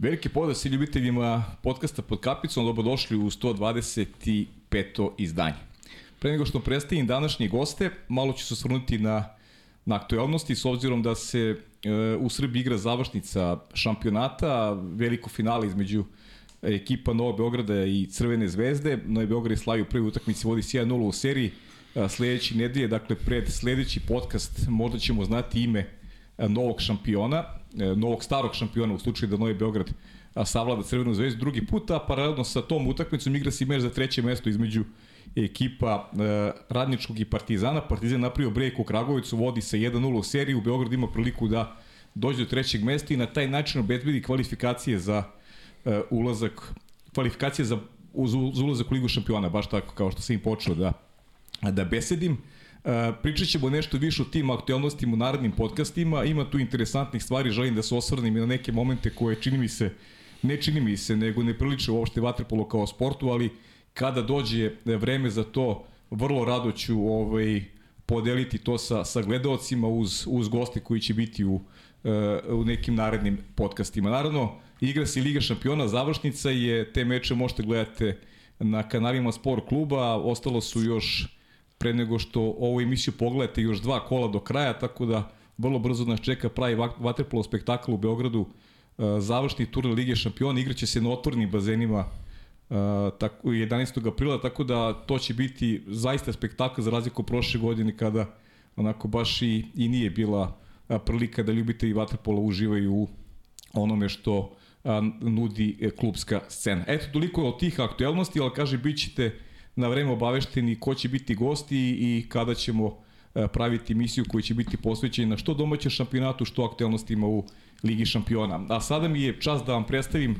Veliki pozdrav svim ljubiteljima podcasta pod kapicom, dobrodošli u 125. izdanje. Pre nego što predstavim današnje goste, malo ću se osvrnuti na, na aktualnosti, s obzirom da se e, u Srbiji igra završnica šampionata, veliko finale između ekipa Novog Beograda i Crvene zvezde. Novi Beograd je slavio prvi utakmici, vodi 1-0 u seriji. E, sledeći nedelje, dakle pred sledeći podcast, možda ćemo znati ime e, novog šampiona, novog starog šampiona u slučaju da Novi Beograd savlada Crvenu zvezdu drugi put, a paralelno sa tom utakmicom igra se meč za treće mesto između ekipa e, Radničkog i Partizana. Partizan napravio brejk u Kragovicu, vodi sa 1-0 u seriji, u Beograd ima priliku da dođe do trećeg mesta i na taj način obezbedi kvalifikacije za e, ulazak, kvalifikacije za, uz ulazak u Ligu šampiona, baš tako kao što sam im počeo da, da besedim. E, pričat ćemo nešto više o tim aktualnostima u narednim podcastima, ima tu interesantnih stvari, želim da se osvrnem i na neke momente koje čini mi se, ne čini mi se, nego ne priliče uopšte vaterpolo kao sportu, ali kada dođe vreme za to, vrlo rado ću ovaj, podeliti to sa, sa gledalcima uz, uz goste koji će biti u, e, u nekim narednim podcastima. Naravno, igra se Liga šampiona, završnica je, te meče možete gledati na kanalima Sport kluba, ostalo su još pre nego što ovu emisiju pogledate još dva kola do kraja, tako da vrlo brzo nas čeka pravi vaterpolo spektakl u Beogradu, e, završni turnir Lige šampiona, igraće se na otvornim bazenima Uh, tako, 11. aprila, tako da to će biti zaista spektakl za razliku prošle godine kada onako baš i, i nije bila prilika da ljubite i vaterpola uživaju u onome što nudi e, klubska scena. Eto, toliko od tih aktuelnosti, ali kaže, bit ćete na vreme obavešteni ko će biti gosti i kada ćemo a, praviti emisiju koja će biti posvećena što domaćem šampionatu, što aktuelnostima u Ligi šampiona. A sada mi je čas da vam predstavim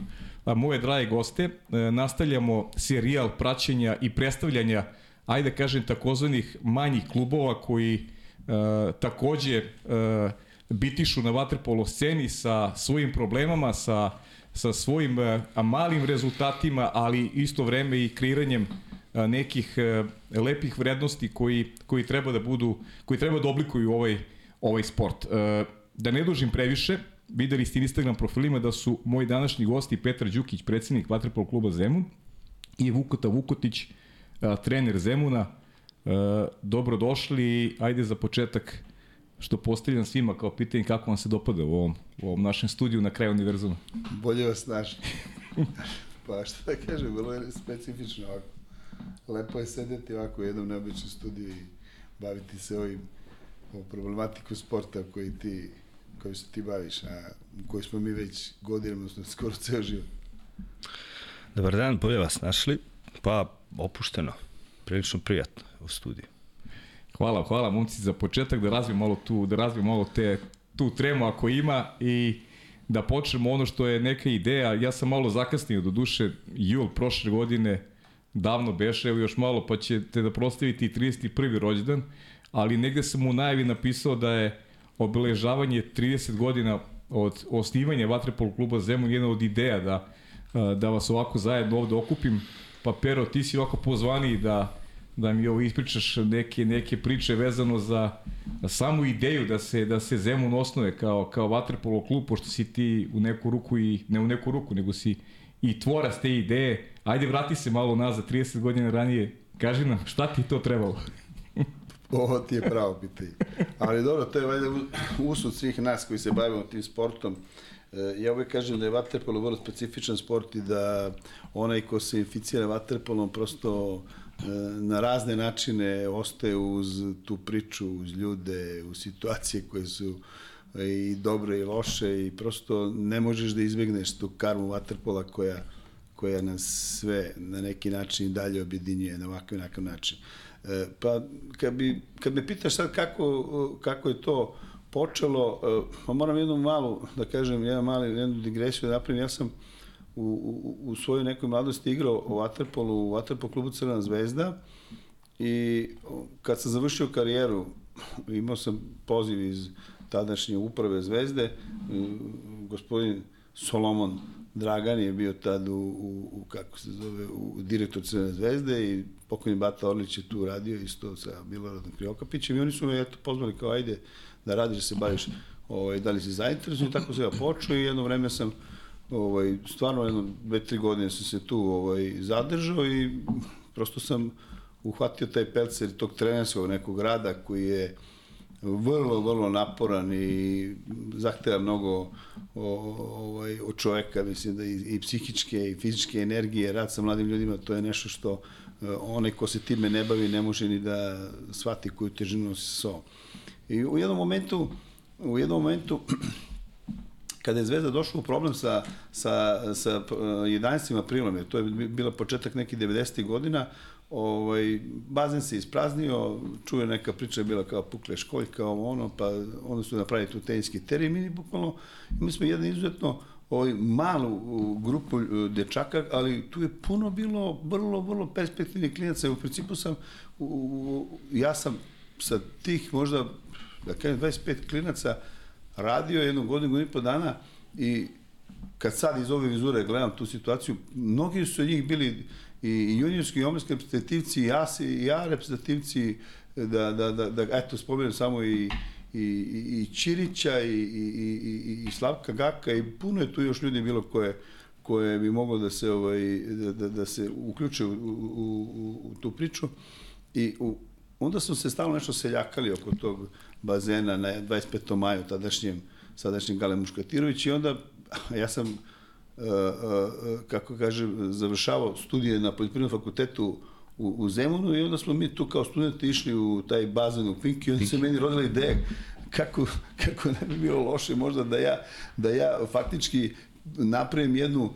moje drage goste. E, nastavljamo serijal praćenja i predstavljanja, ajde kažem, takozvanih manjih klubova koji e, takođe e, bitišu na vaterpolo sceni sa svojim problemama, sa, sa svojim e, malim rezultatima, ali isto vreme i kreiranjem e, nekih e, lepih vrednosti koji, koji treba da budu, koji treba da oblikuju ovaj, ovaj sport. E, da ne dužim previše, videli ste Instagram profilima da su moji današnji gosti Petar Đukić, predsednik Vatrpol kluba Zemun i Vukota Vukotić, a, trener Zemuna. Dobrodošli, ajde za početak što postavljam svima kao pitanje kako vam se dopada u ovom, u ovom našem studiju na kraju univerzuma. Bolje vas našli. pa šta da kažem, vrlo je specifično ovako. Lepo je sedeti ovako u jednom neobičnom studiju i baviti se ovim o problematiku sporta koji ti koji se ti baviš, a koji smo mi već godinama, odnosno skoro ceo život. Dobar dan, bolje vas našli. Pa, opušteno, prilično prijatno u studiju. Hvala, hvala momci za početak da razvijem malo tu, da razvijem malo te tu tremu ako ima i da počnemo ono što je neka ideja. Ja sam malo zakasnio do duše jul prošle godine davno beše, evo još malo pa ćete da prostaviti 31. rođendan, ali negde sam u najavi napisao da je obeležavanje 30 godina od osnivanja Vatrepol kluba Zemun jedna od ideja da, da vas ovako zajedno ovde okupim. Pa Pero, ti si ovako pozvani da, da mi ovo ispričaš neke, neke priče vezano za samu ideju da se, da se Zemun osnove kao, kao Vatrepolo klub, pošto si ti u neku ruku i, ne u neku ruku, nego si i tvorac te ideje. Ajde, vrati se malo nazad, 30 godina ranije, kaži nam šta ti to trebalo? Ovo ti je pravo pitanje. Ali dobro, to je valjda usud svih nas koji se bavimo tim sportom. E, ja uvek kažem da je vaterpolo vrlo specifičan sport i da onaj ko se inficira vaterpolom prosto e, na razne načine ostaje uz tu priču, uz ljude, u situacije koje su i dobre i loše i prosto ne možeš da izbegneš tu karmu vaterpola koja, koja nas sve na neki način dalje objedinjuje na ovakav i način. E, pa kad, bi, kad me pitaš sad kako, kako je to počelo, e, pa moram jednu malu, da kažem, jedan mali, jednu digresiju da napravim, ja sam u, u, u svojoj nekoj mladosti igrao u Waterpolu, u Waterpol klubu Crna zvezda i kad sam završio karijeru, imao sam poziv iz tadašnje uprave zvezde, gospodin Solomon Dragan je bio tad u, u, u kako se zove, u direktor Crne zvezde i pokojni Bata Orlić je tu radio isto sa Miloradom Kriokapićem i oni su me eto pozvali kao ajde da radiš, da se baviš ovaj, da li si zainteresovan? I tako se ja počeo i jedno vreme sam ovaj, stvarno jedno, dve, tri godine sam se tu ovaj, zadržao i prosto sam uhvatio taj pelcer tog trenerskog nekog rada koji je vrlo, vrlo naporan i zahteva mnogo o, ovaj, od čoveka, mislim da i, i psihičke i fizičke energije, rad sa mladim ljudima, to je nešto što eh, onaj ko se time ne bavi ne može ni da shvati koju težinu nosi so. I u jednom momentu, u jednom momentu kada je Zvezda došla u problem sa, sa, sa 11. Eh, aprilom, jer to je bila početak nekih 90. godina, ovaj, bazen se ispraznio, čuje neka priča je bila kao pukle školjka, ovo ono, pa onda su napravili tu teniski teren i bukvalno, mi smo jedan izuzetno ovaj, malu grupu eh, dečaka, ali tu je puno bilo vrlo, vrlo perspektivnih klinaca. U principu sam, u, u, ja sam sa tih možda, da kažem, 25 klinaca, radio jednu godinu, godinu i po dana i kad sad iz ove vizure gledam tu situaciju, mnogi su njih bili i juniorski i omladski reprezentativci, i ja, i ja reprezentativci, da, da, da, da eto, spomenem samo i, i, i, i Ćirića i, i, i, i Slavka Gaka i puno je tu još ljudi bilo koje, koje bi moglo da se ovaj da, da, da se uključe u, u, u, u tu priču i u, onda smo se stalno nešto seljakali oko tog bazena na 25. maju tadašnjem sadašnjem Gale Muškatirović i onda ja sam kako kažem završavao studije na poljoprivrednom fakultetu u, u Zemunu i onda smo mi tu kao studenti išli u taj bazen u Pinki i onda se meni rodila ideja kako, kako ne bi bilo loše možda da ja, da ja faktički napravim jednu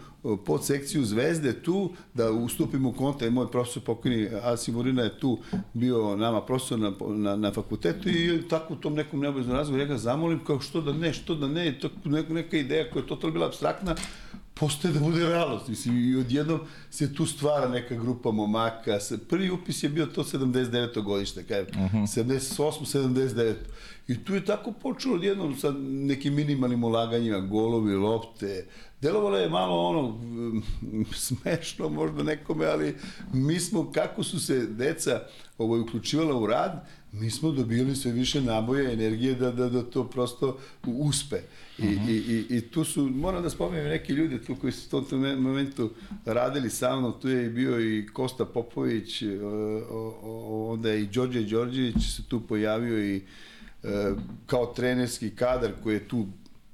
podsekciju Zvezde tu, da ustupim u konta i moj profesor pokojni Asi Murina je tu bio nama profesor na, na, na fakultetu i tako u tom nekom neobaveznom razgovoru ja ga zamolim kao što da ne, što da ne, to neka, neka ideja koja je totalno bila abstraktna, postaje da bude realnost. Mislim, i odjednom se tu stvara neka grupa momaka. Prvi upis je bio to 79. godište, kaj, uh -huh. 78. 79. I tu je tako počelo odjednom sa nekim minimalnim ulaganjima, golovi, lopte. Delovalo je malo ono smešno možda nekome, ali mi smo, kako su se deca ovo, uključivala u rad, mi smo dobili sve više naboja, energije da, da, da to prosto uspe. I, i, i, I tu su, moram da spomenem neki ljudi tu koji su u tom momentu radili sa mnom, tu je bio i Kosta Popović, onda je i Đorđe Đorđević se tu pojavio i e, kao trenerski kadar koji je tu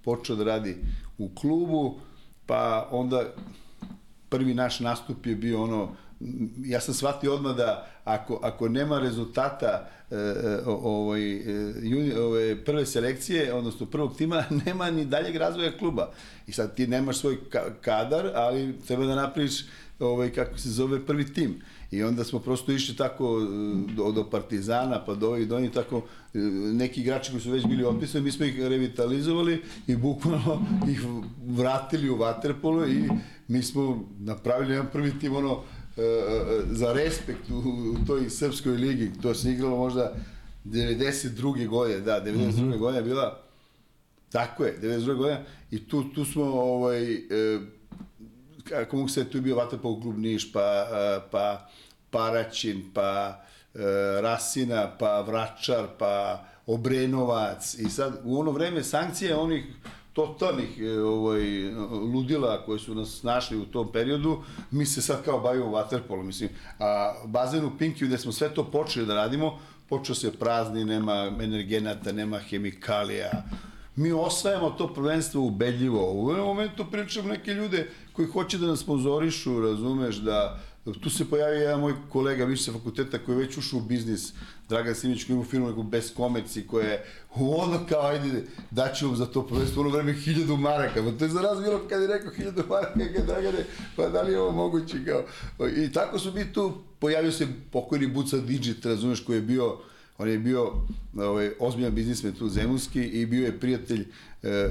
počeo da radi u klubu, pa onda prvi naš nastup je bio ono ja sam shvatio odmah da ako, ako nema rezultata e, ovaj, juni, ove, prve selekcije, odnosno prvog tima, nema ni daljeg razvoja kluba. I sad ti nemaš svoj kadar, ali treba da napraviš ovaj, kako se zove prvi tim. I onda smo prosto išli tako e, do, do Partizana, pa do ovih, do onih tako, neki igrači koji su već bili otpisani, mi smo ih revitalizovali i bukvalno ih vratili u Waterpolo i mi smo napravili jedan prvi tim, ono, za respekt u, u toj srpskoj ligi. To se igralo možda 92. godine, da, 92. Mm -hmm. godina je bila Tako je, 92. godina i tu, tu smo ovaj, e, kako mogu se, tu je bio Vatapov klub Niš, pa, pa Paraćin, pa Rasina, pa Vračar, pa Obrenovac i sad u ono vreme sankcije onih totalnih e, ovaj, ludila koji su nas našli u tom periodu, mi se sad kao bavimo waterpolo, mislim. A bazen u Pinkiju gde smo sve to počeli da radimo, počeo se prazni, nema energenata, nema hemikalija, mi osvajamo to prvenstvo ubedljivo. U ovom momentu pričam neke ljude koji hoće da nas sponzorišu, razumeš, da tu se pojavio jedan moj kolega više fakulteta koji je već ušao u biznis, Dragan Simić koji ima firmu neku bez komerci koja je ono kao ajde daću vam za to prvenstvo ono vreme hiljadu maraka, pa to je za raz bilo kad je rekao hiljadu maraka, kad Dragane, pa da li je ovo moguće kao, i tako su mi tu, pojavio se pokojni Buca Digit, razumeš, koji je bio on je bio ovaj, ozbiljan biznismen tu zemunski i bio je prijatelj e, e,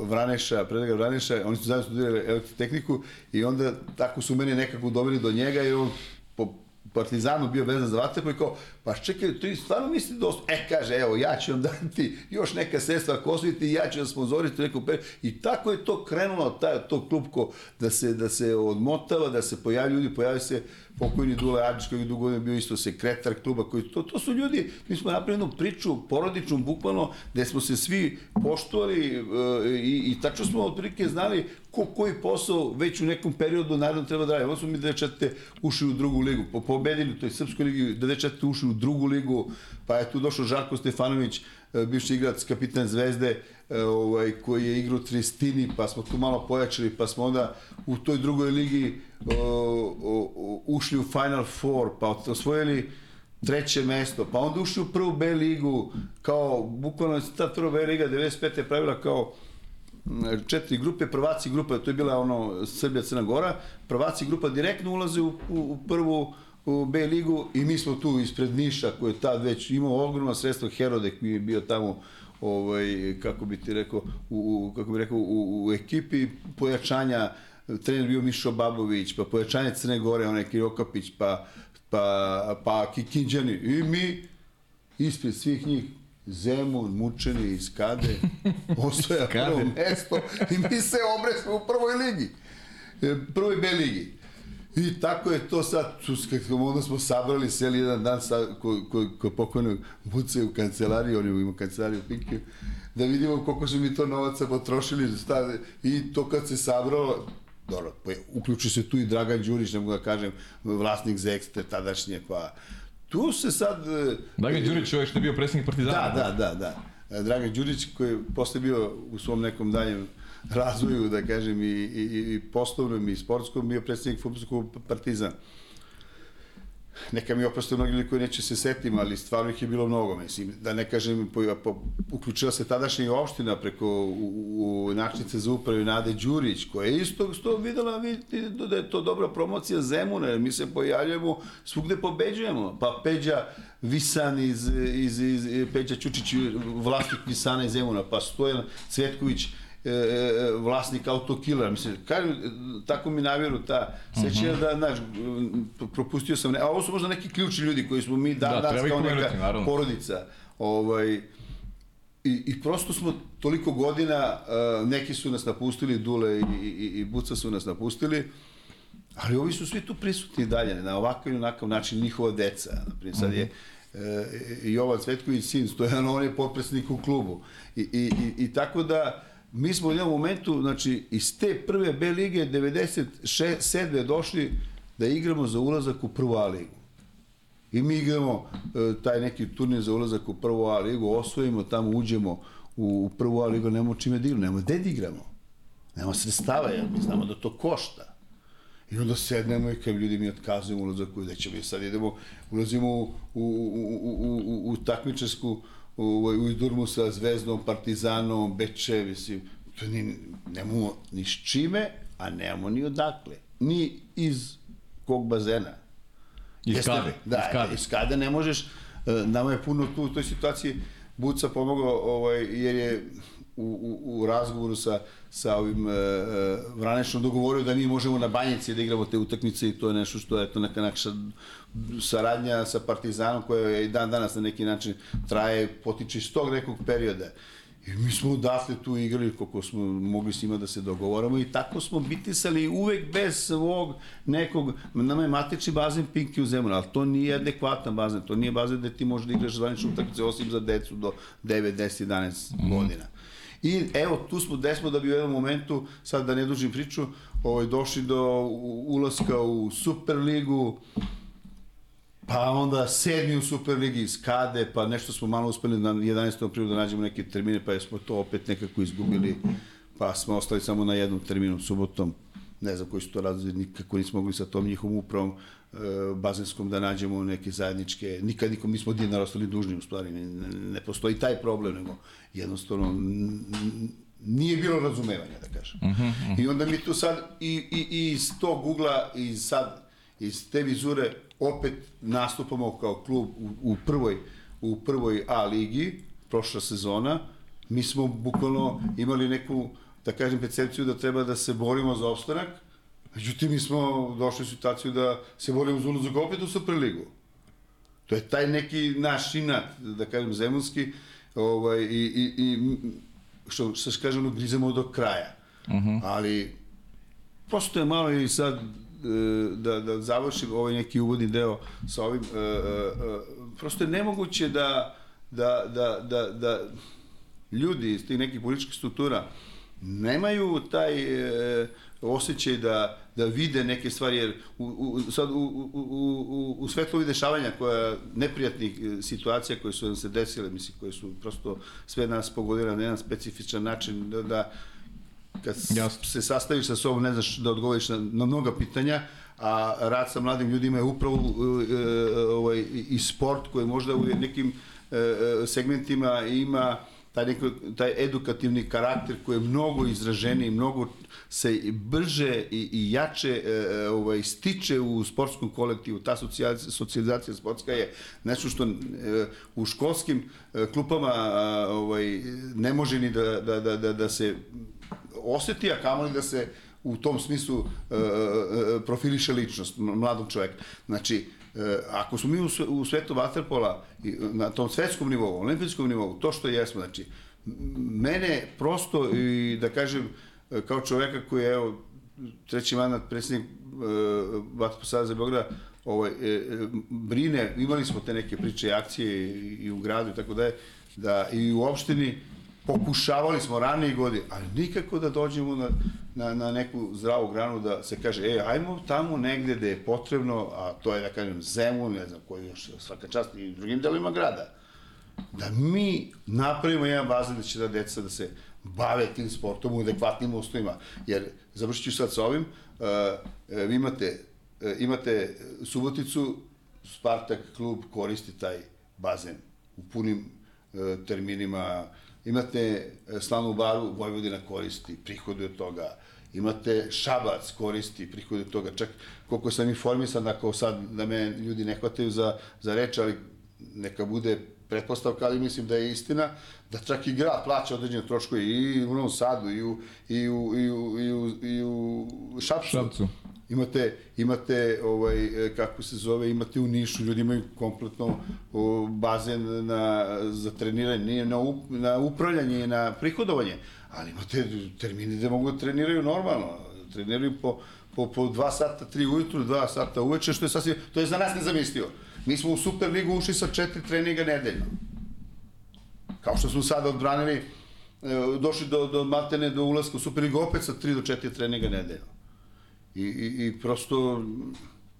Vraneša, Predraga Vraneša, oni su zajedno studirali elektrotehniku i onda tako su mene nekako dobili do njega i on po Partizanu bio vezan za vaterpolo i kao, pa čekaj, ti stvarno misli osvo... E, kaže, evo, ja ću vam dati još neka sredstva ako i ja ću vam sponzoriti neku per... I tako je to krenulo, taj, to klubko, da se, da se odmotava, da se pojavljaju ljudi, pojavljaju se pokojni Dule Adžić koji je dugo bio isto sekretar kluba, koji, to, to su ljudi, mi smo napravili jednu priču porodičnu, bukvalno, gde smo se svi poštovali uh, i, i tačno smo otprilike znali ko koji posao već u nekom periodu naravno treba da radi. Ovo smo mi 94. ušli u drugu ligu, po, pobedili u toj Srpskoj ligi, 94. ušli u drugu ligu, pa je tu došao Žarko Stefanović, e, bivši igrač, kapitan Zvezde, e, ovaj, koji je igrao Tristini, pa smo tu malo pojačali, pa smo onda u toj drugoj ligi o, ušli u Final Four, pa osvojili treće mesto, pa onda ušli u prvu B ligu, kao, bukvalno ta prva B liga 95. je pravila kao četiri grupe, prvaci grupa, to je bila ono Srbija Crna Gora, prvaci grupa direktno ulaze u, u, u prvu u B ligu i mi smo tu ispred Niša koji je tad već imao ogromna sredstva, Herodek mi je bio tamo ovaj, kako bi ti rekao, u, kako bi rekao, u, u ekipi pojačanja, trener bio Mišo Babović, pa pojačanje Crne Gore, onaj Kirokapić, pa, pa, pa Kikinđani. I mi ispred svih njih Zemun, mučeni iz Kade, osvoja prvo mesto i mi se obresmo u prvoj ligi, e, prvoj B ligi. I tako je to sad, kako onda smo sabrali seli jedan dan sa, ko, ko, ko pokojno buce u kancelariji, oni ima kancelariju Pinke, da vidimo koliko su mi to novaca potrošili i to kad se sabralo, dobro, pa uključi se tu i Dragan Đurić, ne mogu da kažem, vlasnik Zekste tadašnje, pa tu se sad... E, Dragan Đurić, ovaj što je bio predsjednik Partizana. Da, da, da, da. E, Dragan Đurić koji je posle bio u svom nekom daljem razvoju, da kažem, i, i, i poslovnom i sportskom, bio predsjednik futbolskog Partizana neka mi oprosto mnogi ljudi koji neće se setim, ali stvarno ih je bilo mnogo, mislim, da ne kažem, po, po, uključila se tadašnja opština preko u, u načnice za upravu Nade Đurić, koja je isto što videla vidite, da je to dobra promocija Zemuna, jer mi se pojavljujemo, svugde pobeđujemo, pa Peđa Visan iz, iz, iz, iz Peđa Ćučić, vlasnik Visana iz Zemuna, pa Stojan Cvetković, E, e, vlasnik autokila, mislim, kažem, tako mi navjeru ta sećanja uh -huh. da, znaš, propustio sam, ne, a ovo su možda neki ključni ljudi koji smo mi dan, da, danas kao neka naravno. porodica, ovaj, I, I prosto smo toliko godina, uh, neki su nas napustili, Dule i, i, i Buca su nas napustili, ali ovi su svi tu prisutni dalje, na ovakav i onakav način, njihova deca. Naprimjer, sad je uh, Jovan Cvetković sin, Stojan, on je potpresnik u klubu. I, i, i, i tako da, mi smo u jednom momentu, znači, iz te prve B lige 97. došli da igramo za ulazak u prvu A ligu. I mi igramo e, taj neki turnir za ulazak u prvu A ligu, osvojimo, tamo uđemo u, u prvu A ligu, nemamo čime da igramo, nemamo gde da igramo. Nemamo sredstava, jer mi znamo da to košta. I onda sednemo i kao ljudi mi otkazujemo ulazak u, da ćemo sad idemo, ulazimo u, u, u, u, u, u takmičarsku u, u Idurmu sa Zvezdom, Partizanom, Beče, mislim, to ni, nemamo ni s čime, a nemamo ni odakle. Ni iz kog bazena. Iz kade. Da, iz kade. iz kade ne možeš, e, nama je puno tu u toj situaciji Buca pomogao, ovaj, jer je u, u, u razgovoru sa, sa ovim uh, Vranešom dogovorio da mi možemo na banjici da igramo te utakmice i to je nešto što je to neka naša saradnja sa Partizanom koja je i dan danas na neki način traje, potiče iz tog nekog perioda. I mi smo odatle tu igrali koliko smo mogli s njima da se dogovoramo i tako smo bitisali uvek bez svog nekog, nama je matični bazen Pinki u zemlju, ali to nije adekvatan bazen, to nije bazen da ti možeš da igraš zvaničnu utakmice osim za decu do 9, 10, 11 mm. I evo, tu smo, gde smo da bi u jednom momentu, sad da ne dužim priču, ovaj, došli do ulaska u Superligu, pa onda sedmi u Superligi iz Kade, pa nešto smo malo uspeli na 11. aprilu da nađemo neke termine, pa smo to opet nekako izgubili, pa smo ostali samo na jednom terminu subotom, ne znam koji su to razlozi, nikako nismo mogli sa tom njihovom upravom e, bazenskom da nađemo neke zajedničke, nikad nikom nismo dinar ostali dužni u stvari, ne, ne postoji taj problem, nego jednostavno nije bilo razumevanja, da kažem. Uh -huh, uh -huh. I onda mi tu sad, i, i, i iz tog ugla, i sad, iz te vizure, opet nastupamo kao klub u, u prvoj, u prvoj A ligi, prošla sezona, mi smo bukvalno imali neku, da kažem, percepciju da treba da se borimo za opstanak, međutim mi smo došli u situaciju da se borimo za ulazak opet u Superligu. To je taj neki naš inat, da kažem, zemunski, ovaj, i, i, i što se kaže, grizemo do kraja. Uh mhm. -huh. Ali, prosto je malo i sad, e, da, da završim ovaj neki uvodni deo sa ovim, e, e, prosto je nemoguće da, da, da, da, da ljudi iz tih nekih političkih struktura nemaju taj e, osjećaj da, da vide neke stvari, jer u, u, sad u, u, u, u svetlovi dešavanja koja, neprijatnih e, situacija koje su nam se desile, mislim, koje su prosto sve nas pogodile na jedan specifičan način, da, da kad Jasne. se sastaviš sa sobom ne znaš da odgovoriš na, na mnoga pitanja, a rad sa mladim ljudima je upravo e, e, ovaj, i sport koji možda u nekim e, segmentima ima taj, neko, taj edukativni karakter koji je mnogo izraženiji, mnogo se brže i, i jače e, ovaj, stiče u sportskom kolektivu. Ta socijalizacija, socijalizacija sportska je nešto što e, u školskim e, klupama ovaj, ne može ni da, da, da, da, da se oseti, a kamoli da se u tom smislu e, e, e profiliše ličnost mladog čoveka. Znači, e, ako smo mi u, svetu vaterpola na tom svetskom nivou, olimpijskom nivou, to što jesmo, znači, mene prosto i da kažem, kao čoveka koji je, evo, treći mandat predsjednik e, Vaterpola Saveza Beograda, ovaj, e, brine, imali smo te neke priče i akcije i, i u gradu i tako da je, da i u opštini pokušavali smo ranije godine, ali nikako da dođemo na, na, na neku zdravu granu da se kaže, e, ajmo tamo negde gde je potrebno, a to je, da kažem, Zemun, ne znam, koji još svaka čast i drugim delima grada, da mi napravimo jedan bazen da će da deca da se bave tim sportom u adekvatnim uslovima. Jer, završit ću sad sa ovim, uh, uh, imate, uh, imate Suboticu, Spartak klub koristi taj bazen u punim uh, terminima, imate Slanu baru, Vojvodina koristi, prihode od toga, imate Šabac koristi, prihode od toga, čak koliko sam informisan, ako sad da me ljudi ne hvataju za, za reč, ali neka bude pretpostavka, ali mislim da je istina, da čak i grad plaća određene troškove i u Novom Sadu, i u, i u, i u, i u, i u Šapcu. Šapcu. Imate, imate ovaj, kako se zove, imate u Nišu, ljudi imaju kompletno o, bazen na, za treniranje, nije na, up, na upravljanje i na prihodovanje, ali imate termini gde mogu da treniraju normalno, treniraju po, po, po dva sata, tri ujutru, dva sata uveče, što je sasvim, to je za nas nezamislivo. Mi smo u Superligu ušli sa četiri treninga nedeljno. Kao što smo sada odbranili, e, došli do, do Matene, do ulaska u Superligu opet sa tri do četiri treninga nedeljno. I, i, i prosto,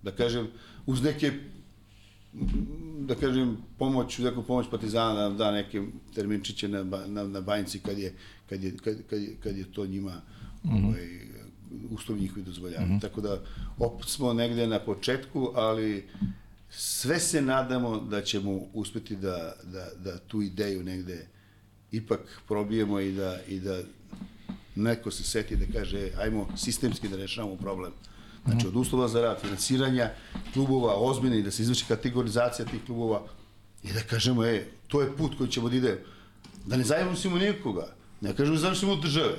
da kažem, uz neke da kažem, pomoć, neku pomoć Partizana da da neke terminčiće na, na, na banjici kad je, kad je, kad, kad je, kad je to njima mm -hmm. ovaj, uslovi njihovi dozvoljavaju. Mm -hmm. Tako da, opet smo negde na početku, ali sve se nadamo da ćemo uspeti da, da, da tu ideju negde ipak probijemo i da, i da neko se seti da kaže ajmo sistemski da rešavamo problem. Znači od uslova za rad, finansiranja klubova, ozbiljni, da se izvrši kategorizacija tih klubova i da kažemo, e, to je put koji ćemo da ide. Da ne zavisimo nikoga. Ne kažemo da zavisimo od države.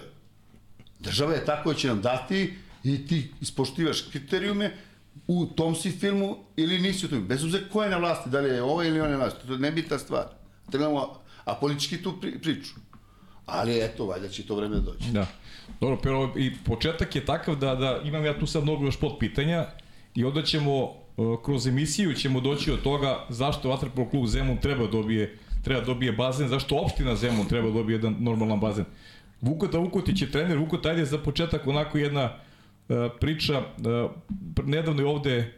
Država je tako će nam dati i ti ispoštivaš kriterijume u tom si filmu ili nisi u tom. Bez obzira ko je na vlasti, da li je ovo ili on je na vlasti. To je nebitna stvar. Trebamo a politički tu pri, priču. Ali eto, valjda će to vreme doći. Da. Dobro, pero i početak je takav da, da imam ja tu sad mnogo još pod pitanja i onda ćemo uh, kroz emisiju ćemo doći od toga zašto Vatrpol klub Zemun treba dobije treba dobije bazen, zašto opština Zemun treba dobije jedan normalan bazen. Vukota Vukotić je trener, Vukota ajde za početak onako jedna uh, priča, uh, nedavno je ovde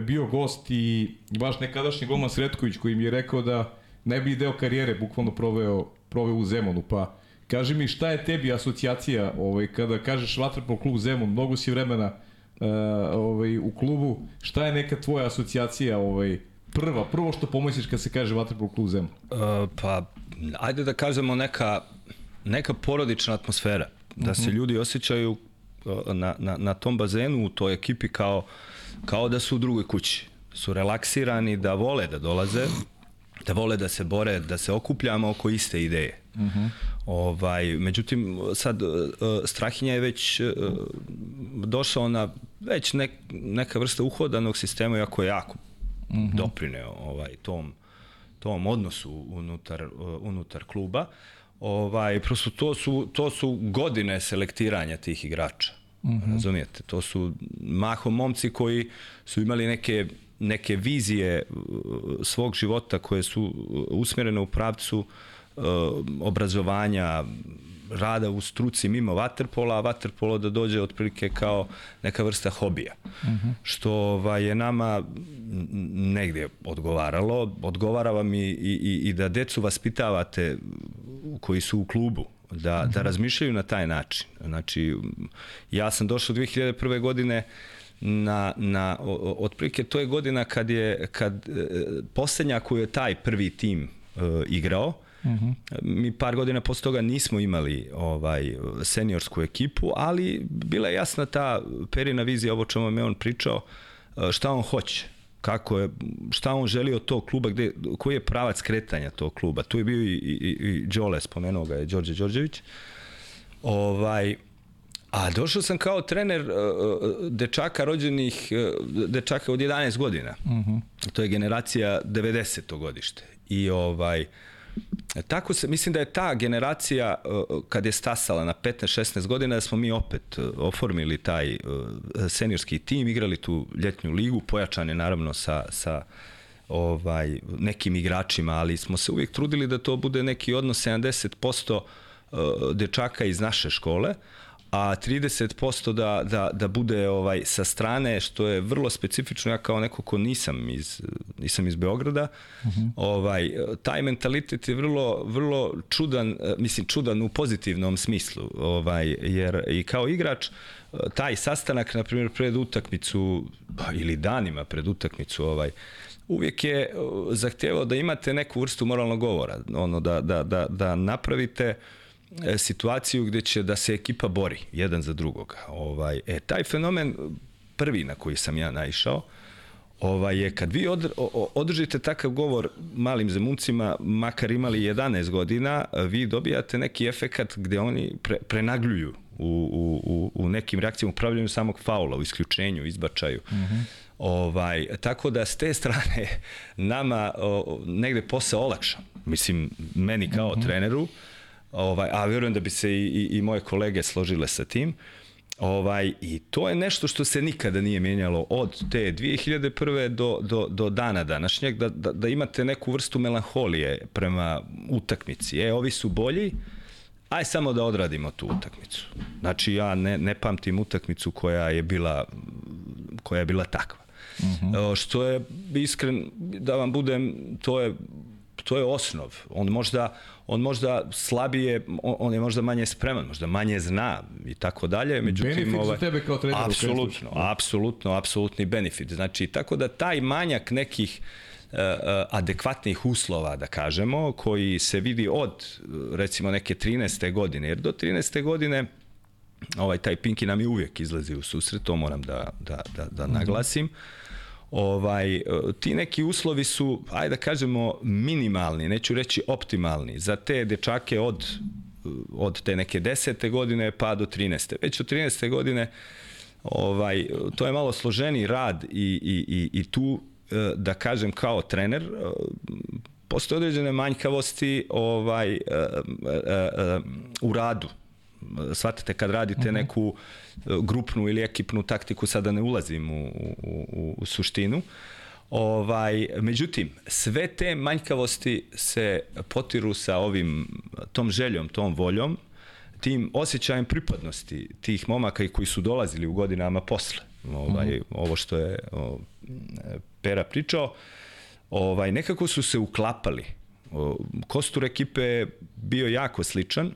bio gost i vaš nekadašnji golman Sretković koji mi je rekao da ne bi deo karijere bukvalno proveo, proveo u Zemunu, pa Kaži mi šta je tebi asocijacija ovaj, kada kažeš Vatrpol klub Zemun, mnogo si vremena uh, ovaj, u klubu, šta je neka tvoja asocijacija ovaj, prva, prvo što pomisliš kad se kaže Vatrpol klub Zemun? Uh, pa, ajde da kažemo neka, neka porodična atmosfera, da se mhm. ljudi osjećaju na, na, na tom bazenu, u toj ekipi kao, kao da su u drugoj kući. Su relaksirani, da vole da dolaze, da vole da se bore, da se okupljamo oko iste ideje. Uh mhm. -huh. Ovaj, međutim, sad, uh, Strahinja je već uh, došao na već nek, neka vrsta uhodanog sistema, iako je jako uh mhm. -huh. doprineo ovaj, tom, tom odnosu unutar, uh, unutar kluba. Ovaj, prosto to su, to su godine selektiranja tih igrača. Uh mhm. -huh. Razumijete? To su mahom momci koji su imali neke neke vizije svog života koje su usmjerene u pravcu obrazovanja, rada u struci mimo vaterpola, a vaterpolo da dođe otprilike kao neka vrsta hobija. Uh -huh. Što ovaj, je nama negdje odgovaralo. Odgovara vam i, i, i da decu vaspitavate koji su u klubu, da, uh -huh. da razmišljaju na taj način. Znači, ja sam došao 2001. godine na, na otprilike to je godina kad je kad e, poslednja koju je taj prvi tim e, igrao Uh -huh. Mi par godina posle toga nismo imali ovaj seniorsku ekipu, ali bila je jasna ta perina vizija, ovo čemu je on pričao, e, šta on hoće kako je, šta on želi od tog kluba, gde, koji je pravac kretanja tog kluba. Tu je bio i, i, i Đole, spomenuo ga je Đorđe Đorđević. Ovaj, a došao sam kao trener uh, dečaka rođenih, dečaka od 11 godina. Uh -huh. To je generacija 90. godište. I ovaj, uh, Tako se, mislim da je ta generacija uh, kad je stasala na 15-16 godina da smo mi opet uh, oformili taj seniorski tim, igrali tu ljetnju ligu, pojačane naravno sa, sa ovaj nekim igračima, ali smo se uvijek trudili da to bude neki odnos 70% dečaka iz naše škole, a 30% da, da, da bude ovaj sa strane, što je vrlo specifično, ja kao neko ko nisam iz, nisam iz Beograda, uh mhm. -huh. ovaj, taj mentalitet je vrlo, vrlo čudan, mislim čudan u pozitivnom smislu, ovaj, jer i kao igrač, taj sastanak, na primjer, pred utakmicu, pa, ili danima pred utakmicu, ovaj, uvijek je zahtevao da imate neku vrstu moralnog govora, ono da, da, da, da napravite uh, situaciju gde će da se ekipa bori jedan za drugog. Ovaj, e, taj fenomen prvi na koji sam ja naišao, ovaj, je kad vi od, održite takav govor malim zemuncima, makar imali 11 godina, vi dobijate neki efekat gde oni pre, prenagljuju u, u, u nekim reakcijama u pravljanju samog faula, u isključenju, izbačaju. Mm -hmm. Ovaj, tako da s te strane nama o, negde posle olakša. Mislim, meni kao mm -hmm. treneru, ovaj, a vjerujem da bi se i, i, i moje kolege složile sa tim. Ovaj, I to je nešto što se nikada nije mijenjalo od te 2001. do, do, do dana današnjeg, da, da, da imate neku vrstu melanholije prema utakmici. E, ovi su bolji, aj samo da odradimo tu utakmicu. Znači, ja ne, ne pamtim utakmicu koja je bila, koja je bila takva. Uh mhm. -huh. Što je iskren, da vam budem, to je to je osnov. On možda, on možda slabije, on je možda manje spreman, možda manje zna i tako dalje. Međutim, benefit ovaj, za tebe kao trener. Apsolutno, apsolutno, apsolutni benefit. Znači, tako da taj manjak nekih uh, adekvatnih uslova, da kažemo, koji se vidi od, recimo, neke 13. godine, jer do 13. godine ovaj taj Pinki nam i uvijek izlazi u susret, to moram da, da, da, da mhm. naglasim. Mm -hmm ovaj, ti neki uslovi su, ajde da kažemo, minimalni, neću reći optimalni, za te dečake od, od te neke desete godine pa do 13. Već od 13. godine ovaj, to je malo složeni rad i, i, i, i tu, e, da kažem, kao trener, e, postoje određene manjkavosti ovaj, e, u radu. Svatite kad radite mhm. -huh. neku grupnu ili ekipnu taktiku, sada ne ulazim u, u, u, u suštinu. Ovaj, međutim, sve te manjkavosti se potiru sa ovim, tom željom, tom voljom, tim osjećajem pripadnosti tih momaka i koji su dolazili u godinama posle. Ovaj, mm -hmm. Ovo što je o, Pera pričao, ovaj, nekako su se uklapali. O, kostur ekipe je bio jako sličan,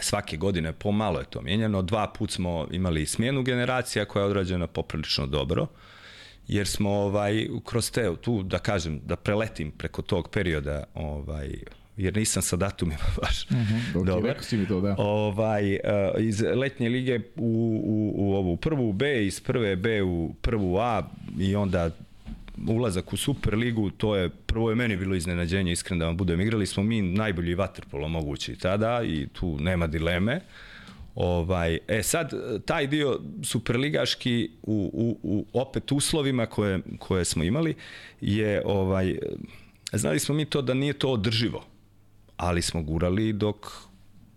svake godine pomalo je to mijenjano. Dva put smo imali smjenu generacija koja je odrađena poprilično dobro jer smo ovaj kroz te tu da kažem da preletim preko tog perioda ovaj jer nisam sa datumima baš. Mhm, mm okay, Dobar. Rekao si mi to, da. Ovaj, uh, iz letnje lige u, u, u ovu prvu B, iz prve B u prvu A i onda ulazak u Superligu, to je, prvo je meni bilo iznenađenje, iskreno da vam budem, igrali smo mi najbolji vaterpolo mogući tada i tu nema dileme. Ovaj, e sad, taj dio superligaški u, u, u opet uslovima koje, koje smo imali je, ovaj, znali smo mi to da nije to održivo, ali smo gurali dok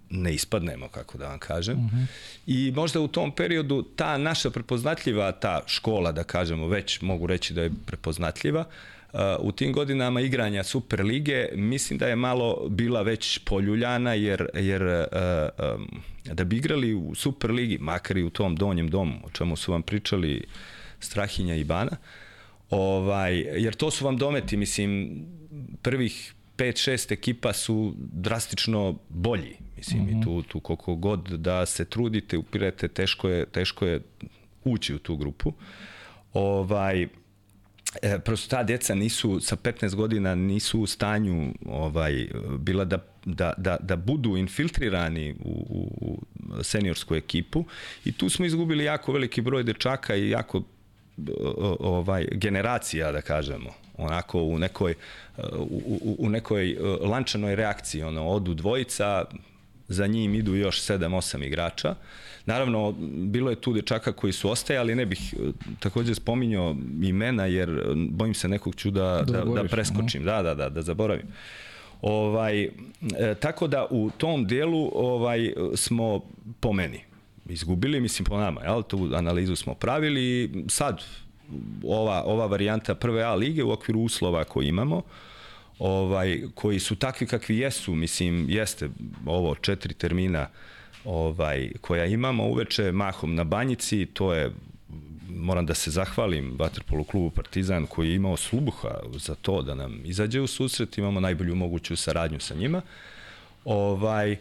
ne ispadnemo, kako da vam kažem. Uh -huh. I možda u tom periodu ta naša prepoznatljiva, ta škola, da kažemo, već mogu reći da je prepoznatljiva, uh, u tim godinama igranja Super lige, mislim da je malo bila već poljuljana, jer, jer uh, um, da bi igrali u Super ligi, makar i u tom donjem domu, o čemu su vam pričali Strahinja i Bana, ovaj, jer to su vam dometi, mislim, prvih 5-6 ekipa su drastično bolji. Mislim, mm -hmm. i tu, tu koliko god da se trudite, upirete, teško je, teško je ući u tu grupu. Ovaj, e, prosto ta deca nisu sa 15 godina nisu u stanju ovaj bila da da, da, da budu infiltrirani u, u, u seniorsku ekipu i tu smo izgubili jako veliki broj dečaka i jako ovaj generacija da kažemo onako u nekoj u, u, u nekoj lančanoj reakciji ono odu dvojica za njim idu još 7-8 igrača Naravno, bilo je tu dečaka koji su ostajali, ne bih takođe spominjao imena, jer bojim se nekog ću da, da, da, da preskočim, da, da, da, da zaboravim. Ovaj, e, tako da u tom delu ovaj, smo po meni izgubili, mislim po nama, jel? tu analizu smo pravili sad ova, ova varijanta prve A lige u okviru uslova koji imamo, ovaj, koji su takvi kakvi jesu, mislim, jeste ovo četiri termina ovaj, koja imamo uveče mahom na banjici, to je moram da se zahvalim Vaterpolu klubu Partizan koji je imao slubuha za to da nam izađe u susret, imamo najbolju moguću saradnju sa njima. Ovaj, na,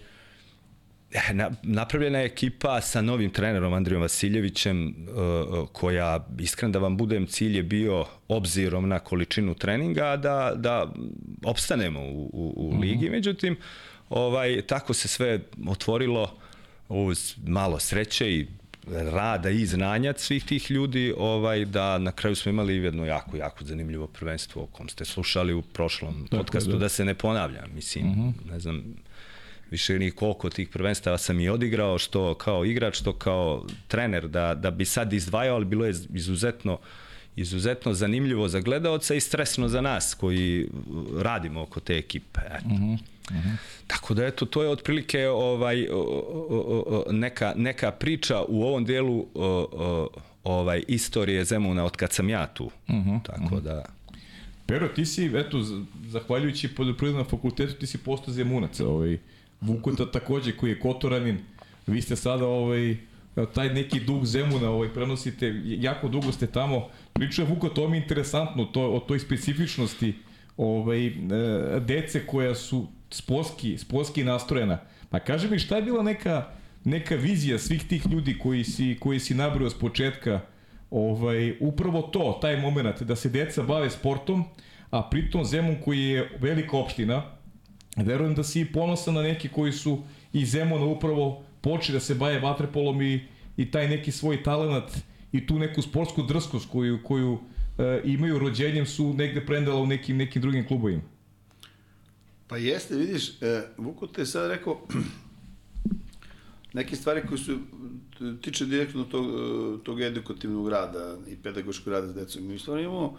napravljena je ekipa sa novim trenerom Andrijom Vasiljevićem uh, koja, iskren da vam budem, cilj je bio obzirom na količinu treninga da, da opstanemo u, u, u mhm. ligi, međutim ovaj, tako se sve otvorilo uz malo sreće i rada i znanja svih tih ljudi, ovaj, da na kraju smo imali jedno jako, jako zanimljivo prvenstvo o kom ste slušali u prošlom Tako podcastu, da. da se ne ponavljam. Mislim, uh mhm. -huh. ne znam, više ni koliko tih prvenstava sam i odigrao, što kao igrač, što kao trener, da, da bi sad izdvajao, ali bilo je izuzetno izuzetno zanimljivo za gledaoca i stresno za nas koji radimo oko te ekipe. Eto. Uh -huh. Uh -huh. Tako da eto to je otprilike ovaj neka neka priča u ovom delu ovaj istorije Zemuna od kad sam ja tu. Uh -huh. Tako da Pero ti si eto zahvaljujući poljoprivrednom fakultetu ti si postao Zemunac, ovaj Vukota takođe koji je Kotoranin. Vi ste sada ovaj taj neki dug Zemuna ovaj prenosite jako dugo ste tamo. Priča Vuko to mi je interesantno to o toj specifičnosti ovaj e, dece koja su sportski, sportski nastrojena. Pa kaži mi šta je bila neka, neka vizija svih tih ljudi koji si, koji si nabrojao s početka ovaj, upravo to, taj moment da se deca bave sportom, a pritom Zemun koji je velika opština, verujem da si ponosan na neki koji su iz Zemuna upravo počeli da se baje vatrepolom i, i taj neki svoj talenat i tu neku sportsku drskost koju, koju e, imaju rođenjem su negde prendala u nekim, nekim drugim klubovima. Pa jeste, vidiš, e, Vuko te je sad rekao neke stvari koje su tiče direktno tog, tog edukativnog rada i pedagoškog rada s decom. Mi stvarno imamo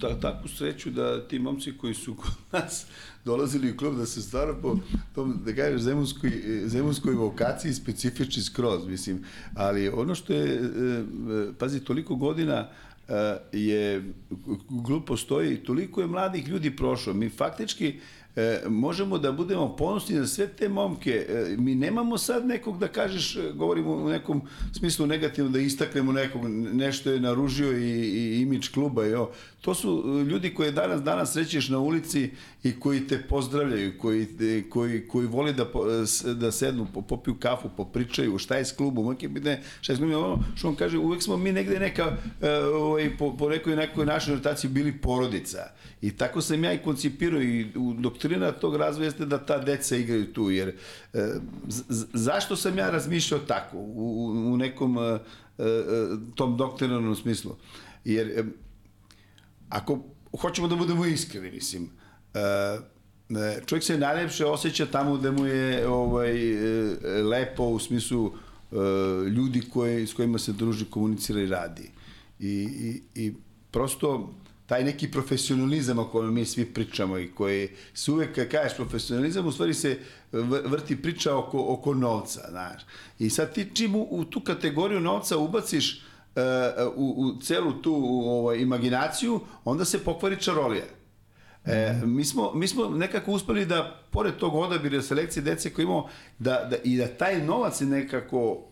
ta, takvu sreću da ti momci koji su kod nas dolazili u klub da se stvarno po tom, da kažeš, zemunskoj, zemunskoj vokaciji specifični skroz, mislim. Ali ono što je, e, e, pazi, toliko godina e, je klub postoji, toliko je mladih ljudi prošlo. Mi faktički e, možemo da budemo ponosni na sve te momke. E, mi nemamo sad nekog da kažeš, e, govorimo u nekom smislu negativno, da istaknemo nekog, nešto je naružio i, i imidž kluba. Jo. To su e, ljudi koje danas danas srećeš na ulici i koji te pozdravljaju, koji, e, koji, koji voli da, da sednu, popiju kafu, popričaju, šta je s klubom, je bitne, šta je s klubom, ono što on kaže, uvek smo mi negde neka, ovaj, po, po nekoj, nekoj našoj notaciji bili porodica. I tako sam ja i koncipirao i u doktrina tog razvoja jeste da ta deca igraju tu, jer e, zašto sam ja razmišljao tako u, u nekom e, e, tom doktrinarnom smislu? Jer ako hoćemo da budemo iskreni, mislim, čovjek se najlepše osjeća tamo gde mu je ovaj, lepo u smislu ljudi koje, s kojima se druži, komunicira i radi. I, i, i prosto taj neki profesionalizam o kojem mi svi pričamo i koji se uvek kažeš profesionalizam, u stvari se vrti priča oko, oko novca, znaš. I sad ti čim u, u tu kategoriju novca ubaciš uh, u, u celu tu u, ovaj, imaginaciju, onda se pokvari čarolija. E, mi, smo, mi smo nekako uspeli da, pored tog odabira selekcije dece koje imamo, da, da, i da taj novac nekako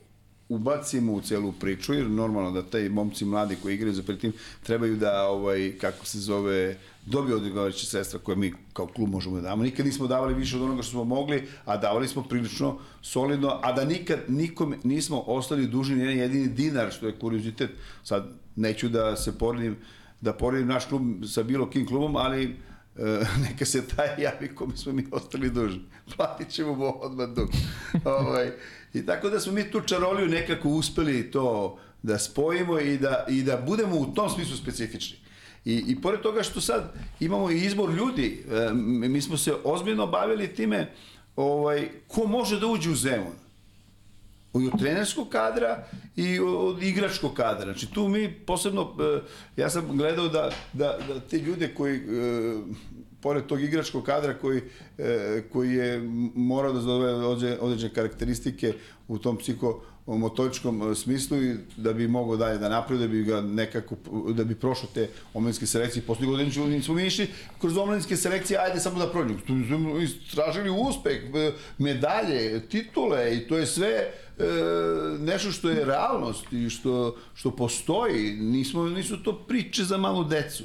ubacimo u celu priču, jer normalno da taj momci mladi koji igraju za tim trebaju da, ovaj, kako se zove, dobiju odgovarajuće sredstva koje mi kao klub možemo da damo. Nikad nismo davali više od onoga što smo mogli, a davali smo prilično solidno, a da nikad nikom nismo ostali dužni jedan jedini dinar, što je kuriozitet. Sad neću da se poredim, da poredim naš klub sa bilo kim klubom, ali e, neka se taj javi kome smo mi ostali dužni. Platit ćemo mu odmah dug. ovaj, I tako da smo mi tu čaroliju nekako uspeli to da spojimo i da, i da budemo u tom smislu specifični. I, I pored toga što sad imamo i izbor ljudi, e, mi smo se ozbiljno bavili time ovaj, ko može da uđe u Zemun od trenerskog kadra i od igračkog kadra. Znači tu mi posebno, e, ja sam gledao da, da, da te ljude koji e, pored tog igračkog kadra koji, e, koji je morao da zove određene karakteristike u tom psihomotoričkom e, smislu i da bi mogao dalje da napravi, da bi ga nekako, da bi prošao te omladinske selekcije. Posle godine nismo mi išli kroz omladinske selekcije, ajde samo da prođemo. Tu smo uspeh, e, medalje, titule i to je sve e, nešto što je realnost i što, što postoji. Nismo, nisu to priče za malu decu.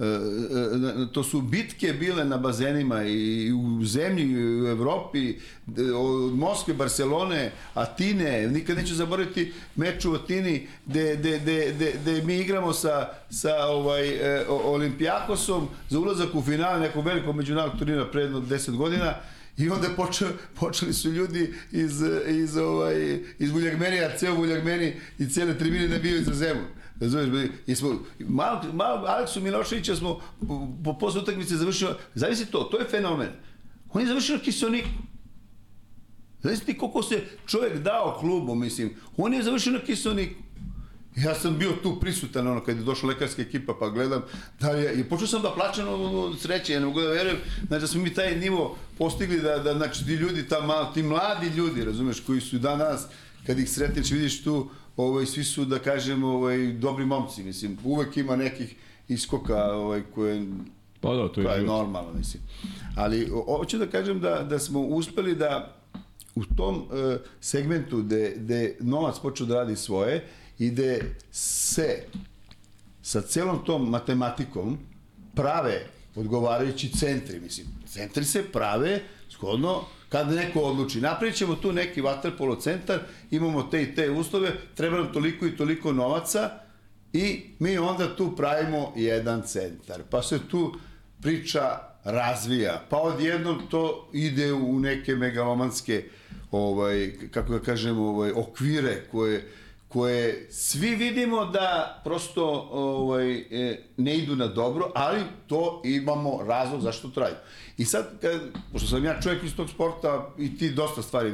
E, e, to su bitke bile na bazenima i u zemlji, i u Evropi, od Moskve, Barcelone, Atine, nikad neću zaboraviti meč u Atini gde, gde, gde, gde, gde mi igramo sa, sa ovaj, e, Olimpijakosom za ulazak u final nekog velikog međunarodnog turnira pred 10 godina I onda počeo, počeli su ljudi iz, iz, ovaj, iz Vuljagmenija, ceo Vuljagmeni i cijele tribine da bio za zemlju. Razumeš, jesmo, malo, malo Aleksu Miloševića smo po, po posle utakmice završio, zavisi to, to je fenomen. On je završio na kisoniku. Zavisi ti koliko se čovjek dao klubu, mislim. On je završio na kisoniku. Ja sam bio tu prisutan, ono, kad je došla lekarska ekipa, pa gledam, da je, i počeo sam da plaćam od sreće, ja ne mogu da verujem, znači da smo mi taj nivo postigli da, da znači, ti ljudi, ta, ti mladi ljudi, razumeš, koji su dan danas, kad ih sretneš, vidiš tu, ovaj, svi su, da kažem, ovaj, dobri momci, mislim, uvek ima nekih iskoka ovaj, koje Pa da, to je, je normalno, mislim. Ali hoću da kažem da, da smo uspeli da u tom uh, segmentu gde, gde novac počeo da radi svoje i gde se sa celom tom matematikom prave odgovarajući centri, mislim. Centri se prave shodno kad neko odluči, napravit ćemo tu neki vaterpolo centar, imamo te i te uslove, treba nam toliko i toliko novaca i mi onda tu pravimo jedan centar. Pa se tu priča razvija, pa odjednom to ide u neke megalomanske ovaj, kako da kažemo, ovaj, okvire koje koje svi vidimo da prosto ovaj, e, ne idu na dobro, ali to imamo razlog zašto traju. I sad, kad, pošto sam ja čovjek iz tog sporta i ti dosta stvari,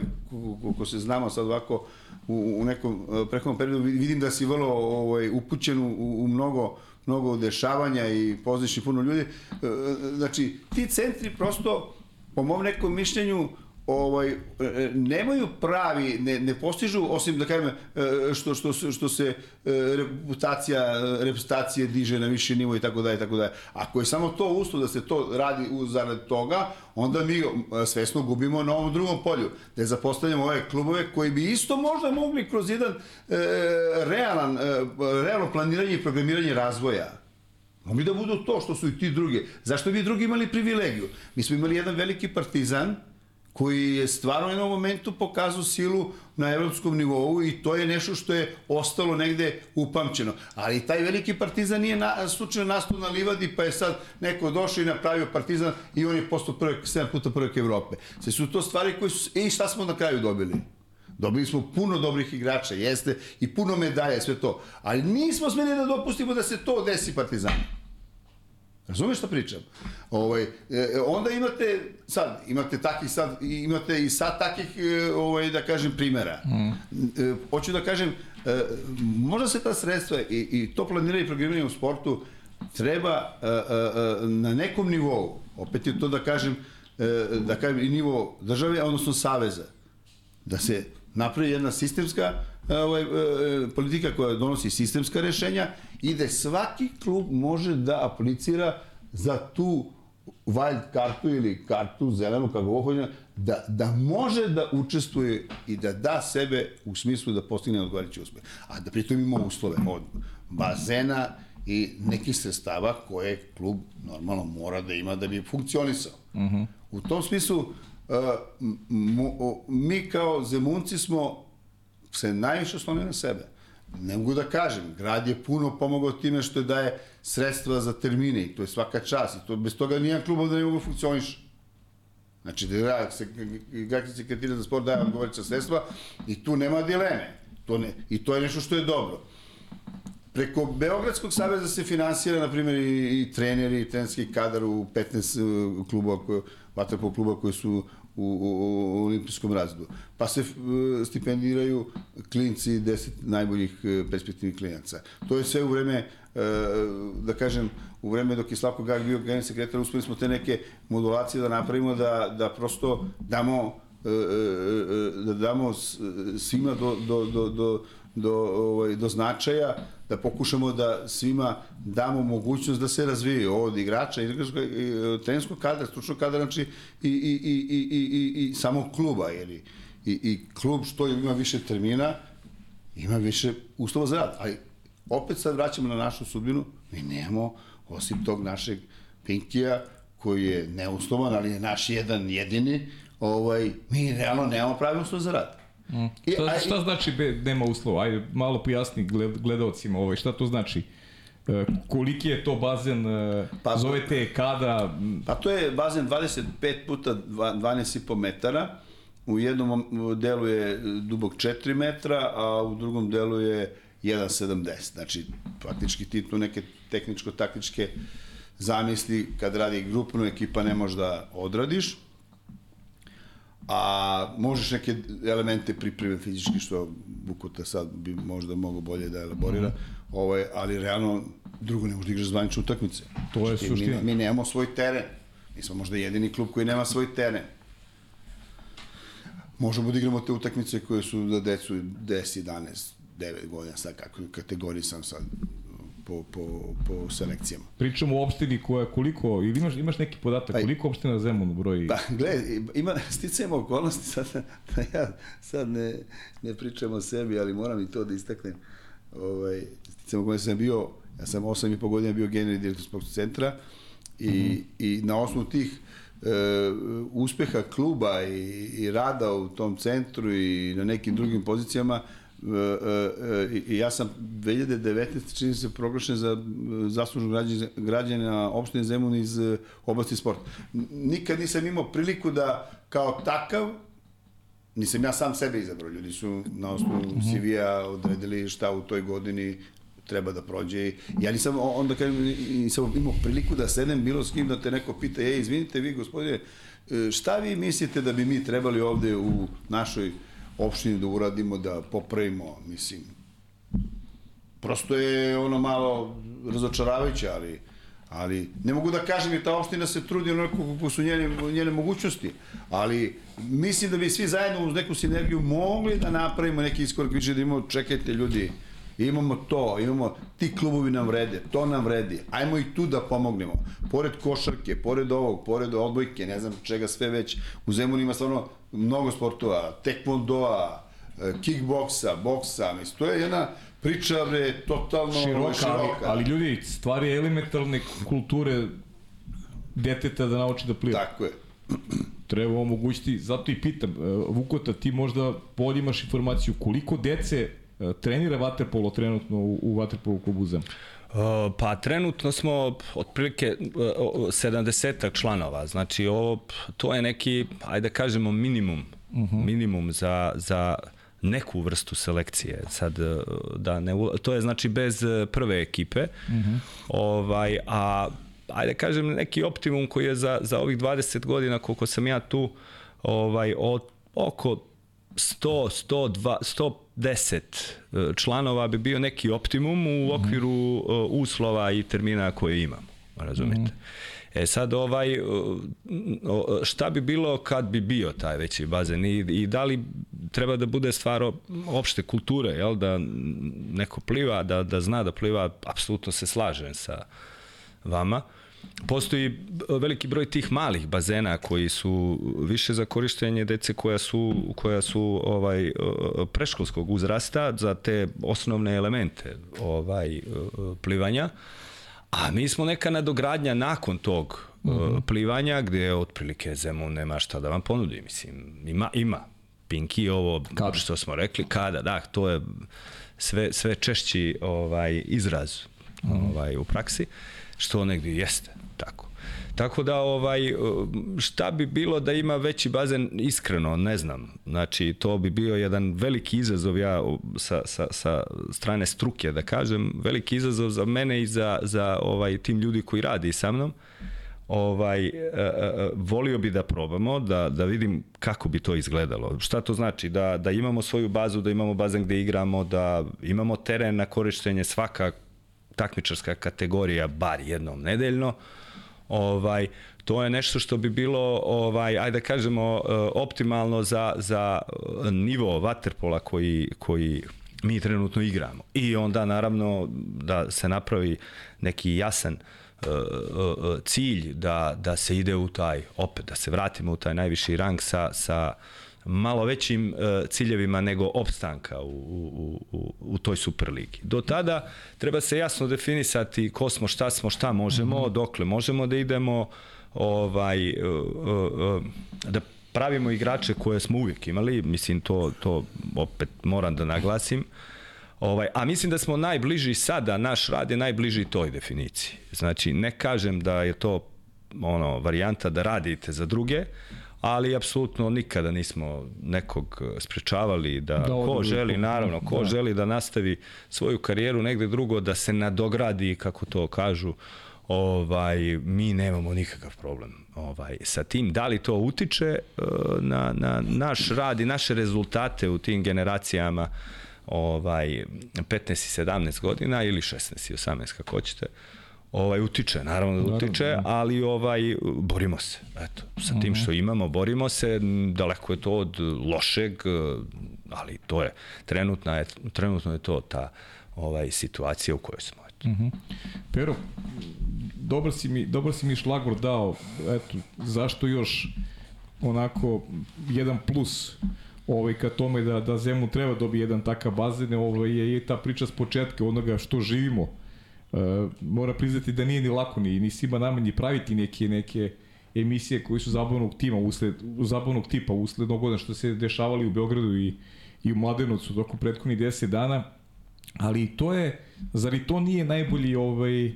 ko se znamo sad ovako u, u nekom e, prehodnom periodu, vidim da si vrlo ovaj, upućen u, u mnogo mnogo dešavanja i poznaš i puno ljudi. E, znači, ti centri prosto, po mom nekom mišljenju, ovaj, e, e, nemaju pravi, ne, ne postižu, osim da kažem, e, što, što, što se reputacija, reputacije diže na viši nivo i tako dalje, tako dalje. Ako je samo to uslov da se to radi u zarad toga, onda mi svesno gubimo na ovom drugom polju, da zapostavljamo ove klubove koji bi isto možda mogli kroz jedan e, realan, e, realno planiranje i programiranje razvoja Mogli da budu to što su i ti drugi. Zašto bi drugi imali privilegiju? Mi smo imali jedan veliki partizan, koji je stvarno u jednom momentu pokazao silu na evropskom nivou i to je nešto što je ostalo negde upamćeno. Ali taj veliki partizan nije na, slučajno nastao na livadi, pa je sad neko došao i napravio partizan i on je postao prvek, 7 puta prvek Evrope. Sve su to stvari koje su... E, šta smo na kraju dobili? Dobili smo puno dobrih igrača, jeste, i puno medalja, sve to. Ali nismo smeli da dopustimo da se to desi Partizanu. Razumeš šta pričam? Ovaj, e, onda imate, sad, imate takih sad, imate i sad takih, e, ovaj, da kažem, primera. Mm. E, hoću da kažem, e, možda se ta sredstva i, i to planiranje i programiranje u sportu treba uh, uh, uh, na nekom nivou, opet je to da kažem, uh, da kažem i nivo države, odnosno saveza, da se napravi jedna sistemska ovaj, politika koja donosi sistemska rešenja i da svaki klub može da aplicira za tu wild kartu ili kartu zelenu, kako god da, da može da učestvuje i da da sebe u smislu da postigne odgovarajući uspeh. A da pritom ima uslove od bazena i nekih sredstava koje klub normalno mora da ima da bi funkcionisao. Uh -huh. U tom smislu, uh, mi kao zemunci smo se najviše oslonili na sebe. Ne mogu da kažem, grad je puno pomogao time što je daje sredstva za termine i to je svaka čast i to, bez toga nijedan klub ovde ne mogu da funkcioniš. Znači, da grad se, sekretar za sport daje odgovorica sredstva i tu nema dileme. To ne, I to je nešto što je dobro. Preko Beogradskog saveza se finansira, na primjer, i, i treneri, i trenerski kadar u 15 klubova, koje, vaterpol kluba koji su u, u, u olimpijskom razredu. Pa se uh, stipendiraju klinci 10 najboljih uh, perspektivnih klinaca. To je sve u vreme, uh, da kažem, u vreme dok je Slavko Gag bio generalni sekretar, uspeli smo te neke modulacije da napravimo, da, da prosto damo da damo svima do, do, do, do, do, ovaj, do značaja da pokušamo da svima damo mogućnost da se razvijaju od igrača, igračka, trenerskog kadra, stručnog kadra, znači i, i, i, i, i, i, i samog kluba, jer i, i klub što ima više termina, ima više uslova za rad. Ali opet sad vraćamo na našu sudbinu, mi nemamo, osim tog našeg Pinkija, koji je neuslovan, ali je naš jedan jedini, ovaj, mi realno nemamo pravi uslov za rad. Mm. I, šta, šta znači be, nema uslova? Ajde, malo pojasni gledalcima ovaj, šta to znači? E, koliki je to bazen, e, pa, zovete kada? Pa to je bazen 25 puta 12,5 metara, u jednom delu je dubok 4 metra, a u drugom delu je 1,70. Znači, praktički ti tu neke tehničko-taktičke zamisli kad radi grupno ekipa ne može da odradiš a možeš neke elemente pripreme fizički što Bukuta sad bi možda mogao bolje da elaborira, mm -hmm. ovaj, ali realno drugo ne možeš da igraš zvanične utakmice. To je znači, suština. Mi, mi nemamo svoj teren. Mi smo možda jedini klub koji nema svoj teren. Možemo da igramo te utakmice koje su za decu 10, 11, 9 godina, sad kako kategorisan sad po, po, po selekcijama. Pričamo o opštini koja koliko, ili imaš, imaš neki podatak, koliko opština Zemun broji? Pa, gledaj, ima, sticajemo okolnosti, sad, da ja sad ne, ne pričam o sebi, ali moram i to da istaknem. Ovaj, sticajemo okolnosti, sam bio, ja sam 8 i po godina bio generalni direktor sportskog centra i, mm -hmm. i na osnovu tih e, uspeha kluba i, i rada u tom centru i na nekim drugim pozicijama, i ja sam 2019. čini se proglašen za zaslužnog građana opštine Zemun iz e, oblasti sporta. Nikad nisam imao priliku da kao takav nisam ja sam sebe izabrao, ljudi su na osnovu mhm. CV-a odredili šta u toj godini treba da prođe. Ja nisam onda kad nisam imao priliku da sedem bilo s kim da te neko pita, ej, izvinite vi gospodine, šta vi mislite da bi mi trebali ovde u našoj opštini da uradimo, da popravimo, mislim. Prosto je ono malo razočaravajuće, ali ali ne mogu da kažem i ta opština se trudi onako kako su njene, njene mogućnosti, ali mislim da bi svi zajedno uz neku sinergiju mogli da napravimo neki iskorak više da imamo, čekajte ljudi, imamo to, imamo, ti klubovi nam vrede, to nam vredi, ajmo i tu da pomognemo. Pored košarke, pored ovog, pored odbojke, ne znam čega sve već, u Zemunu ima stvarno mnogo sportova, tekvondoa, e, kickboksa, boksa, mislim, to je jedna priča bre, totalno široka, široka. Ali, ali ljudi, stvari elementarne kulture deteta da nauči da pliva. Tako je. Treba omogućiti, zato i pitam, e, Vukota, ti možda bolje imaš informaciju koliko dece trenira vaterpolo trenutno u, u vaterpolo klubu Zem? Uh, pa trenutno smo otprilike uh, 70 članova, znači ovo, to je neki, ajde da kažemo minimum, uh mhm. -huh. minimum za, za neku vrstu selekcije. Sad, uh, da ne, to je znači bez uh, prve ekipe, uh mhm. -huh. ovaj, a ajde da kažem neki optimum koji je za, za ovih 20 godina koliko sam ja tu, ovaj, od, oko 100, 102, 110 članova bi bio neki optimum u okviru uh, uslova i termina koje imamo, razumete? Mm -hmm. E sad ovaj, šta bi bilo kad bi bio taj veći bazen i, i da li treba da bude stvar opšte kulture, jel? da neko pliva, da, da zna da pliva, apsolutno se slažem sa vama. Postoji veliki broj tih malih bazena koji su više za korištenje dece koja su, koja su ovaj preškolskog uzrasta za te osnovne elemente ovaj plivanja. A mi smo neka nadogradnja nakon tog mm -hmm. plivanja gde otprilike Zemun nema šta da vam ponudi. Mislim, ima, ima. Pinki ovo, kada? što smo rekli, kada, da, to je sve, sve češći ovaj, izraz -hmm. ovaj, u praksi, što negdje jeste tako. Tako da ovaj šta bi bilo da ima veći bazen iskreno ne znam. Znači to bi bio jedan veliki izazov ja sa, sa, sa strane struke da kažem, veliki izazov za mene i za, za ovaj tim ljudi koji radi sa mnom. Ovaj e, e, e, volio bi da probamo da da vidim kako bi to izgledalo. Šta to znači da da imamo svoju bazu, da imamo bazen gde igramo, da imamo teren na korištenje svaka takmičarska kategorija bar jednom nedeljno ovaj to je nešto što bi bilo ovaj ajde da kažemo eh, optimalno za za nivo waterpola koji koji mi trenutno igramo. I onda naravno da se napravi neki jasan uh, cilj da da se ide u taj opet da se vratimo u taj najviši rang sa sa malo većim uh, ciljevima nego opstanka u, u, u, u toj Superligi. Do tada treba se jasno definisati ko smo, šta smo, šta možemo, mm -hmm. dokle možemo da idemo, ovaj, uh, uh, da pravimo igrače koje smo uvijek imali, mislim to, to opet moram da naglasim, Ovaj, a mislim da smo najbliži sada, naš rad je najbliži toj definiciji. Znači, ne kažem da je to ono varijanta da radite za druge, ali apsolutno nikada nismo nekog e, sprečavali da, da ko želi, naravno, ko da. želi da nastavi svoju karijeru negde drugo, da se nadogradi, kako to kažu, ovaj mi nemamo nikakav problem ovaj sa tim da li to utiče e, na, na naš rad i naše rezultate u tim generacijama ovaj 15 i 17 godina ili 16 i 18 kako hoćete ovaj utiče, naravno da utiče, naravno, da. ali ovaj borimo se. Eto, sa tim mhm. što imamo, borimo se, daleko je to od lošeg, ali to je trenutna je trenutno je to ta ovaj situacija u kojoj smo. Eto. Mhm. Pero, dobro si mi, dobro si mi šlagor dao, eto, zašto još onako jedan plus ovaj, ka tome da, da Zemun treba dobiti jedan takav bazen, ovaj, je, je ta priča s početka onoga što živimo mora priznati da nije ni lako ni, ni svima nama ni praviti neke, neke emisije koji su zabavnog tima usled, zabavnog tipa usled godina što se dešavali u Beogradu i, i u Mladenovcu tokom prethodnih 10 dana ali to je zar i to nije najbolji ovaj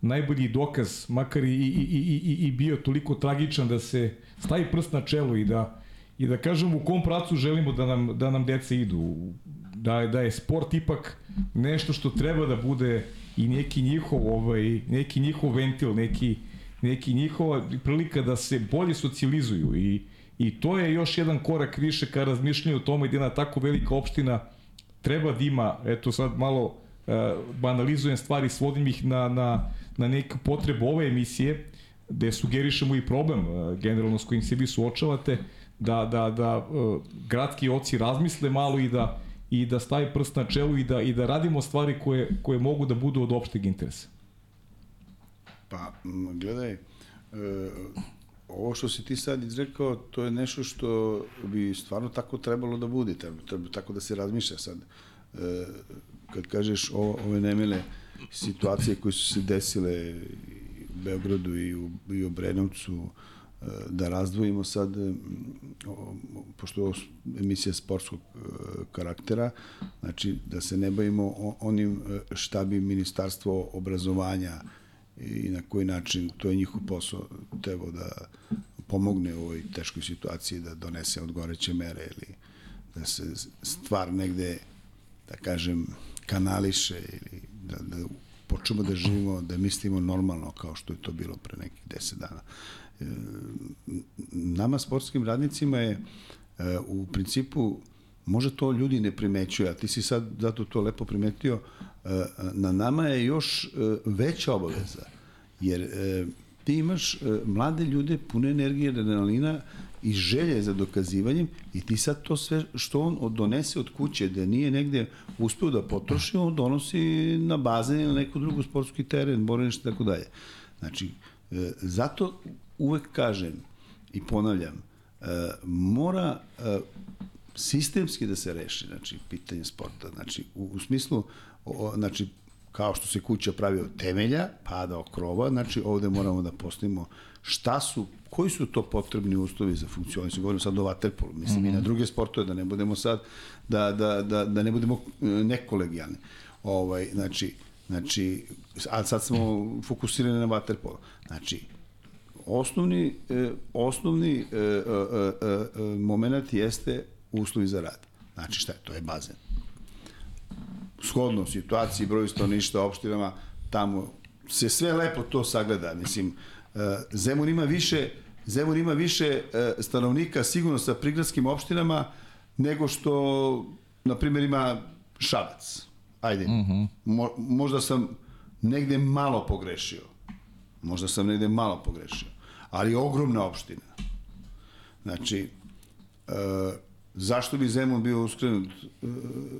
najbolji dokaz makar i, i, i, i, i bio toliko tragičan da se stavi prst na čelo i da i da kažem u kom pracu želimo da nam da nam deca idu. Da da je sport ipak nešto što treba da bude i neki njihov ovaj neki njihov ventil, neki neki njihova prilika da se bolje socijalizuju i i to je još jedan korak više ka razmišljanju o tome da jedna tako velika opština treba da ima, eto sad malo uh, banalizujem stvari, svodim ih na, na, na neku potrebu ove emisije, gde sugerišemo i problem uh, generalno s kojim se vi suočavate, da, da, da uh, gradski oci razmisle malo i da i da stavi prst na čelu i da, i da radimo stvari koje, koje mogu da budu od opšteg interesa? Pa, gledaj, e, ovo što si ti sad izrekao, to je nešto što bi stvarno tako trebalo da bude, treba, treba tako da se razmišlja sad. E, kad kažeš o, ove nemile situacije koje su se desile u Beogradu i u, i u Brenovcu, da razdvojimo sad, pošto je emisija sportskog e, karaktera, znači da se ne bavimo onim e, šta bi ministarstvo obrazovanja i na koji način, to je njihov posao, tebo da pomogne u ovoj teškoj situaciji, da donese odgoreće mere ili da se stvar negde, da kažem, kanališe ili da, da počnemo da živimo, da mislimo normalno kao što je to bilo pre nekih deset dana nama sportskim radnicima je e, u principu Možda to ljudi ne primećuju, a ti si sad zato to lepo primetio, e, na nama je još e, veća obaveza, jer ti imaš mlade ljude pune energije, adrenalina i želje za dokazivanjem i ti sad to sve što on donese od kuće, da nije negde uspeo da potroši, on donosi na bazen ili neku drugu sportski teren, borenište i tako dalje. Znači, zato uvek kažem i ponavljam, mora sistemski da se reši, znači, pitanje sporta. Znači, u, u smislu, o, znači, kao što se kuća pravi od temelja, pa do krova, znači ovde moramo da postavimo šta su, koji su to potrebni uslovi za funkcionisanje. Govorim sad o vaterpolu, mislim mm -hmm. i na mhm. druge sportove, da ne budemo sad, da, da, da, da ne budemo e, nekolegijalni. Ovaj, znači, znači, a sad smo fokusirani na vaterpolo. Znači, osnovni, eh, osnovni eh, eh, eh, eh, moment jeste uslovi za rad. Znači šta je? To je bazen. Shodno situaciji, broju stanovništa, opštinama, tamo se sve lepo to sagleda. Mislim, e, Zemun ima više Zemun ima više e, stanovnika sigurno sa prigradskim opštinama nego što, na primjer, ima Šabac. Ajde, mm -hmm. Mo, možda sam negde malo pogrešio. Možda sam negde malo pogrešio. Ali ogromna opština. Znači, e, zašto bi Zemun bio uskrenut, uh,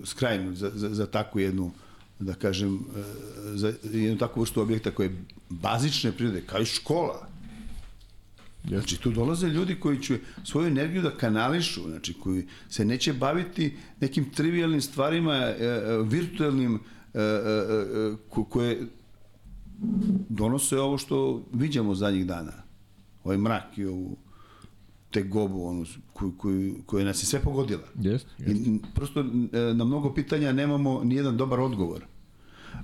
skrajnut za, za, za takvu jednu da kažem, uh, za jednu takvu vrstu objekta koje je bazične prirode, kao i škola. Znači, tu dolaze ljudi koji će svoju energiju da kanališu, znači, koji se neće baviti nekim trivialnim stvarima, e, e, virtualnim, e, e, ko, koje donose ovo što vidimo zadnjih dana. Ovaj mrak i ovu te gobu onu, koju, koju, koju nas je sve pogodila. Jest, jest. I prosto e, na mnogo pitanja nemamo ni jedan dobar odgovor.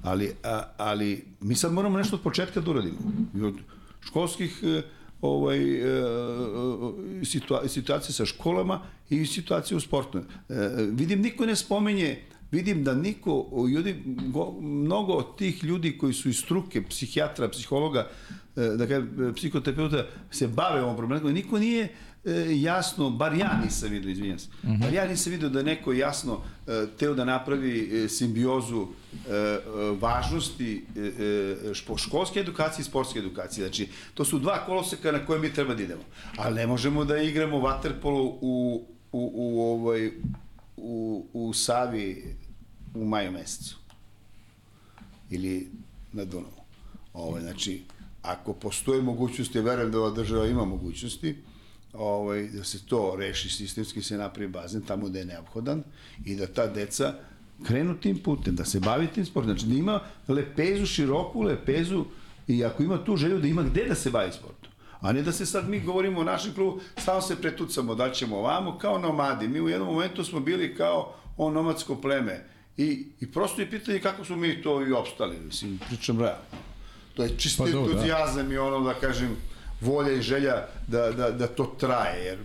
Ali, a, ali mi sad moramo nešto od početka da uradimo. I od školskih e, ovaj, e, situa situacije sa školama i situacije u sportu. Vidim, niko ne spomenje vidim da niko, ljudi, go, mnogo od tih ljudi koji su iz struke, psihijatra, psihologa, da kažem, psihoterapeuta, se bave ovom problemom, niko nije e, jasno, bar ja nisam vidio, izvinjam se, mm -hmm. bar ja nisam vidio da neko jasno e, teo da napravi e, simbiozu e, e, važnosti e, e, školske edukacije i sportske edukacije. Znači, to su dva koloseka na koje mi treba da idemo. Ali ne možemo da igramo vaterpolo u, u, u, ovaj, u, u Savi u maju mesecu. Ili na Dunavu. Ovaj, znači, ako postoje mogućnosti, ja verujem da ova država ima mogućnosti, ovaj, da se to reši sistemski, se napravi bazen tamo gde je neophodan i da ta deca krenu tim putem, da se bavi tim sportom. Znači da ima lepezu, široku lepezu i ako ima tu želju da ima gde da se bavi sportom. A ne da se sad mi govorimo o našem klubu, stavno se pretucamo da ćemo ovamo kao nomadi. Mi u jednom momentu smo bili kao on nomadsko pleme. I, i prosto je pitanje kako smo mi to i opstali, mislim, pričam realno. To je čisti pa, da. entuzijazam da. i ono da kažem, volja i želja da, da, da to traje, jer,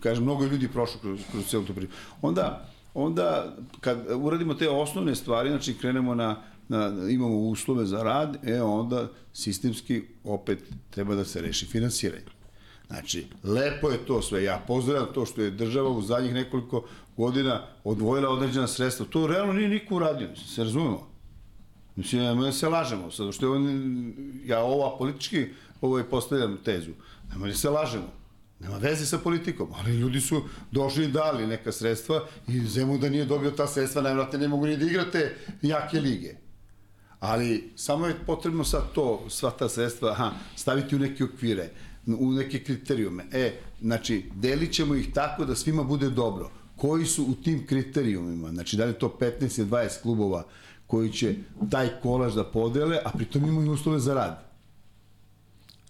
kažem, mnogo ljudi prošlo kroz, kroz celu tu priču. Onda, onda, kad uradimo te osnovne stvari, znači krenemo na, na, imamo uslove za rad, e onda sistemski opet treba da se reši finansiranje. Znači, lepo je to sve. Ja pozdravljam to što je država u zadnjih nekoliko godina odvojila određena sredstva. To realno nije niko uradio, se razumemo. Mislim, nema da se lažemo, sad što je on, ja ova politički ovo je postavljam tezu. Nema da se lažemo. Nema veze sa politikom, ali ljudi su došli i dali neka sredstva i Zemu da nije dobio ta sredstva, najvratne ne mogu ni da igrate jake lige. Ali samo je potrebno sad to, sva ta sredstva, aha, staviti u neke okvire, u neke kriterijume. E, znači, delit ćemo ih tako da svima bude dobro. Koji su u tim kriterijumima? Znači, da li to 15 ili 20 klubova koji će taj kolaž da podele, a pritom imaju uslove za rad.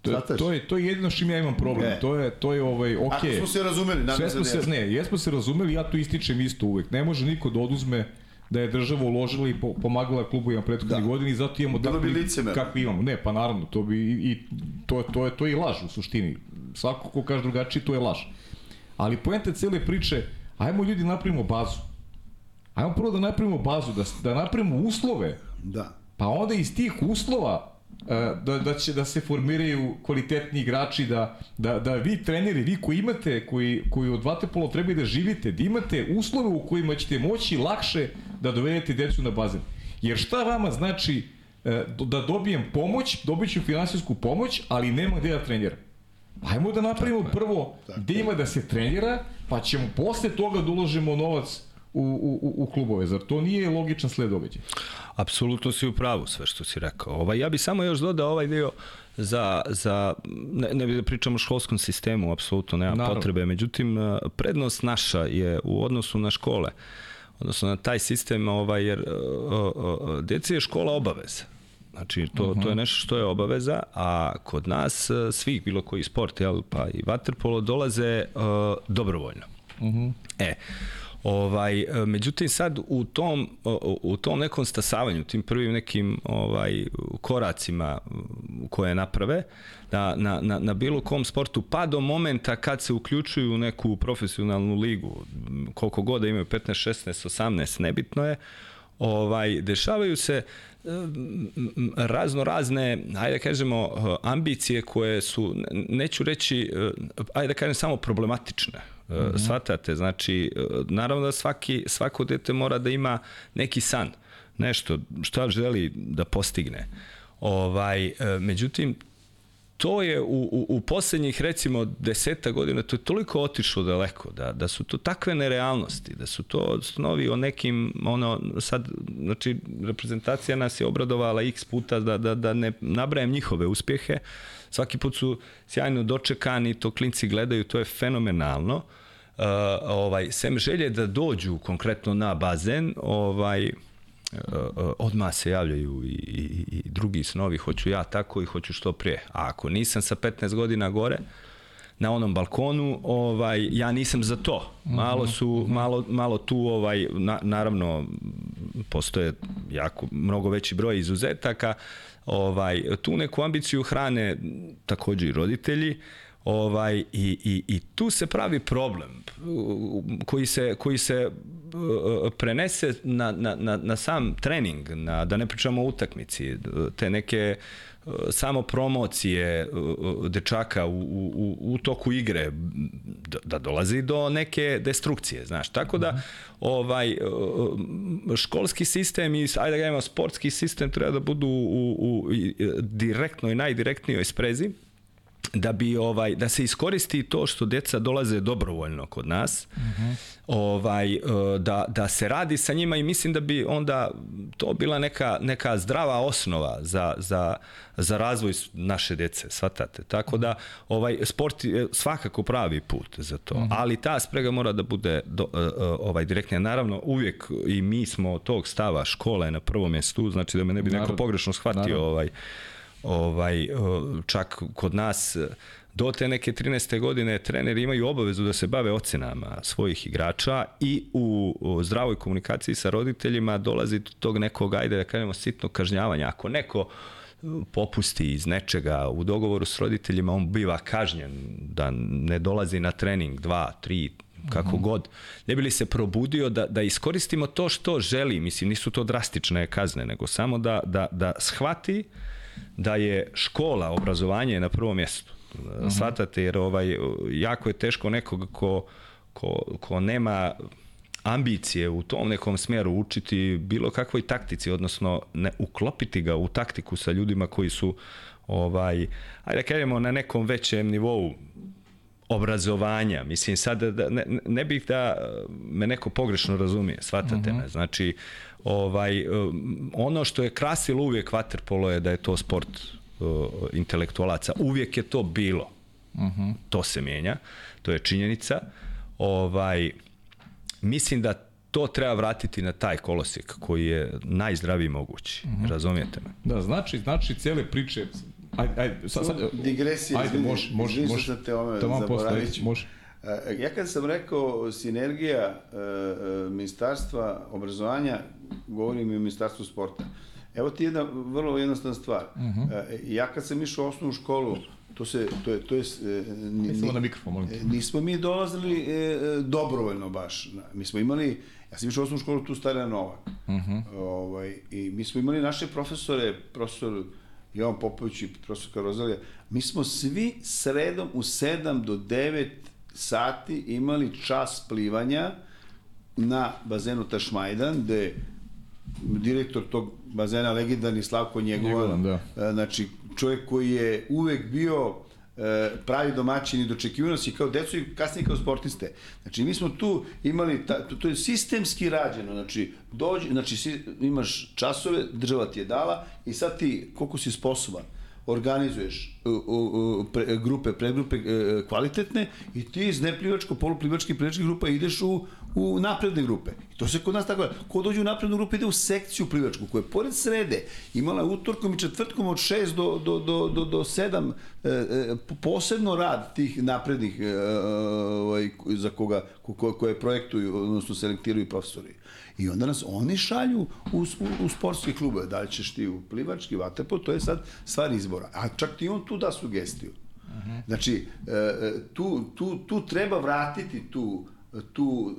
To je, to je, to je jedino što ja imam problem. E. To je, to je ovaj, ok. Ako smo se razumeli, Sve smo se, ne, jesmo se razumeli, ja to ističem isto uvek. Ne može niko da oduzme da je država uložila i pomagala klubovima prethodnih da. godina i zato imamo tako bi kako imamo. Ne, pa naravno, to bi i, i to, to, je, to je i laž u suštini. Svako ko kaže drugačije, to je laž. Ali poenta cele priče, ajmo ljudi napravimo bazu. Ajmo prvo da napravimo bazu, da, da napravimo uslove. Da. Pa onda iz tih uslova da, da će da se formiraju kvalitetni igrači, da, da, da vi treneri, vi koji imate, koji, koji od vaterpola trebaju da živite, da imate uslove u kojima ćete moći lakše da dovedete decu na bazen. Jer šta vama znači e, da dobijem pomoć, dobit ću finansijsku pomoć, ali nema gde da treniram. Ajmo da napravimo prvo gde ima da se trenira, pa ćemo posle toga da uložimo novac u, u, u klubove. Zar to nije logičan sled događaja? Apsolutno si u pravu sve što si rekao. Ovaj, ja bih samo još dodao ovaj dio za, za ne, ne bih da pričamo o školskom sistemu, apsolutno nema Naravno. potrebe. Međutim, eh, prednost naša je u odnosu na škole, odnosno na taj sistem, ovaj, jer uh, uh, djeci je škola obaveza. Znači, to, uh -huh. to je mhm. nešto što je obaveza, a kod nas svih bilo koji sport, jel, pa i vaterpolo, dolaze uh, dobrovoljno. Uh mhm. -huh. E, Ovaj, međutim sad u tom, u tom nekom stasavanju, tim prvim nekim ovaj, koracima koje naprave, na, na, na, na bilo kom sportu, pa do momenta kad se uključuju u neku profesionalnu ligu, koliko god da imaju 15, 16, 18, nebitno je, ovaj, dešavaju se razno razne, ajde da kažemo, ambicije koje su, neću reći, ajde da kažem samo problematične Mm -hmm. Svatate, znači, naravno da svaki, svako dete mora da ima neki san, nešto, šta želi da postigne. Ovaj, e, međutim, to je u, u, u poslednjih recimo deseta godina to je toliko otišlo daleko da, da su to takve nerealnosti da su to snovi o nekim ono sad znači reprezentacija nas je obradovala x puta da, da, da ne nabrajem njihove uspjehe svaki put su sjajno dočekani to klinci gledaju to je fenomenalno uh, ovaj, sem želje da dođu konkretno na bazen, ovaj, uh, uh, odmah se javljaju i, i, i drugi snovi, hoću ja tako i hoću što prije. A ako nisam sa 15 godina gore, na onom balkonu, ovaj ja nisam za to. Malo mhm, su malo malo tu ovaj na, naravno postoje jako mnogo veći broj izuzetaka. Ovaj tu neku ambiciju hrane takođe i roditelji. Ovaj, i, i, I tu se pravi problem koji se, koji se uh, prenese na, na, na, na sam trening, na, da ne pričamo o utakmici, te neke samo promocije uh, dečaka u, u, u toku igre da dolazi do neke destrukcije, znaš. Tako da ovaj školski sistem i ajde da ga sportski sistem treba da budu u, u direktnoj najdirektnijoj sprezi da bi ovaj da se iskoristi to što deca dolaze dobrovoljno kod nas. Uh mhm. -huh. Ovaj e, da da se radi sa njima i mislim da bi onda to bila neka neka zdrava osnova za za za razvoj naše dece, svatate. Tako da ovaj sport je svakako pravi put za to, uh mhm. -huh. ali ta sprega mora da bude do, uh, ovaj direktnija. Naravno, uvijek i mi smo tog stava škola je na prvom mjestu, znači da me ne bi neko pogrešno shvatio Naravno. ovaj ovaj, čak kod nas do te neke 13. godine treneri imaju obavezu da se bave ocenama svojih igrača i u zdravoj komunikaciji sa roditeljima dolazi do tog nekog, ajde da kažemo, sitnog kažnjavanja. Ako neko popusti iz nečega u dogovoru s roditeljima, on biva kažnjen da ne dolazi na trening dva, tri, kako mm -hmm. god, ne bi li se probudio da, da iskoristimo to što želi, mislim, nisu to drastične kazne, nego samo da, da, da shvati uh, da je škola, obrazovanje na prvom mjestu. Uh mhm. -huh. Svatate, jer ovaj, jako je teško nekoga ko, ko, ko nema ambicije u tom nekom smjeru učiti bilo kakvoj taktici, odnosno ne uklopiti ga u taktiku sa ljudima koji su ovaj, ajde da kažemo na nekom većem nivou obrazovanja. Mislim, sad da, ne, ne bih da me neko pogrešno razumije, shvatate uh -huh. me. Znači, ovaj, um, ono što je krasilo uvijek vaterpolo je da je to sport uh, intelektualaca. Uvijek je to bilo. Uh mhm. -huh. To se mijenja. To je činjenica. Ovaj, mislim da to treba vratiti na taj kolosijek koji je najzdraviji mogući. Uh mhm. -huh. Razumijete me? Da, znači, znači cijele priče Ajde, ajde, sad, sad, digresija, ajde, može, može, može, te ove zaboravit može. E, ja kad sam rekao sinergija e, e, ministarstva obrazovanja, govorim i o ministarstvu sporta. Evo ti jedna vrlo jednostavna stvar. Uh mhm. -huh. Ja kad sam išao u osnovnu školu, to se to je to je ni, samo na mikrofon molim Nismo mi dolazili e, dobrovoljno baš. Mi smo imali ja sam išao u osnovnu školu tu Stara Novak. Uh mhm. -huh. ovaj i mi smo imali naše profesore, profesor Jovan Popović i profesor Karozalija, mi smo svi sredom u 7 do 9 sati imali čas plivanja na bazenu Tašmajdan, gde direktor tog bazena, legendarni Slavko Njegovan, Njegovan, da. znači čovjek koji je uvek bio e, pravi domaćin i kao decu i kasnije kao sportiste. Znači mi smo tu imali, ta, to, to je sistemski rađeno, znači, dođi, znači si, imaš časove, država ti je dala i sad ti, koliko si sposoban, organizuješ uh, uh, pre, grupe, predgrupe uh, kvalitetne i ti iz neplivačko, poluplivačke i plivačke grupa ideš u, u napredne grupe. I to se kod nas tako Ko dođe u naprednu grupu ide u sekciju plivačku, koja je pored srede imala utorkom i četvrtkom od 6 do, do, do, do, do 7 e, e, posebno rad tih naprednih e, ovaj, za koga ko, koje projektuju, odnosno selektiraju profesori. I onda nas oni šalju u, u, u sportske klube. Da li ćeš ti u plivački, vaterpol, to je sad stvar izbora. A čak ti on tu da sugestiju. Znači, tu, tu, tu treba vratiti tu, tu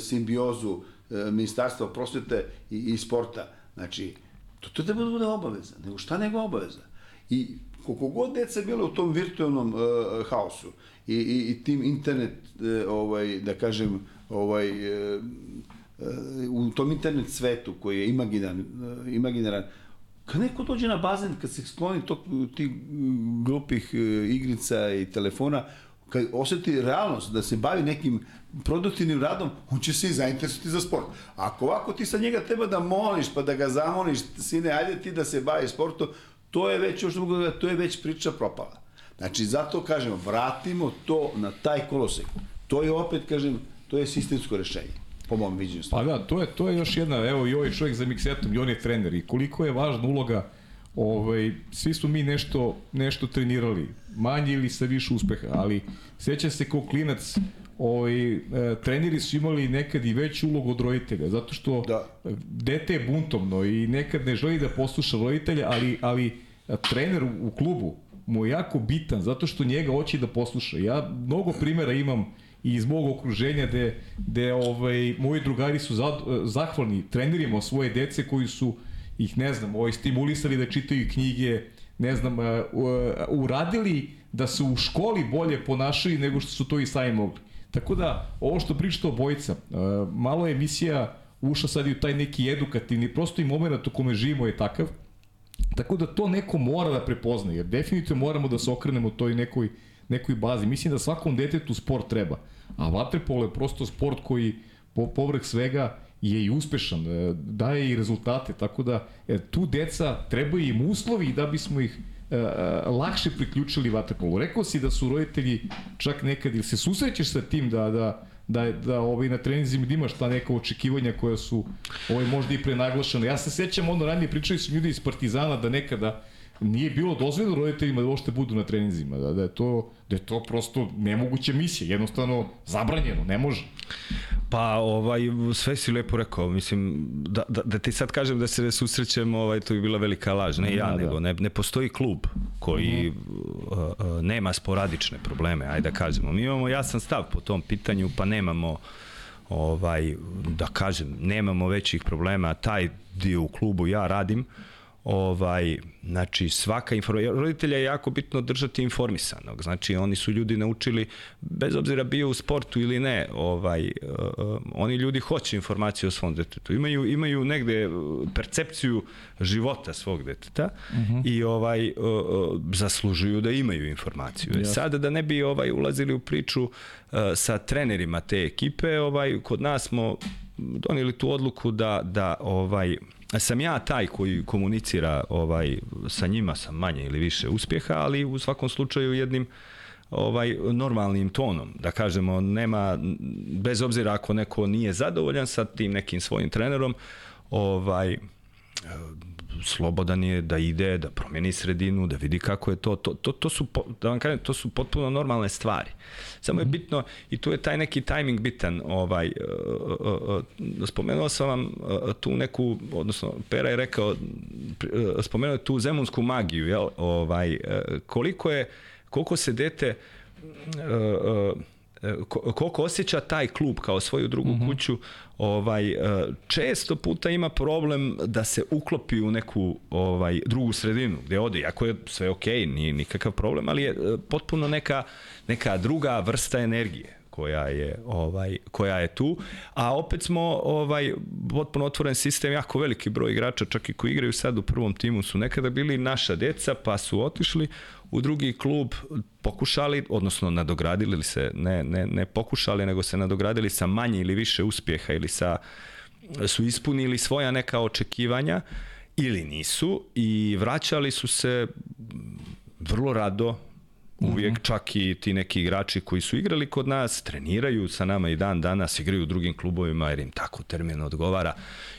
simbiozu ministarstva prosvete i, i sporta. Znači, to, to treba da bude obaveza. Nego šta nego obaveza? I koliko god deca bilo u tom virtualnom uh, haosu i, i, i tim internet, uh, ovaj, da kažem, ovaj, uh, u tom internet svetu koji je imaginaran, imaginaran kad neko dođe na bazen, kad se skloni tog, tih glupih igrica i telefona, kad oseti realnost da se bavi nekim produktivnim radom, on će se i zainteresovati za sport. Ako ovako ti sa njega treba da moliš, pa da ga zamoliš, sine, ajde ti da se bavi sportom, to je već, još mogu to je već priča propala. Znači, zato kažemo, vratimo to na taj kolosek. To je opet, kažem, to je sistemsko rešenje po mom viđenju. Pa da, to je, to je još jedna, evo i ovaj čovjek za miksetom, i on je trener i koliko je važna uloga ovaj, svi smo mi nešto, nešto trenirali, manje ili sa više uspeha, ali seća se kao klinac, ovaj, e, treneri su imali nekad i veću ulogu od roditelja, zato što da. dete je buntovno i nekad ne želi da posluša roditelja, ali, ali trener u klubu mu je jako bitan, zato što njega hoće da posluša. Ja mnogo primera imam i iz mog okruženja gde, gde ovaj, moji drugari su za, zahvalni trenerima svoje dece koji su ih, ne znam, ovaj, stimulisali da čitaju knjige, ne znam, uradili da se u školi bolje ponašaju nego što su to i sami mogli. Tako da, ovo što pričate bojica, malo je emisija ušla sad i u taj neki edukativni, prosto i moment u kome živimo je takav, tako da to neko mora da prepozna, jer definitivno moramo da se okrenemo toj nekoj, nekoj bazi. Mislim da svakom detetu sport treba. A vaterpolo je prosto sport koji po, povrh svega je i uspešan, e, daje i rezultate, tako da e, tu deca trebaju im uslovi da bismo ih e, lakše priključili vaterpolu. Rekao si da su roditelji čak nekad, ili se susrećeš sa tim da, da, da, da ovaj, na trenizima da imaš ta neka očekivanja koja su ovaj, možda i prenaglašena. Ja se sećam, ono ranije pričali su ljudi iz Partizana da nekada nije bilo dozvoljeno roditeljima da uopšte budu na treninzima, da, da, je to, da je to prosto nemoguća misija, jednostavno zabranjeno, ne može. Pa ovaj, sve si lepo rekao, mislim, da, da, da ti sad kažem da se ne susrećemo, ovaj, to bi bila velika laž, ne ja, da, nego ne, ne postoji klub koji uh -huh. uh, uh, nema sporadične probleme, ajde da kažemo. Mi imamo jasan stav po tom pitanju, pa nemamo ovaj, da kažem, nemamo većih problema, taj dio u klubu ja radim, uh, ovaj, znači svaka informacija, roditelja je jako bitno držati informisanog, znači oni su ljudi naučili, bez obzira bio u sportu ili ne, ovaj, uh, oni ljudi hoće informacije o svom detetu, imaju, imaju negde percepciju života svog deteta uh mhm. -huh. i ovaj, uh, zaslužuju da imaju informaciju. Yes. Sada da ne bi ovaj ulazili u priču uh, sa trenerima te ekipe, ovaj, kod nas smo donijeli tu odluku da, da ovaj, sam ja taj koji komunicira ovaj sa njima sa manje ili više uspjeha, ali u svakom slučaju jednim ovaj normalnim tonom, da kažemo, nema bez obzira ako neko nije zadovoljan sa tim nekim svojim trenerom, ovaj slobodan je da ide, da promeni sredinu, da vidi kako je to. To, to, to su, da vam kažem, to su potpuno normalne stvari. Samo je mhm. bitno, i tu je taj neki tajming bitan, ovaj, uh, uh, uh, spomenuo sam vam tu neku, odnosno Pera je rekao, spomenuo je tu zemunsku magiju, jel? Ovaj, koliko je, koliko se dete e, koliko osjeća taj klub kao svoju drugu mm -hmm. kuću, ovaj e, često puta ima problem da se uklopi u neku ovaj drugu sredinu gde ode, iako je sve okej, okay, nije nikakav problem, ali je e, potpuno neka neka druga vrsta energije koja je ovaj koja je tu a opet smo ovaj potpuno otvoren sistem jako veliki broj igrača čak i koji igraju sad u prvom timu su nekada bili naša deca pa su otišli u drugi klub pokušali odnosno nadogradili se ne ne ne pokušali nego se nadogradili sa manje ili više uspjeha ili sa su ispunili svoja neka očekivanja ili nisu i vraćali su se vrlo rado Uvijek mm -hmm. čak i ti neki igrači koji su igrali kod nas, treniraju sa nama i dan danas, igraju u drugim klubovima jer im tako termin odgovara.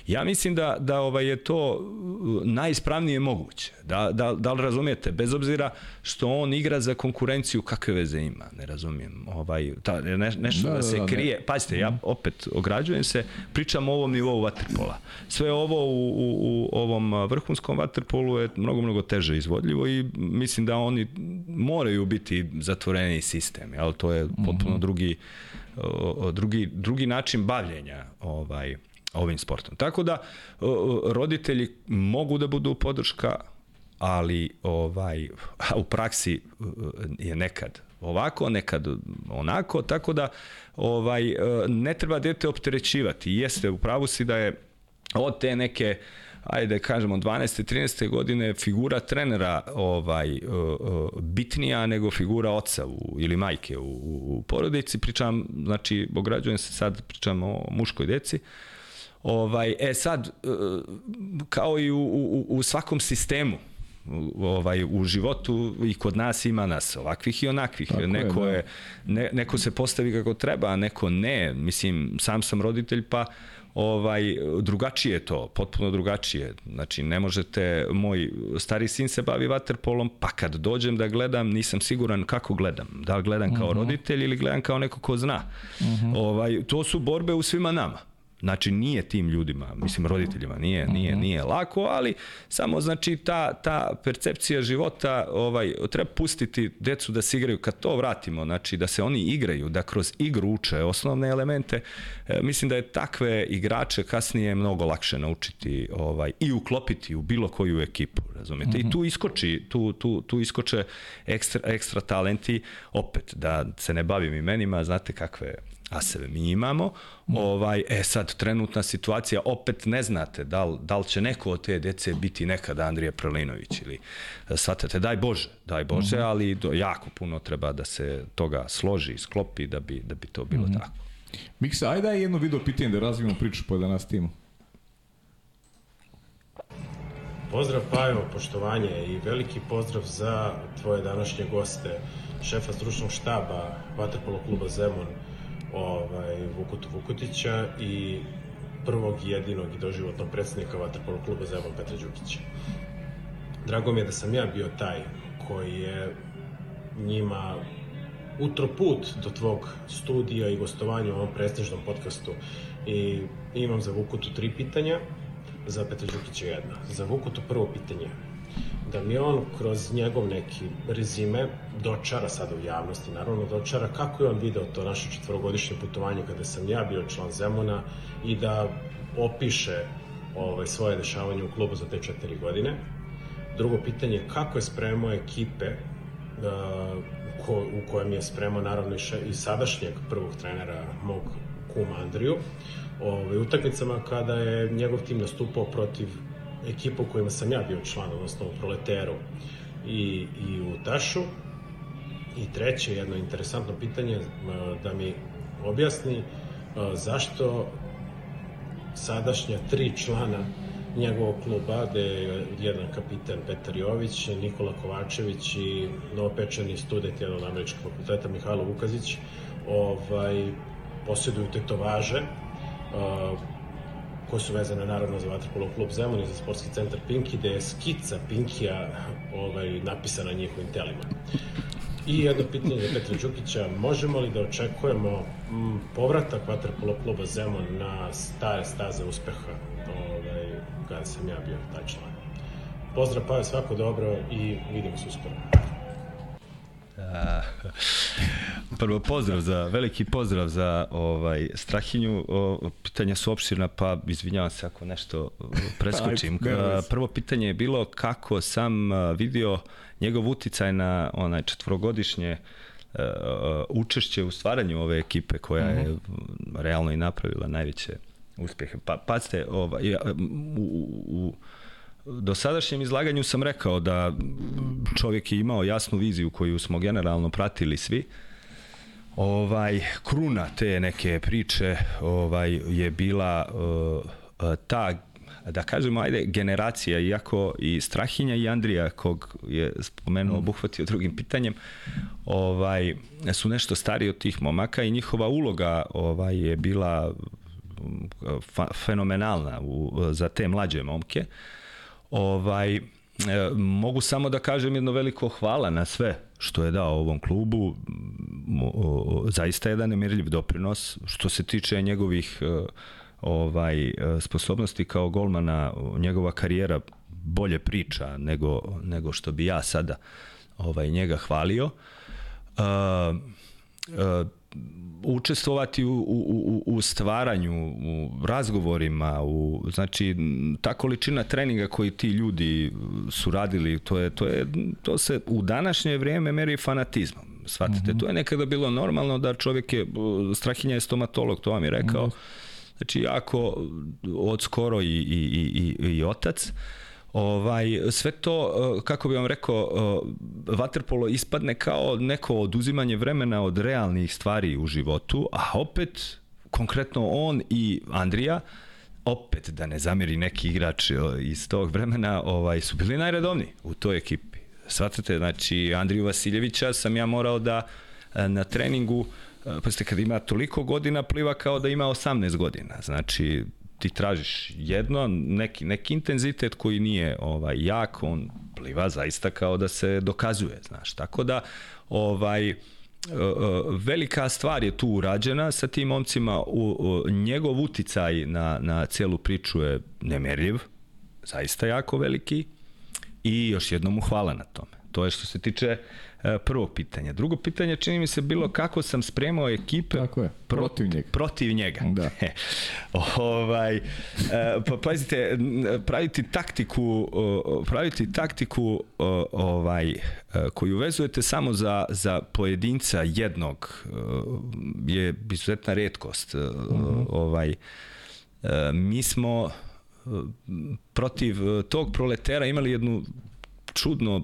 Ja mislim da, da ovaj je to uh, najispravnije moguće. Da, da, da li razumijete? Bez obzira što on igra za konkurenciju, kakve veze ima? Ne razumijem. Ovaj, ta, ne, nešto da, da, da se da, krije. Ne. Pazite, ja mhm. opet ograđujem se, pričam o ovom nivou vaterpola. Sve ovo u, u, u ovom vrhunskom vaterpolu je mnogo, mnogo teže izvodljivo i mislim da oni moraju biti zatvoreni sistem. Jel? To je potpuno mm -hmm. drugi, drugi, drugi način bavljenja ovaj, ovim sportom. Tako da roditelji mogu da budu podrška, ali ovaj u praksi je nekad ovako, nekad onako, tako da ovaj ne treba dete opterećivati. Jeste, u pravu si da je od te neke ajde kažemo 12. 13. godine figura trenera ovaj bitnija nego figura oca u, ili majke u, u porodici pričam znači ograđujem se sad pričam o muškoj deci Ovaj, e sad, e, kao i u, u, u svakom sistemu, ovaj u životu i kod nas ima nas ovakvih i onakvih. Tako neko je, da. je ne, neko se postavi kako treba, a neko ne. Mislim, sam sam roditelj pa ovaj drugačije je to, potpuno drugačije. Znači ne možete moj stari sin se bavi vaterpolom, pa kad dođem da gledam, nisam siguran kako gledam. Da li gledam kao uh mhm. -huh. roditelj ili gledam kao neko ko zna. Uh mhm. -huh. Ovaj to su borbe u svima nama. Znači nije tim ljudima, mislim roditeljima, nije nije mhm. nije lako, ali samo znači ta ta percepcija života, ovaj treba pustiti decu da se igraju kad to vratimo, znači da se oni igraju, da kroz igru uče osnovne elemente. E, mislim da je takve igrače kasnije mnogo lakše naučiti ovaj i uklopiti u bilo koju ekipu, razumete? Mm -hmm. I mhm. tu iskoči, tu tu tu iskoče ekstra ekstra talenti opet da se ne bavim imenima, znate kakve aseve mi imamo. Mm. Ovaj, e sad, trenutna situacija, opet ne znate da li, da li će neko od te dece biti nekada Andrija Prelinović ili e, shvatate, daj Bože, daj Bože, mm. ali do, jako puno treba da se toga složi i sklopi da bi, da bi to bilo mm. tako. Miksa, ajde daj jedno video pitanje da razvijemo priču po da nas timu. Pozdrav Pajo, poštovanje i veliki pozdrav za tvoje današnje goste, šefa stručnog štaba Vaterpolo kluba Zemun, ovaj, Vukutu Vukutića i prvog i jedinog i doživotnog predsednika Vatrpolo kluba Zemun Petra Đukića. Drago mi je da sam ja bio taj koji je njima utroput do tvog studija i gostovanja u ovom prestižnom podcastu i imam za Vukutu tri pitanja, za Petra Đukića jedna. Za Vukutu prvo pitanje da mi on kroz njegov neki rezime dočara sada u javnosti, naravno dočara kako je on video to naše četvorogodišnje putovanje kada sam ja bio član Zemuna i da opiše ovaj, svoje dešavanje u klubu za te četiri godine. Drugo pitanje, kako je spremao ekipe uh, ko, u kojem je spremao naravno i, i sadašnjeg prvog trenera mog kuma Andriju, ovaj, utakmicama kada je njegov tim nastupao protiv ekipa u kojima sam ja bio član, odnosno u Proleteru i, i u Tašu. I treće, jedno interesantno pitanje, da mi objasni zašto sadašnja tri člana njegovog kluba, gde je jedan kapitan Petar Jović, Nikola Kovačević i novopečani student jednog američkog fakulteta Mihajlo Vukazić, ovaj, posjeduju tetovaže, koje su vezane naravno za Vatrpolo klub Zemun i za sportski centar Pinki, gde je skica Pinkija ovaj, napisana njihovim telima. I jedno pitanje za Petra Đukića, možemo li da očekujemo m, povratak Vatrpolo kluba Zemun na stare staze uspeha ovaj, kada sam ja bio taj član? Pozdrav, pa svako dobro i vidimo se uskoro. Prvo pozdrav za veliki pozdrav za ovaj Strahinju. O, pitanja su opširna, pa izvinjavam se ako nešto preskočim. Prvo pitanje je bilo kako sam a, vidio njegov uticaj na onaj četvorogodišnje e, učešće u stvaranju ove ekipe koja je realno i napravila najveće uspehe. Pa pazite, ovaj u, u, u dosadašnjem izlaganju sam rekao da čovjek je imao jasnu viziju koju smo generalno pratili svi. Ovaj kruna te neke priče ovaj je bila uh, ta da kažemo, ajde, generacija, iako i Strahinja i Andrija, kog je spomenuo, obuhvatio drugim pitanjem, ovaj, su nešto stariji od tih momaka i njihova uloga ovaj, je bila fa, fenomenalna u, za te mlađe momke. Ovaj, e, mogu samo da kažem jedno veliko hvala na sve što je dao ovom klubu. Zaista jedan nemirljiv doprinos što se tiče njegovih e, ovaj sposobnosti kao golmana, njegova karijera bolje priča nego, nego što bi ja sada ovaj njega hvalio. Uh, uh, učestvovati u, u, u stvaranju, u razgovorima, u, znači ta količina treninga koji ti ljudi su radili, to je, to je, to se u današnje vrijeme meri fanatizmom. Shvatite, mm -hmm. to je nekada bilo normalno da čovjek je, Strahinja je stomatolog, to vam je rekao, mm -hmm znači jako od skoro i, i, i, i otac, ovaj, sve to, kako bi vam rekao, vaterpolo ispadne kao neko oduzimanje vremena od realnih stvari u životu, a opet, konkretno on i Andrija, opet da ne zamiri neki igrač iz tog vremena, ovaj, su bili najredovniji u toj ekipi. Svatate, znači, Andriju Vasiljevića sam ja morao da na treningu pa ste kad ima toliko godina pliva kao da ima 18 godina. Znači, ti tražiš jedno, neki, neki intenzitet koji nije ovaj jak, on pliva zaista kao da se dokazuje, znaš. Tako da, ovaj, e, e, velika stvar je tu urađena sa tim momcima, u, njegov uticaj na, na celu priču je nemerljiv, zaista jako veliki i još jednom mu hvala na tome. To je što se tiče E, prvo pitanje. Drugo pitanje čini mi se bilo kako sam spremao ekipe Tako je, protiv njega. Protiv njega. Da. ovaj, e, pa pazite, praviti taktiku, praviti taktiku ovaj, e, koju vezujete samo za, za pojedinca jednog je izuzetna redkost. Mhm. -huh. Ovaj, mi smo protiv tog proletera imali jednu čudno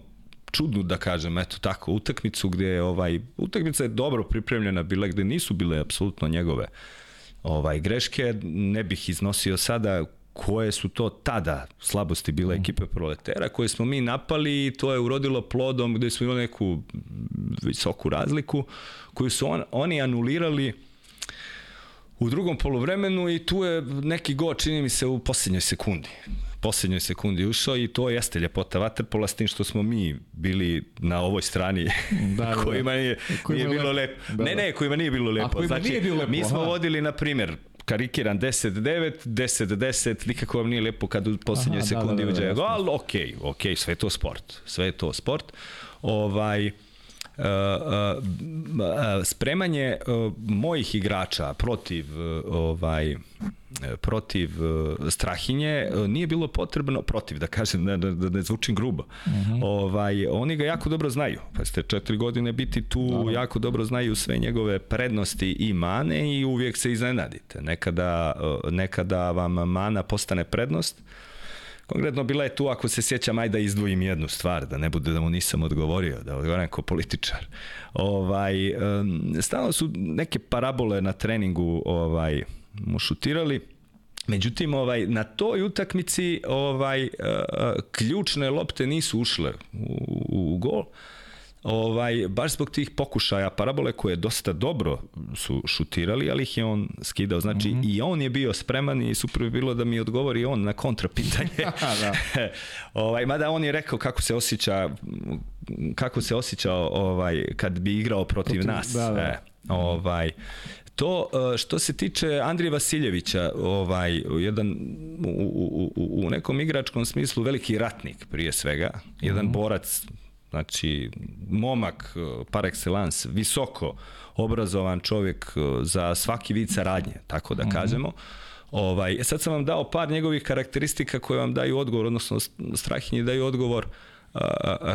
čudnu da kažem, eto tako, utakmicu gde je ovaj utakmica je dobro pripremljena bila gde nisu bile apsolutno njegove ovaj greške, ne bih iznosio sada koje su to tada slabosti bile ekipe proletera koje smo mi napali i to je urodilo plodom gde smo imali neku visoku razliku koju su on, oni anulirali u drugom polovremenu i tu je neki go čini mi se u poslednjoj sekundi poslednjoj sekundi ušao i to jeste ljepota vaterpola s tim što smo mi bili na ovoj strani da, da, kojima nije, nije bilo lepo. Da, ne, ne, kojima nije bilo lepo. A kojima znači, nije bilo lepo. Mi smo aha. vodili, na primjer, karikiran 10-9, 10-10, nikako vam nije lepo kad u poslednjoj Aha, sekundi da, da, da, uđe gol, ok, ok, sve je to sport, sve je to sport. Ovaj, spremanje uh, mojih igrača protiv ovaj protiv Strahinje nije bilo potrebno protiv da kažem da, da, da ne zvučim grubo. Mhm. -huh. Ovaj oni ga jako dobro znaju. Pa ste četiri godine biti tu da, jako dobro znaju sve njegove prednosti i mane i uvijek se iznenadite. Nekada nekada vam mana postane prednost Konkretno bila je tu, ako se sjećam, ajde da izdvojim jednu stvar, da ne bude da mu nisam odgovorio, da odgovorim kao političar. Ovaj, um, stalno su neke parabole na treningu ovaj, mu šutirali, Međutim, ovaj, na toj utakmici ovaj, uh, ključne lopte nisu ušle u, u, u gol ovaj, baš zbog tih pokušaja parabole koje dosta dobro su šutirali, ali ih je on skidao. Znači, mm -hmm. i on je bio spreman i super bi bilo da mi odgovori on na kontra pitanje. da. ovaj, mada on je rekao kako se osjeća kako se osjećao ovaj, kad bi igrao protiv, protiv nas. Da, da. E, ovaj, To e, što se tiče Andrija Vasiljevića, ovaj jedan u, u, u, u nekom igračkom smislu veliki ratnik prije svega, jedan mm -hmm. borac Znači, momak uh, par excellence, visoko obrazovan čovjek uh, za svaki vid saradnje, tako da mm -hmm. kažemo. Ovaj, e, sad sam vam dao par njegovih karakteristika koje vam daju odgovor, odnosno Strahinji daju odgovor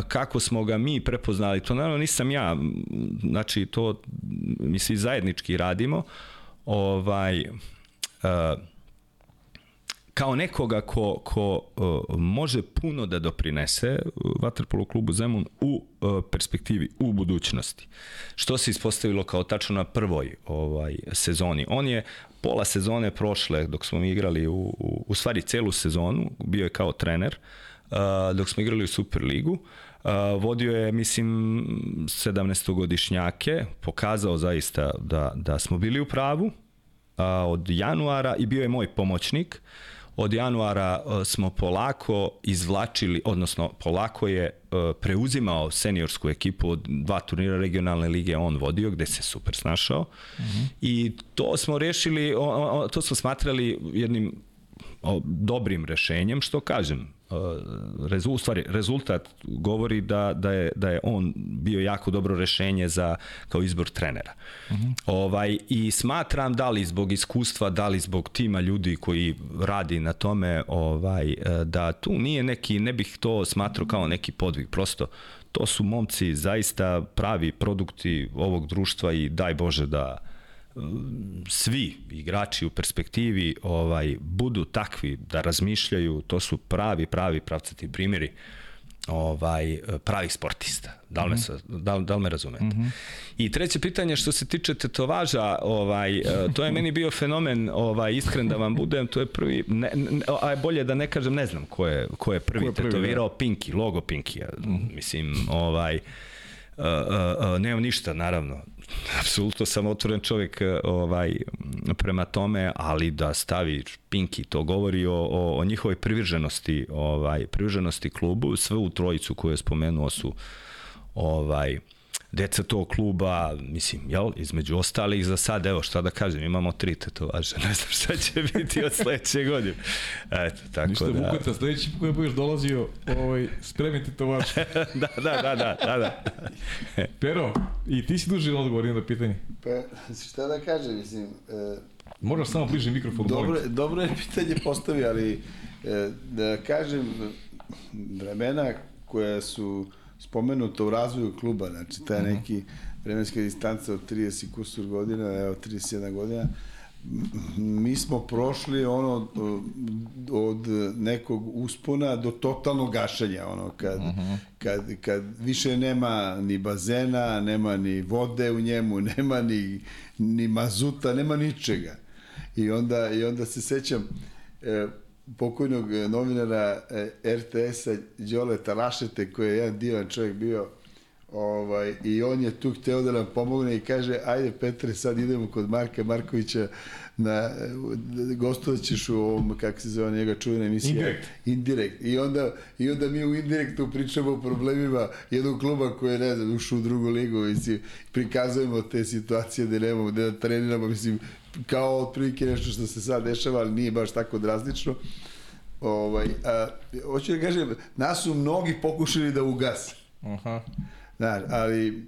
kako smo ga mi prepoznali. To naravno nisam ja, znači to mi svi zajednički radimo. Ovaj, uh, kao nekoga ko, ko uh, može puno da doprinese Vaterpolu klubu Zemun u uh, perspektivi, u budućnosti. Što se ispostavilo kao tačno na prvoj ovaj sezoni. On je pola sezone prošle, dok smo mi igrali u, u, u stvari celu sezonu, bio je kao trener, uh, dok smo igrali u Superligu, uh, vodio je, mislim, 17-godišnjake, pokazao zaista da, da smo bili u pravu, uh, od januara i bio je moj pomoćnik, od januara uh, smo polako izvlačili, odnosno polako je uh, preuzimao seniorsku ekipu od dva turnira regionalne lige on vodio gde se super snašao mm -hmm. i to smo rešili, to smo smatrali jednim dobrim rešenjem, što kažem, rezu, u stvari, rezultat govori da, da, je, da je on bio jako dobro rešenje za, kao izbor trenera. Mhm. -huh. ovaj, I smatram da li zbog iskustva, da li zbog tima ljudi koji radi na tome, ovaj, da tu nije neki, ne bih to smatrao kao neki podvig, prosto to su momci zaista pravi produkti ovog društva i daj Bože da, svi igrači u perspektivi ovaj budu takvi da razmišljaju, to su pravi pravi pravcati primjeri ovaj pravih sportista. Da li me, mhm. da, da li me razumete? Mm -hmm. I treće pitanje što se tiče tetovaža, ovaj, to je meni bio fenomen, ovaj, iskren da vam budem, to je prvi, ne, ne, a bolje da ne kažem, ne znam ko je, ko je prvi, ko je prvi tetovirao da. Pinky, logo Pinky. Mm -hmm. Mislim, ovaj, uh, uh, uh, nemam ništa, naravno apsolutno sam otvoren čovjek e, ovaj, prema tome, ali da stavi Pinki, to govori o, o, o njihovoj privrženosti, ovaj, privrženosti klubu, sve u trojicu koje je spomenuo su ovaj, deca tog kluba, mislim, jel, između ostalih za sad, evo, šta da kažem, imamo tri tetovaže, ne znam šta će biti od sledeće godine. Eto, tako Ništa, da... Vukota, sledeći put budeš dolazio, ovaj, spremi tetovaž. da, da, da, da, da, da. Pero, i ti si duži odgovor na pitanje. Pa, šta da kažem, mislim... E, Moraš samo bliže mikrofon. Dobro, dobro je pitanje postavi, ali e, da kažem, vremena koja su spomenuto u razvoju kluba, znači ta mhm. neki vremenska distanca od 30 kusur godina, evo 31 godina, mi smo prošli ono od nekog uspona do totalnog gašenja ono kad, uh mhm. -huh. kad, kad više nema ni bazena nema ni vode u njemu nema ni, ni mazuta nema ničega i onda, i onda se sećam e, pokojnog e, novinara e, RTS-a Đole Talašete, koji je jedan divan čovjek bio, ovaj, i on je tu hteo da nam pomogne i kaže, ajde Petre, sad idemo kod Marka Markovića, na gostovat ćeš u ovom, kako se zove njega čuvena emisija? Indirekt. Indirekt. I onda, I onda mi u Indirektu pričamo o problemima jednog kluba koji je, ne znam, ušao u drugu ligu i si prikazujemo te situacije da nemamo, da treniramo, mislim, kao otprilike nešto što se sad dešava, ali nije baš tako drastično. Ovaj, a, hoću da kažem, nas su mnogi pokušali da ugase. Aha. Znaš, ali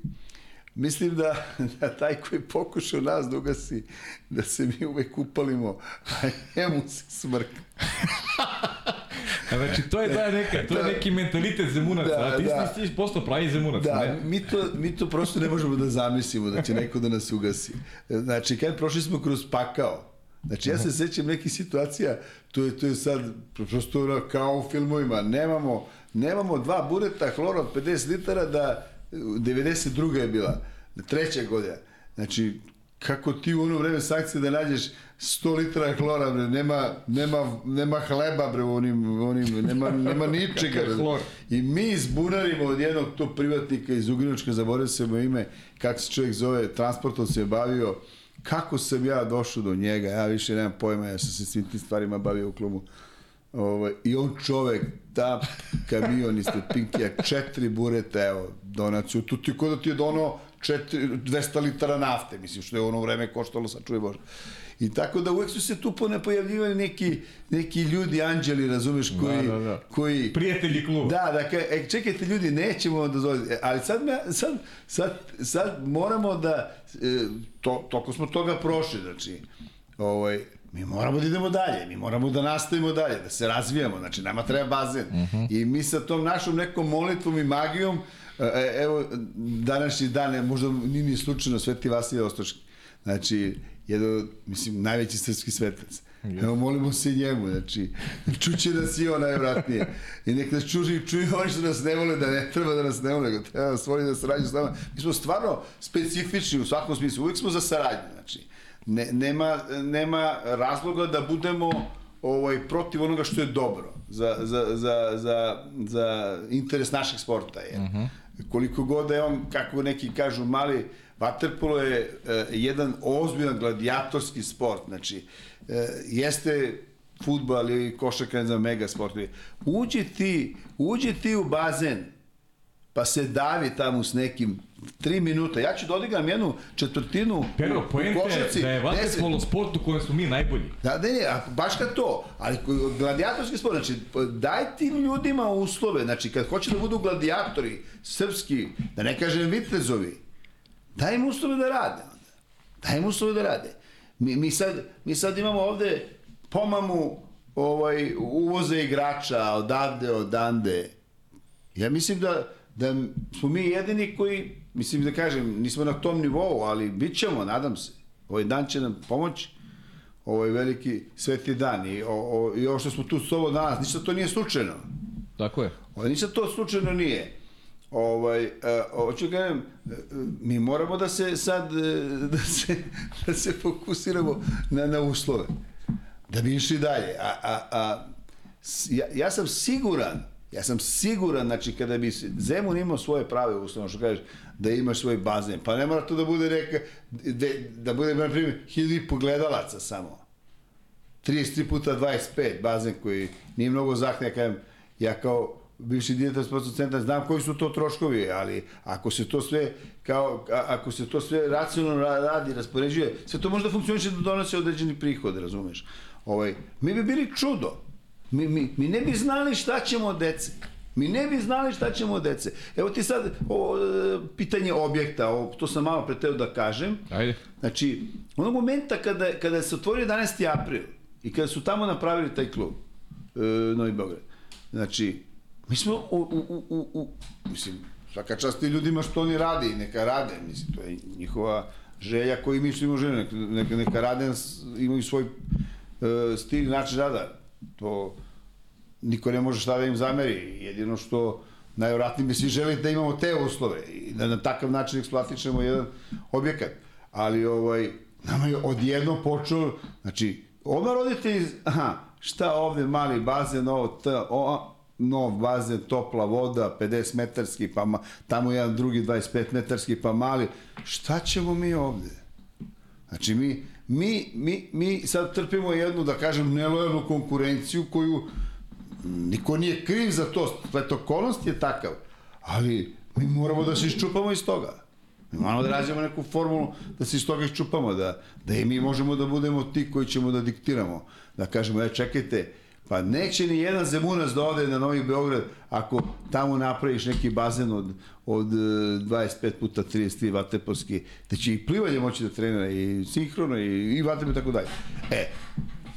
mislim da, da taj koji pokušao nas da ugasi, da se mi uvek upalimo, a njemu se smrka. Znači, to je da neka, to je da. neki mentalitet zemunaca, da, a ti da. si postao pravi zemunac, da, ne? Mi to, mi to prosto ne možemo da zamislimo da će neko da nas ugasi. Znači, kad prošli smo kroz pakao, Znači, ja se sećam nekih situacija, to je, to je sad prosto kao u filmovima, nemamo, nemamo dva bureta hlora od 50 litara da 92. je bila, treća godina. Znači, kako ti u ono vreme sankcije da nađeš 100 litara hlora, bre, nema, nema, nema hleba, bre, onim, onim, nema, nema ničega. Bre. I mi zbunarimo od jednog tog privatnika iz Ugrinočka, zaboravio se mu ime, kako se čovjek zove, transportom se je bavio, kako sam ja došao do njega, ja više nemam pojma, ja sam se svim tim stvarima bavio u klubu. Ovaj, I on čovek, ta kamion ispred Pinkija, četiri bureta, evo, donaciju, tu ti kod da ti je dono četiri, 200 litara nafte, mislim, što je ono vreme koštalo, sad čuje Bože. I tako da uvek su se tu ne pojavljivali neki, neki ljudi, anđeli, razumeš, koji... Da, da, da. koji Prijatelji kluba. Da, da, ka, e, čekajte ljudi, nećemo vam dozvoliti. E, ali sad, me, sad, sad, sad moramo da, e, to, toliko smo toga prošli, znači, ovaj, mi moramo da idemo dalje, mi moramo da nastavimo dalje, da se razvijamo, znači nama treba bazen. Uh -huh. I mi sa tom našom nekom molitvom i magijom, e, evo, današnji dan, je, možda nije ni slučajno Sveti Vasilij Ostoški. Znači, jedan, mislim, najveći srpski svetac. Evo, molimo se njemu, znači, čuće nas i on najvratnije. I nek nas čuži, čuju oni što nas ne vole, da ne treba da nas ne vole, nego treba nas voli da sarađu s nama. Mi smo stvarno specifični u svakom smislu, uvijek smo za saradnju, znači, ne, nema, nema razloga da budemo ovaj protiv onoga što je dobro za, za, za, za, za interes našeg sporta je. Uh -huh. Koliko god da je on, kako neki kažu, mali, Waterpolo je e, jedan ozbiljan gladijatorski sport, znači e, jeste futbal ili košarka za mega sportovi. Uđi ti, uđi ti u bazen, pa se davi tamo s nekim tri minuta. Ja ću da odigram jednu četvrtinu Pero, u, u košarci. da je vaterpolo sport u kojem smo mi najbolji. Da, ne, ne, a baš kad to. Ali gladijatorski sport, znači, daj tim ljudima uslove, znači, kad hoće da budu gladijatori, srpski, da ne kažem vitezovi, daj im uslove da rade. Onda. Daj im uslove da rade. Mi, mi, sad, mi sad imamo ovde pomamu ovaj, uvoze igrača odavde, odande. Ja mislim da, da smo mi jedini koji, mislim da kažem, nismo na tom nivou, ali bit ćemo, nadam se. Ovaj dan će nam pomoći ovaj veliki sveti dan i, o, o, i ovo što smo tu s ovo danas, ništa to nije slučajno. Tako je. Ovo, ništa to slučajno nije. Ovaj, uh, hoću da kažem, mi moramo da se sad, da se, da se fokusiramo na, na uslove. Da bi išli dalje. A, a, a, ja, ja sam siguran, ja sam siguran, znači, kada bi Zemun imao svoje prave uslove, što kažeš, da imaš svoj bazen, pa ne mora to da bude neka, da, da bude, na primjer, hiljadu i pogledalaca samo. 33 puta 25 bazen koji nije mnogo zahteva, kažem, ja kao bivši direktor sportskog centra, znam koji su to troškovi, ali ako se to sve kao ako se to sve racionalno radi, raspoređuje, sve to može da funkcioniše da donose određeni prihod, razumeš? Ovaj, mi bi bili čudo. Mi, mi, mi ne bi znali šta ćemo od dece. Mi ne bi znali šta ćemo od dece. Evo ti sad o, pitanje objekta, o, to sam malo preteo da kažem. Ajde. Znači, onog momenta kada, kada se otvorio 11. april i kada su tamo napravili taj klub, e, Novi Beograd, znači, Mi smo u, u, u, u, u mislim, svaka čast ti ljudima što oni rade i neka rade, mislim, to je njihova želja koju mi što žele, neka, neka, neka rade, imaju svoj uh, stil, način rada. To niko ne može šta da im zameri, jedino što najvratnije bi svi želi da imamo te uslove i da na takav način eksploatišemo jedan objekat. Ali ovaj, nama je odjedno počeo, znači, odmah roditelji, aha, šta ovde mali bazen, ovo, t, o, nov bazen, topla voda, 50 metarski, pa ma, tamo jedan drugi 25 metarski, pa mali. Šta ćemo mi ovde? Znači, mi, mi, mi, mi sad trpimo jednu, da kažem, nelojalnu konkurenciju koju niko nije kriv za to, okolnost je takav, ali mi moramo da se iščupamo iz toga. Mi moramo da rađemo neku formulu da se iz toga iščupamo, da, da i mi možemo da budemo ti koji ćemo da diktiramo. Da kažemo, e, čekajte, Pa neće ni jedan zemunac da ode na Novi Beograd ako tamo napraviš neki bazen od, od 25 puta 33 vaterpolski, da će i plivanje moći da trenira i sinhrono i, i vaterpol i tako dalje. E,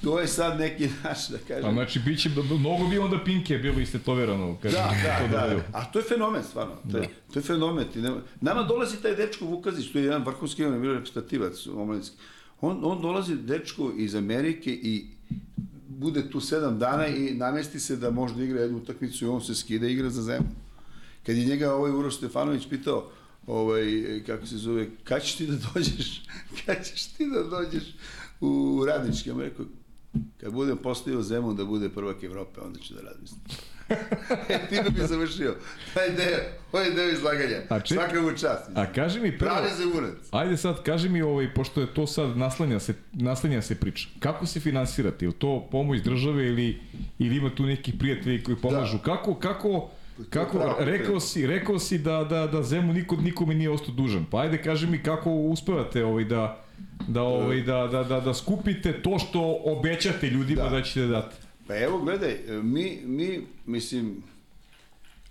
to je sad neki naš, da kažem. A znači, biće, mnogo bi onda Pinke bilo istetovirano. Kažem, da, da, da, da. A to je fenomen, stvarno. To je, da. to je fenomen. Ti nema, nama dolazi taj dečko Vukazić, to je jedan vrhunski, on je bio reprezentativac omladinski. On, on dolazi dečko iz Amerike i bude tu sedam dana i namesti se da možda igra jednu utakmicu i on se skida i igra za zemlju. Kad je njega ovaj Uroš Stefanović pitao, ovaj, kako se zove, kad ćeš ti da dođeš, kad ćeš ti da dođeš u radnički, ja rekao, kad budem postavio Zemun da bude prvak Evrope, onda ću da razmislim. e, ti da bi završio. Taj deo, ovaj deo izlaganja. A či... Svaka mu čast. A kaži mi prvo... Pravi zemunac. Ajde sad, kaži mi, ovaj, pošto je to sad naslanja se, naslanja se priča. Kako se finansirate? Je to pomoć države ili, ili ima tu neki prijatelji koji pomažu? Da. Kako, kako, Kako, pravo rekao si, rekao si da, da, da Zemun niko, nikome nije ostao dužan. Pa ajde, kaži mi kako uspevate ovaj, da, da, ovaj, da, da, da, da skupite to što obećate ljudima da, Da. da ćete dati. Pa evo, gledaj, mi, mi mislim,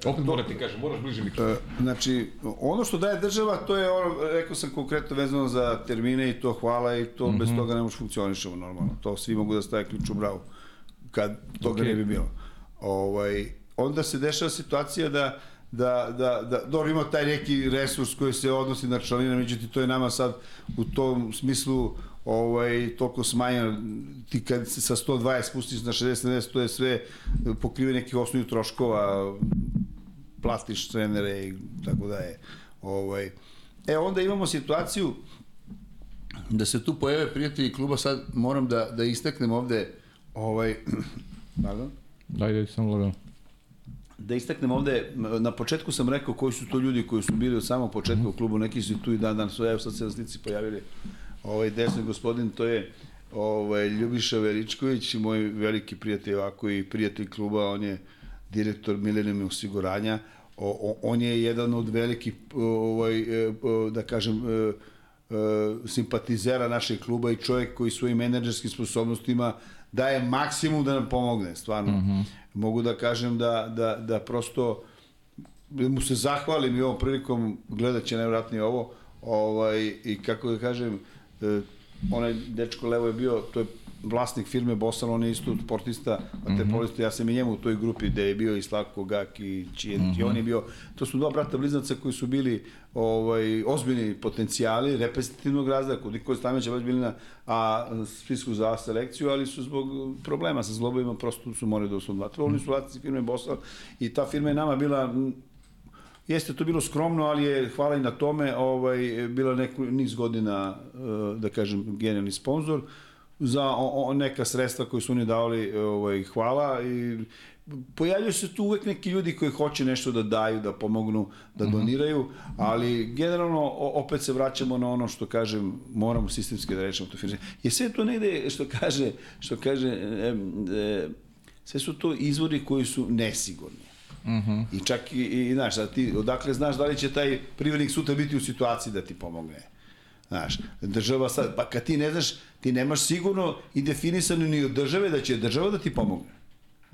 Opet moram ti kažem, moraš bliže mikrofon. E, Znači, ono što daje država, to je ono, rekao sam konkretno vezano za termine i to hvala i to mm -hmm. bez toga ne možeš funkcionišemo normalno. To svi mogu da stave ključ u bravu kad toga Ok. ne bi bilo. Ovaj, onda se dešava situacija da da, da, da, dobro ima taj neki resurs koji se odnosi na članine, međutim to je nama sad u tom smislu ovaj, toliko smanjeno, ti kad se sa 120 spustiš na 60, 70, to je sve pokrive nekih osnovnih troškova, platiš trenere i tako da je. Ovaj. E, onda imamo situaciju da se tu pojave prijatelji kluba, sad moram da, da istaknem ovde ovaj, pardon, Daj, daj, samo lagano. da istaknem ovde, na početku sam rekao koji su to ljudi koji su bili od samog početka u klubu, neki su tu i dan dan su, evo sad se na slici pojavili, ovaj desni gospodin, to je ovaj, Ljubiša Veličković, moj veliki prijatelj, ovako i prijatelj kluba, on je direktor Milenijum osiguranja, o, o, on je jedan od velikih, ovaj, e, o, da kažem, e, e, simpatizera našeg kluba i čovjek koji svojim menadžerskim sposobnostima daje maksimum da nam pomogne, stvarno. Mm -hmm. Mogu da kažem da, da, da prosto mu se zahvalim i ovom prilikom gledat će najvratnije ovo ovaj, i kako da kažem e, onaj dečko levo je bio to je vlasnik firme Bosal, on je isto sportista, vaterpolista, ja sam i njemu u toj grupi gde je bio i Slavko Gak i Čijen, mm -hmm. i on je bio, to su dva brata bliznaca koji su bili ovaj, ozbiljni potencijali, reprezentativnog razda, kod Nikola Stameća već bili na a, spisku za selekciju, ali su zbog problema sa zlobovima prosto su morali da su vatrvo, oni su vlasnici firme Bosal i ta firma je nama bila Jeste to bilo skromno, ali je hvala i na tome, ovaj bila neku niz godina eh, da kažem genijalni sponzor za o, o, neka sredstva koje su oni davali, ovaj hvala i pojavljaju se tu uvek neki ljudi koji hoće nešto da daju, da pomognu, da doniraju, ali generalno o, opet se vraćamo na ono što kažem, moramo sistemski da rešimo to finansiranje. Je sve to negde što kaže, što kaže e, e, sve su to izvori koji su nesigurni. Mm -hmm. I čak i, i znaš, da ti odakle znaš da li će taj privrednik sutra biti u situaciji da ti pomogne. Znaš, država sad, pa kad ti ne znaš, ti nemaš sigurno i definisano ni od države da će država da ti pomogne.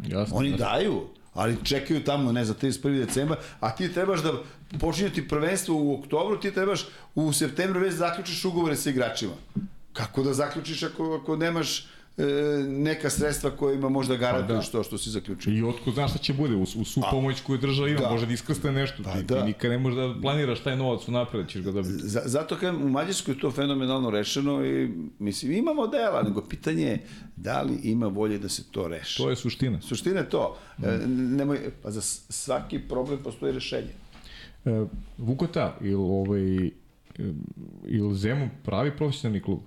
Jasno. Oni daju, ali čekaju tamo, ne, za 31. decembar, a ti trebaš da počinju ti prvenstvo u oktobru, ti trebaš u septembru već zaključiš ugovore sa igračima. Kako da zaključiš ako, ako nemaš neka sredstva kojima možda garantuju da. što što si zaključio. I otko znaš šta će bude, u, u svu pomoć koju država ima, Da. može da iskrsne nešto. Pa ti, da. ti nikad ne možeš da planiraš taj novac unapred, da ćeš ga dobiti. Z- zato kažem, u Mađarskoj je to fenomenalno rešeno i mislim, ima modela, nego pitanje je da li ima volje da se to reši. To je suština. Suština je to. E, nemoj, pa za svaki problem postoji rešenje. E, Vukota, ili ovaj, ili Zemun pravi profesionalni klub?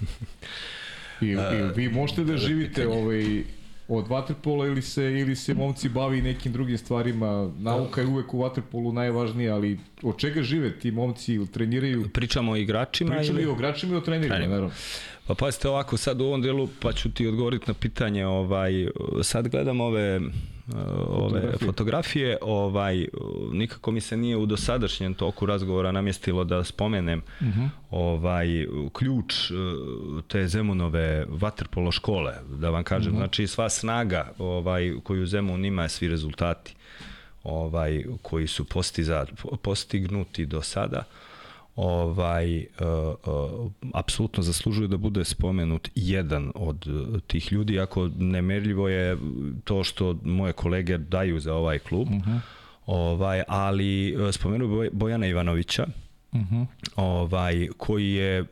I, i vi možete da živite ovaj, od waterpola ili se ili se momci bavi nekim drugim stvarima. Nauka je uvek u waterpolu najvažnija, ali od čega žive ti momci ili treniraju? Pričamo o igračima Pričali ili... o igračima i o trenerima, Trenerima. naravno. Pa pazite ovako, sad u ovom delu, pa ću ti odgovoriti na pitanje, ovaj, sad gledam ove, ove Fotografije. fotografije, ovaj, nikako mi se nije u dosadašnjem toku razgovora namjestilo da spomenem uh -huh. ovaj, ključ uh, te Zemunove vaterpolo škole, da vam kažem, uh -huh. znači sva snaga ovaj, koju Zemun ima, svi rezultati ovaj koji su postiza, postignuti do sada ovaj uh, uh, apsolutno zaslužuje da bude spomenut jedan od uh, tih ljudi ako nemerljivo je to što moje kolege daju za ovaj klub uh -huh. ovaj ali spomenuo Boj, Bojana Ivanovića Uh -huh. ovaj koji je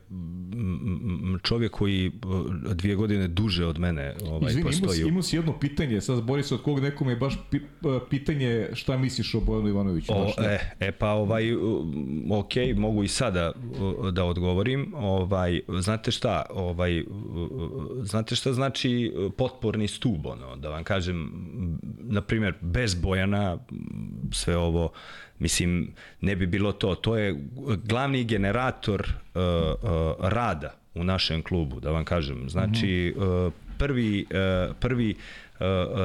čovjek koji uh, dvije godine duže od mene ovaj Izvini, postoji imao si jedno pitanje, sad bori se od kog nekom je baš uh, pitanje šta misliš o Bojanu Ivanoviću. O, baš e, e pa ovaj ok, mogu i sada da odgovorim. Ovaj znate šta, ovaj znate šta znači potporni stub ono, da vam kažem na primjer bez Bojana sve ovo mislim ne bi bilo to. To je glavni generator uh, uh, rada u našem klubu, da vam kažem. Znači, uh, prvi, uh, prvi uh,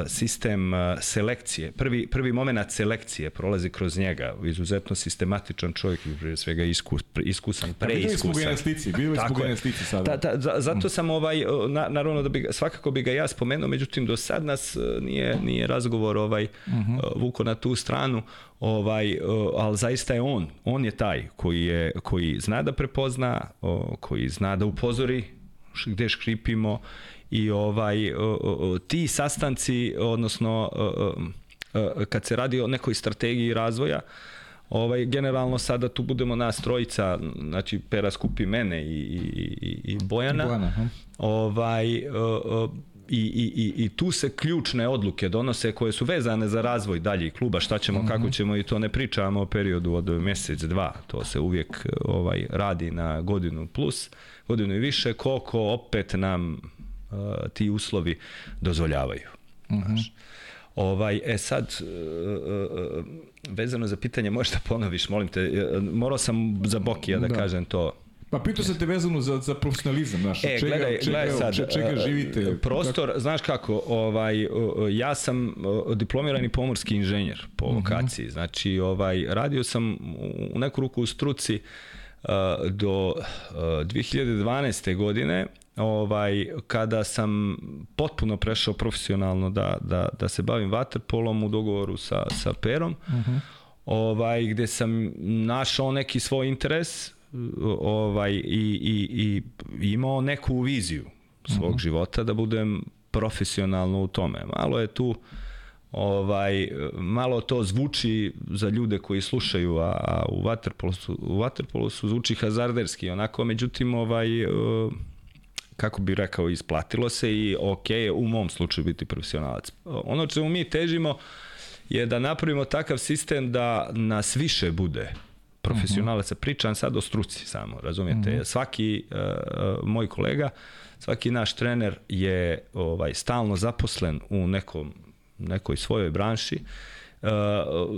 sistem uh, selekcije, prvi, prvi moment selekcije prolazi kroz njega, izuzetno sistematičan čovjek, prije svega iskus, iskusan, preiskusan. Slici, videli smo ga na slici sada. Da, da, zato sam ovaj, na, naravno da bi, svakako bi ga ja spomenuo, međutim do sad nas nije, nije razgovor ovaj, uh mhm. -huh. vuko na tu stranu, ovaj, ali zaista je on, on je taj koji, je, koji zna da prepozna, koji zna da upozori gde škripimo i ovaj ti sastanci odnosno kad se radi o nekoj strategiji razvoja ovaj generalno sada tu budemo nas trojica znači Pera skupi mene i i i Bojana, Bojana ovaj i, i, i, i tu se ključne odluke donose koje su vezane za razvoj dalje kluba, šta ćemo, mm -hmm. kako ćemo i to ne pričamo o periodu od mesec, dva, to se uvijek ovaj radi na godinu plus, godinu i više, koliko opet nam ti uslovi dozvoljavaju. Mm -hmm. Ovaj, e sad, uh, uh, vezano za pitanje, možeš da ponoviš, molim te, morao sam za Bokija da, da kažem to. Pa pitao se te vezano za, za profesionalizam, znaš, e, čega, gledaj, čega, gledaj sad, čega, čega živite? Prostor, kako? znaš kako, ovaj, ja sam diplomirani pomorski inženjer po uh mhm. -huh. lokaciji, znači ovaj, radio sam u neku ruku u struci do 2012. godine ovaj kada sam potpuno prešao profesionalno da, da, da se bavim waterpolom u dogovoru sa, sa Perom uh mhm. -huh. ovaj gde sam našao neki svoj interes ovaj i, i, i imao neku viziju svog uh mhm. -huh. života da budem profesionalno u tome. Malo je tu ovaj malo to zvuči za ljude koji slušaju a, a u waterpolu su u waterpolu su zvuči hazarderski onako međutim ovaj kako bi rekao isplatilo se i ok u mom slučaju biti profesionalac ono čemu mi težimo je da napravimo takav sistem da nas više bude profesionalaca. Pričam sad o struci samo, razumijete? Mm -hmm. Svaki uh, moj kolega, svaki naš trener je ovaj stalno zaposlen u nekom nekoj svojoj branši. Uh,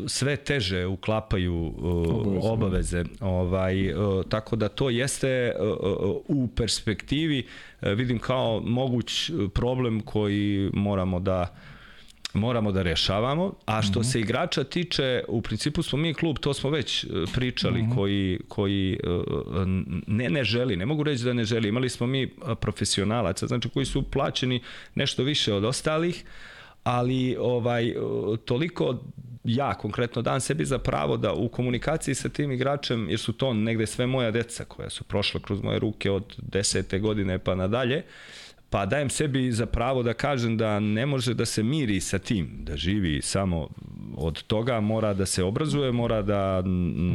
sve teže uklapaju uh, obaveze ovaj uh, tako da to jeste uh, u perspektivi uh, vidim kao moguć problem koji moramo da uh, moramo da rešavamo, a što mm -hmm. se igrača tiče, u principu smo mi klub, to smo već pričali, mm -hmm. koji, koji ne ne želi, ne mogu reći da ne želi, imali smo mi profesionalaca, znači koji su plaćeni nešto više od ostalih, ali ovaj toliko ja konkretno dam sebi za pravo da u komunikaciji sa tim igračem, jer su to negde sve moja deca koja su prošla kroz moje ruke od desete godine pa nadalje, pa dajem sebi za pravo da kažem da ne može da se miri sa tim, da živi samo od toga, mora da se obrazuje, mora da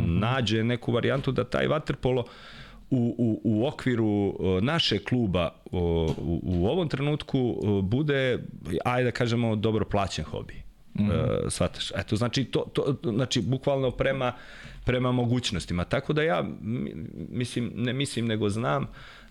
nađe neku varijantu da taj vaterpolo u, u, u okviru naše kluba u, u ovom trenutku bude, ajde da kažemo, dobro plaćen hobi. Mm -hmm. Svataš? Eto, znači, to, to, znači, bukvalno prema, prema mogućnostima. Tako da ja, mislim, ne mislim, nego znam, uh,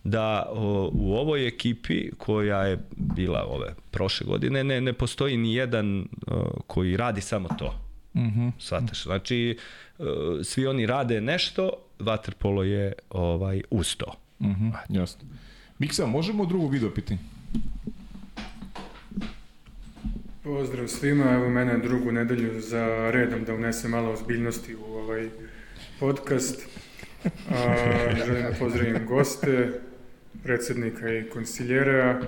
da o, u ovoj ekipi koja je bila ove prošle godine ne, ne postoji ni jedan o, koji radi samo to. Mhm. Mm Svataš, znači o, svi oni rade nešto, waterpolo je ovaj uz to. Mhm. Mm jasno. Miksa, možemo drugo video pitanje? Pozdrav svima, evo mene drugu nedelju za redom da unese malo ozbiljnosti u ovaj podcast. A, želim da pozdravim goste, predsednika i konsiljera.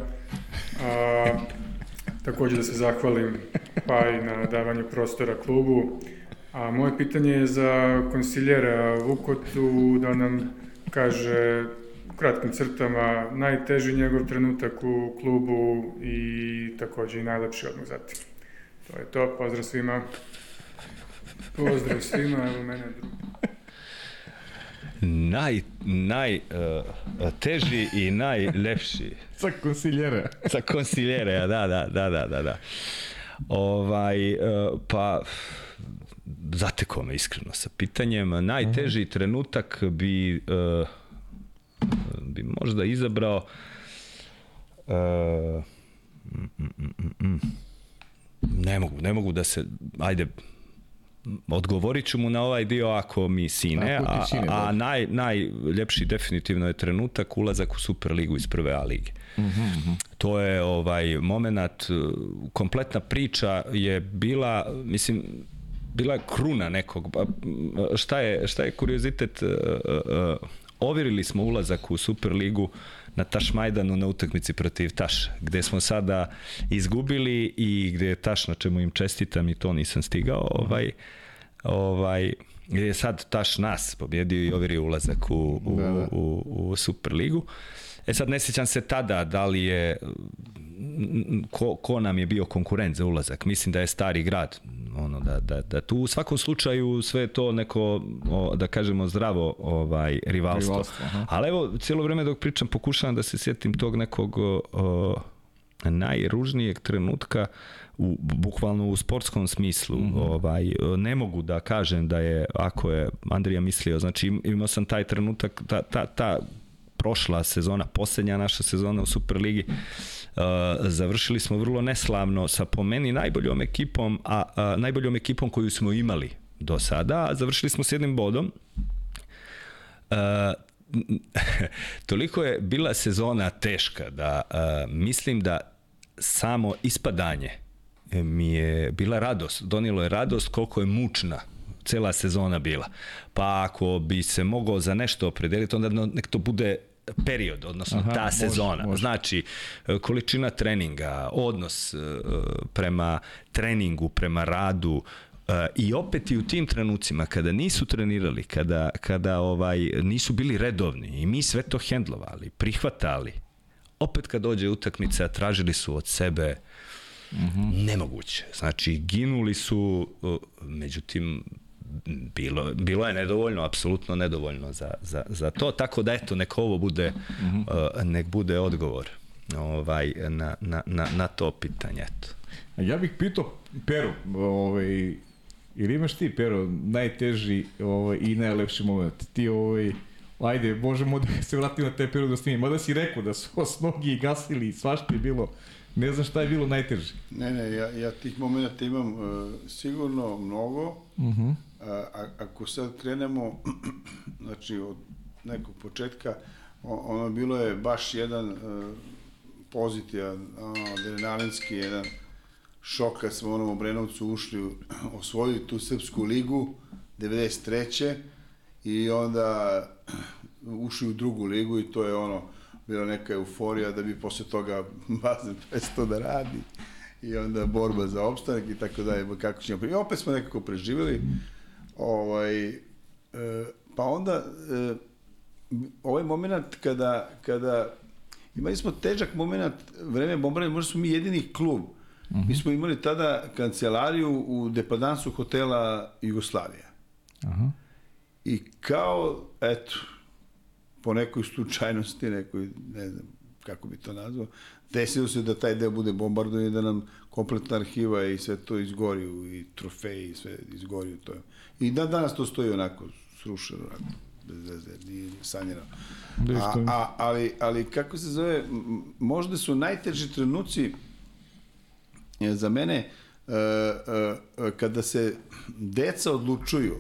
A, takođe da se zahvalim pa i na davanju prostora klubu. A moje pitanje je za konsiljera Vukotu da nam kaže u kratkim crtama najteži njegov trenutak u klubu i takođe i najlepši odmah zatim. To je to, pozdrav svima. Pozdrav svima, evo mene drugo naj, naj uh, teži i najlepši. Sa konsiljere. Sa konsiljere, da, da, da, da, da, da. Ovaj, uh, pa, zateko me iskreno sa pitanjem. Najteži uh trenutak bi, uh, bi možda izabrao uh, mm, mm, mm, mm. ne mogu, ne mogu da se, ajde, odgovorit ću mu na ovaj dio ako mi sine, a, sine, a, a naj, najljepši definitivno je trenutak ulazak u Superligu iz prve A lige. Mm -hmm. to je ovaj moment kompletna priča je bila mislim bila je kruna nekog pa, šta je šta je kuriozitet uh, uh, overili smo ulazak u Superligu na Taš Majdanu na utakmici protiv Taš, gde smo sada izgubili i gde je Taš, na čemu im čestitam i to nisam stigao, ovaj, ovaj, gde je sad Taš nas pobjedio i overio ulazak u, u, da, da. u, u Superligu. E sad ne sjećam se tada da li je ko, ko nam je bio konkurent za ulazak. Mislim da je stari grad. Ono, da, da, da tu u svakom slučaju sve to neko, o, da kažemo, zdravo ovaj, rivalstvo. rivalstvo aha. Ali evo, cijelo vreme dok pričam pokušavam da se sjetim tog nekog o, najružnijeg trenutka u bukvalno u sportskom smislu mm -hmm. ovaj ne mogu da kažem da je ako je Andrija mislio znači imao sam taj trenutak ta ta ta prošla sezona poslednja naša sezona u Superligi Uh, završili smo vrlo neslavno sa po meni najboljom ekipom, a, a najboljom ekipom koju smo imali do sada, završili smo s jednim bodom. Uh, toliko je bila sezona teška da uh, mislim da samo ispadanje mi je bila radost, donilo je radost koliko je mučna cela sezona bila. Pa ako bi se mogao za nešto opredeliti, onda nek to bude period, odnosno Aha, ta sezona. Može, može. Znači, e, količina treninga, odnos e, prema treningu, prema radu, e, i opet i u tim trenucima kada nisu trenirali, kada, kada ovaj nisu bili redovni i mi sve to hendlovali, prihvatali, opet kad dođe utakmica tražili su od sebe mm -hmm. nemoguće. Znači, ginuli su, međutim, bilo, bilo je nedovoljno, apsolutno nedovoljno za, za, za to, tako da eto, nek ovo bude, mm -hmm. uh, nek bude odgovor ovaj, na, na, na, na to pitanje. Eto. Ja bih pitao Peru, ovaj, ili imaš ti, Pero, najteži ovaj, i najlepši moment? Ti, ovaj, ajde, možemo da se vratimo na te Peru da snimimo. Mada si rekao da su os nogi gasili i svašta je bilo. Ne znam šta je bilo najteže. Ne, ne, ja, ja tih momenta imam uh, sigurno mnogo. Uh mhm. -huh a, ako sad krenemo, znači od nekog početka, ono bilo je baš jedan uh, pozitivan, adrenalinski jedan šok kad smo onom Obrenovcu ušli, osvojili tu Srpsku ligu 93. i onda ušli u drugu ligu i to je ono, bila neka euforija da bi posle toga bazen prestao da radi i onda borba za opstanak i tako dalje, kako ćemo... I opet smo nekako preživjeli, Ovaj, e, pa onda, e, ovaj moment kada, kada imali smo težak moment vreme bombardanja, možda smo mi jedini klub. Uh -huh. Mi smo imali tada kancelariju u depadansu hotela Jugoslavija. Uh -huh. I kao, eto, po nekoj slučajnosti, nekoj, ne znam kako bi to nazvao, desilo se da taj deo bude bombardovan i da nam kompletna arhiva i sve to izgori i trofeji i sve izgori to je I da danas to stoji onako srušeno, onako, bez veze, nije sanjeno. A, a, ali, ali kako se zove, možda su najteži trenuci e, za mene uh, uh, kada se deca odlučuju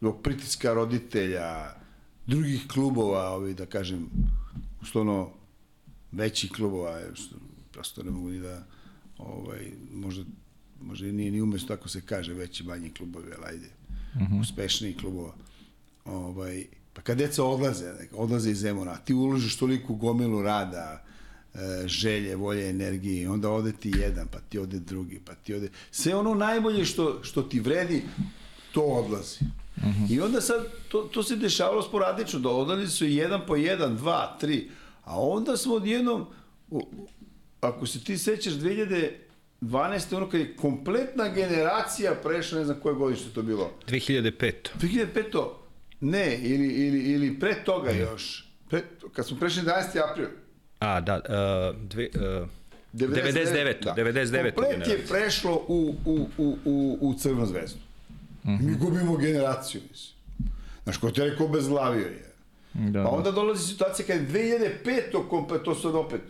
zbog pritiska roditelja, drugih klubova, ovi, da kažem, uslovno većih klubova, što prosto ne mogu ni da ovaj, možda možda nije ni umesto tako se kaže veći manji klubovi, ali ajde, uh mhm. -huh. uspešniji klubova. Ovaj, pa kad deca odlaze, odlaze iz Zemona, ti uložiš toliko gomilu rada, e, želje, volje, energije, onda ode ti jedan, pa ti ode drugi, pa ti ode... Sve ono najbolje što, što ti vredi, to odlazi. Uh mhm. -huh. I onda sad, to, to se dešavalo sporadično, da odlazi su jedan po jedan, dva, tri, a onda smo odjednom, ako se ti sećaš 2000 12. ono kad je kompletna generacija prešla, ne znam koje godište to bilo. 2005. 2005. Ne, ili, ili, ili pre toga ne. još. Pre, kad smo prešli 11. april. A, da, uh, dve, uh, 99. Da. 99. Komplet je prešlo u, u, u, u, u Crvenu zvezdu. Mm -hmm. Mi gubimo generaciju, mislim. Znaš, ko te rekao bezglavio je. Da, pa onda dolazi situacija kada je 2005. komplet, to sad opet,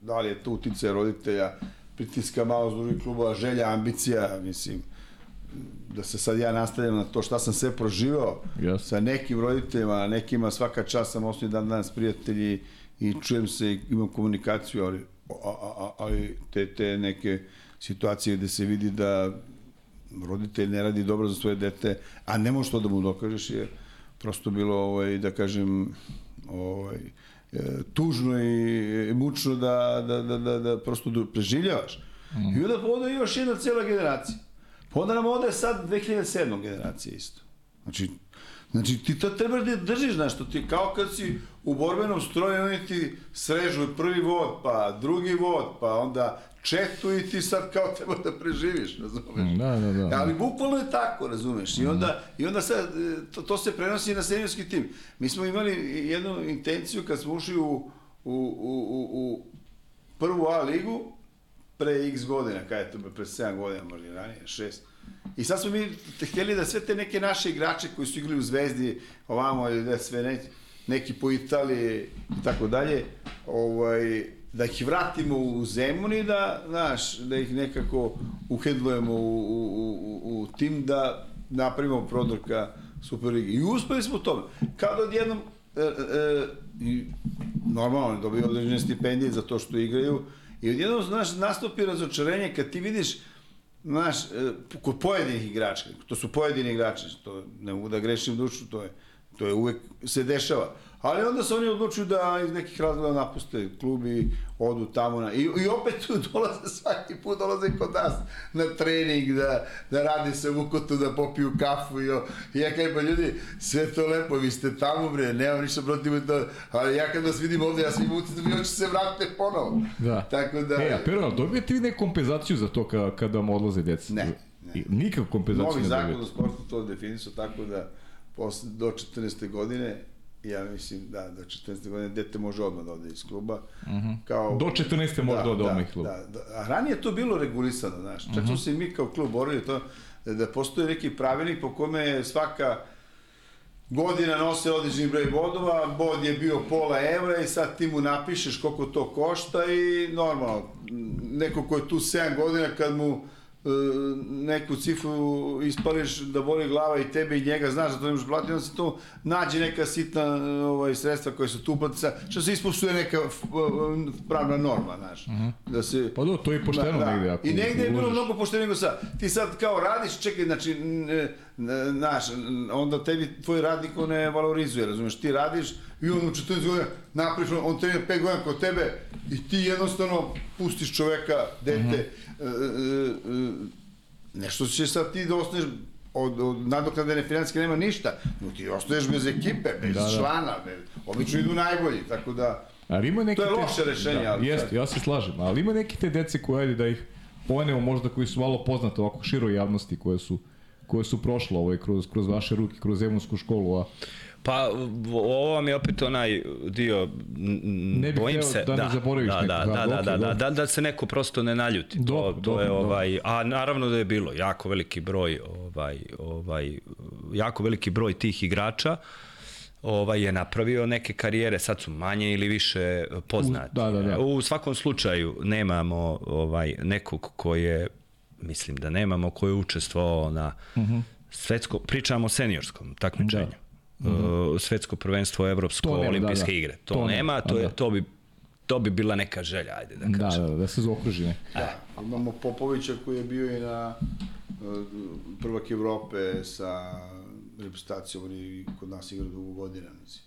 da li je to utice roditelja, pritiska malo s drugih klubova, želja, ambicija, mislim, da se sad ja nastavljam na to šta sam sve proživao yes. sa nekim roditeljima, nekima svaka čast sam osnovi dan danas prijatelji i čujem se, i imam komunikaciju, ali, a, a, a, ali te, te neke situacije gde se vidi da roditelj ne radi dobro za svoje dete, a ne možeš to da mu dokažeš, je prosto bilo, ovaj, da kažem, ovaj, tužno i mučno da, da, da, da, da prosto da preživljavaš. Mm. I onda ode još jedna cela generacija. Pa onda nam ode sad 2007. generacija isto. Znači, Znači, ti to trebaš da držiš, znaš, što ti kao kad si u borbenom stroju, oni ti srežu prvi vod, pa drugi vod, pa onda četu i ti sad kao treba da preživiš, razumeš? Da, da, da. Ali bukvalno je tako, razumeš? I onda, i onda sad, e, to, to se prenosi na seniorski tim. Mi smo imali jednu intenciju kad smo ušli u, u, u, u, u prvu A ligu, pre x godina, kada je to, pre 7 godina, možda ranije, 6. I sad smo mi htjeli da sve te neke naše igrače koji su igrali u Zvezdi, ovamo ili da sve neki, neki po Italiji i tako dalje, ovaj, da ih vratimo u Zemun i da, znaš, da ih nekako uhedlujemo u, u, u, u tim da napravimo prodor ka Superligi. I uspeli smo u tome. Kada odjednom, e, e, i, normalno, oni dobiju određene stipendije za to što igraju, i odjednom, znaš, nastupi razočarenje kad ti vidiš znaš, e, kod pojedinih igrača, to su pojedini igrači, to ne mogu da grešim dušu, to je, to je uvek se dešava. Ali onda se oni odlučuju da iz nekih razloga napuste klub i odu tamo na... I, i opet tu dolaze svaki put, dolaze kod nas na trening, da, da radi se u ukotu, da popiju kafu i, o, i ja kaj pa ljudi, sve to lepo, vi ste tamo bre, nemam ništa protiv to, ali ja kad vas vidim ovde, ja sam im da mi hoće se vratite ponovo. Da. Tako da... E, a Pero, dobijete vi neku kompenzaciju za to kada, kada vam odlaze deca? Ne. ne. Nikakvu kompenzaciju Novi ne zakon dobijete. o sportu to definisao tako da posle, do 14. godine ja mislim da do 14. godine dete može odmah da ode iz kluba. Uh -huh. kao, Do 14. može da ode odmah iz kluba. Da, da, a ranije je to bilo regulisano, znaš. Čak uh -huh. smo se mi kao klub borili to da postoji neki pravilnik po kome svaka godina nose određeni broj bodova, bod je bio pola evra i sad ti mu napišeš koliko to košta i normalno, neko ko je tu 7 godina kad mu neku cifru ispališ da boli glava i tebe i njega, znaš da to nemaš platiti, onda se tu nađe neka sitna ovaj, sredstva koje su tu uplatica, što se ispoštuje neka f, pravna norma, znaš. Uh -huh. da se, Pa do, to je pošteno da, da. negde. Ako I negde je bilo mnogo pošteno nego sad. Ti sad kao radiš, čekaj, znači, znaš, onda tebi tvoj radnik ne valorizuje, razumeš, ti radiš i on u 14 godina napriš, on trener 5 godina kod tebe i ti jednostavno pustiš čoveka, dete, uh -huh. E, e, e, nešto će sad ti da ostaneš od, od nadoknadene financijske nema ništa, no ti ostaješ bez ekipe, bez da, da. člana, bez, obično idu najbolji, tako da... Ali ima neki to je te- loše rešenje, da, ali... Jeste, ja se slažem, ali ima neki te dece koje, ajde da ih pomenemo možda koji su malo poznate ovako široj javnosti, koje su koje su prošle ovaj, kroz, kroz vaše ruke, kroz zemunsku školu, a Pa ovo vam je opet onaj dio, Ne bih bojim se, da ne zaboraviš da, nekog, da, da, da, da, da, da, da, da se neko prosto ne naljuti. Dobro, to, to dobro, je ovaj, a naravno da je bilo jako veliki broj, ovaj, ovaj, jako veliki broj tih igrača ovaj je napravio neke karijere, sad su manje ili više poznati. da, da, da. U svakom slučaju nemamo ovaj nekog ko je mislim da nemamo ko je učestvovao na uh Mhm. -huh. svetsko pričamo o seniorskom takmičenju. Da. Uh, svetsko prvenstvo, evropsko, To nema, olimpijske da, da. igre. To, To nema, nema, to je da. to bi to bi bila neka želja, ajde da da, kažem. da, da se zaokruži ne. Da, imamo Popovića koji je bio i na e, prvak Evrope sa reprezentacijom, oni kod nas igraju dugo godina, mislim.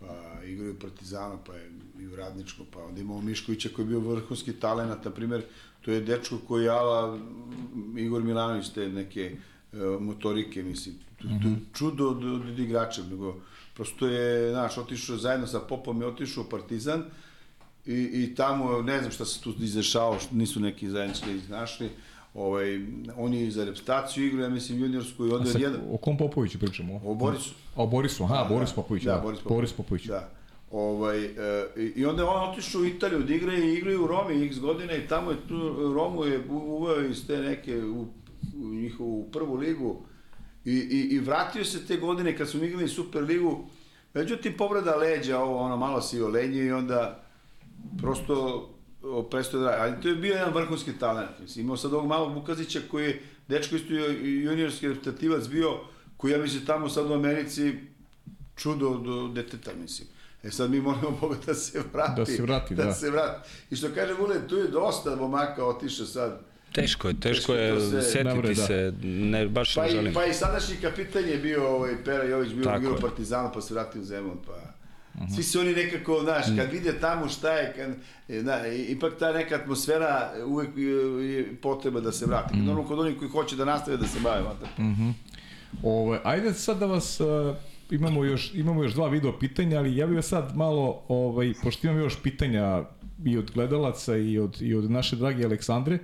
Pa igraju u Partizanu, pa je i u Radničku, pa onda imamo Miškovića koji je bio vrhunski talent, na primjer, to je dečko koji je ala Igor Milanović, te neke motorike, mislim. To je čudo od, od, od igrača, nego prosto je, znaš, otišao zajedno sa Popom je otišao u Partizan, i, i tamo, ne znam šta se tu što nisu neki zajednički iznašli, ovaj, on je za repstaciju igrao, ja mislim, juniorsku i onda sa, je jedan... o kom Popoviću pričamo? O Borisu. O Borisu, aha, Boris Popović, da. Da, Boris Popović. Boris Popović. Da. Ovaj, e, i- onda je on otišao u Italiju da igra i igraju u Romi x godine i tamo je tu, Romu je uveo iz te neke u, u njihovu prvu ligu i, i, i vratio se te godine kad su igrali Super ligu, međutim povreda leđa, ovo ono malo si olenje i onda prosto prestao da radi. Ali to je bio jedan vrhunski talent. Mislim, imao sad ovog malog Bukazića koji je dečko isto ju- juniorski reprezentativac bio, koji ja mislim tamo sad u Americi čudo do deteta, mislim. E sad mi molimo Boga da se vrati. Da se vrati, da. Da se vrati. I što kaže Vule, tu je dosta momaka otišao sad. Teško je, teško, Teško je to se- setiti da. se, ne, baš Pa ne i, želim. pa i sadašnji kapitan je bio ovaj, Pera Jović, bio Tako je. Partizanu, pa se vratio u Zemun, pa... Mhm. Svi su oni nekako, znaš, Mm. kad vide tamo šta je, kad, e, da, i- ipak ta neka atmosfera uvek e, je potreba da se vrati. Mm. Normalno kod onih koji hoće da nastave da se bave vaterpolom. Ove, ajde sad da vas uh, imamo još imamo još dva video pitanja, ali ja bih vas sad malo ovaj pošto imam još pitanja i od gledalaca i od i od naše drage Aleksandre.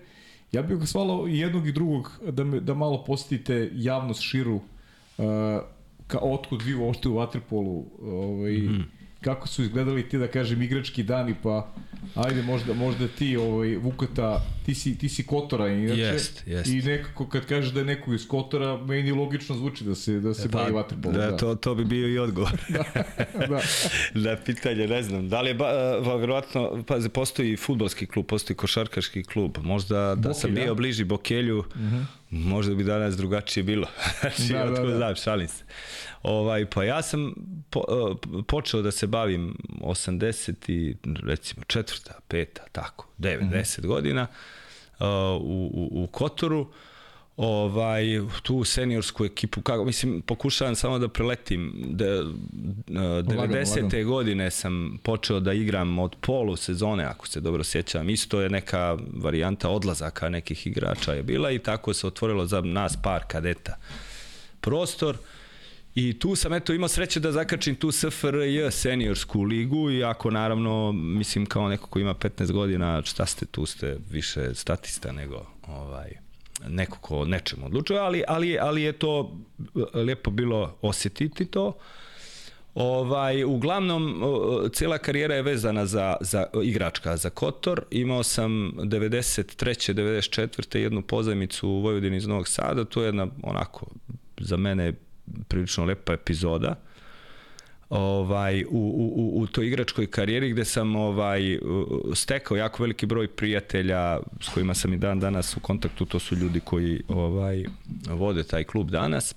Ja bih vas malo i jednog i drugog da me, da malo posjetite javnost širu uh, ka otkud vi uopšte u vaterpolu, ovaj Mhm. Kako su izgledali ti da kažem igrački dani pa ajde možda možda ti ovaj Vukata ti si ti si Kotora inače Jest, jest. i nekako kad kažeš da je neko iz Kotora meni logično zvuči da se da se bavi vaterpolom da, to, to bi bio i odgovor. da. da, pitanje, ne znam. Da li je, ba, ba, verovatno, pazi, postoji futbolski klub, postoji košarkaški klub. Možda da sam Bokelj, bio da? bliži Bokelju, možda bi danas drugačije bilo. znači, Da, da, da, da. znam, šalim se. Ovaj, pa ja sam po, uh, počeo da se bavim 80 i recimo četvrta, peta, tako, 9, 10 godina uh, u, u, u Kotoru ovaj tu seniorsku ekipu kako mislim pokušavam samo da preletim da uh, 90. lagano. godine sam počeo da igram od polu sezone ako se dobro sjećam isto je neka varijanta odlazaka nekih igrača je bila i tako se otvorilo za nas par kadeta prostor I tu sam eto imao sreće da zakačim tu SFRJ seniorsku ligu i ako naravno mislim kao neko ko ima 15 godina šta ste tu ste više statista nego ovaj neko ko o nečemu odlučuje, ali, ali, ali je to lepo bilo osjetiti to. Ovaj, uglavnom, o, cijela karijera je vezana za, za igračka, za Kotor. Imao sam 93. 94. jednu pozajmicu u Vojvodini iz Novog Sada. To je jedna, onako, za mene prilično lepa epizoda ovaj u, u, u, toj igračkoj karijeri gde sam ovaj stekao jako veliki broj prijatelja s kojima sam i dan danas u kontaktu to su ljudi koji ovaj vode taj klub danas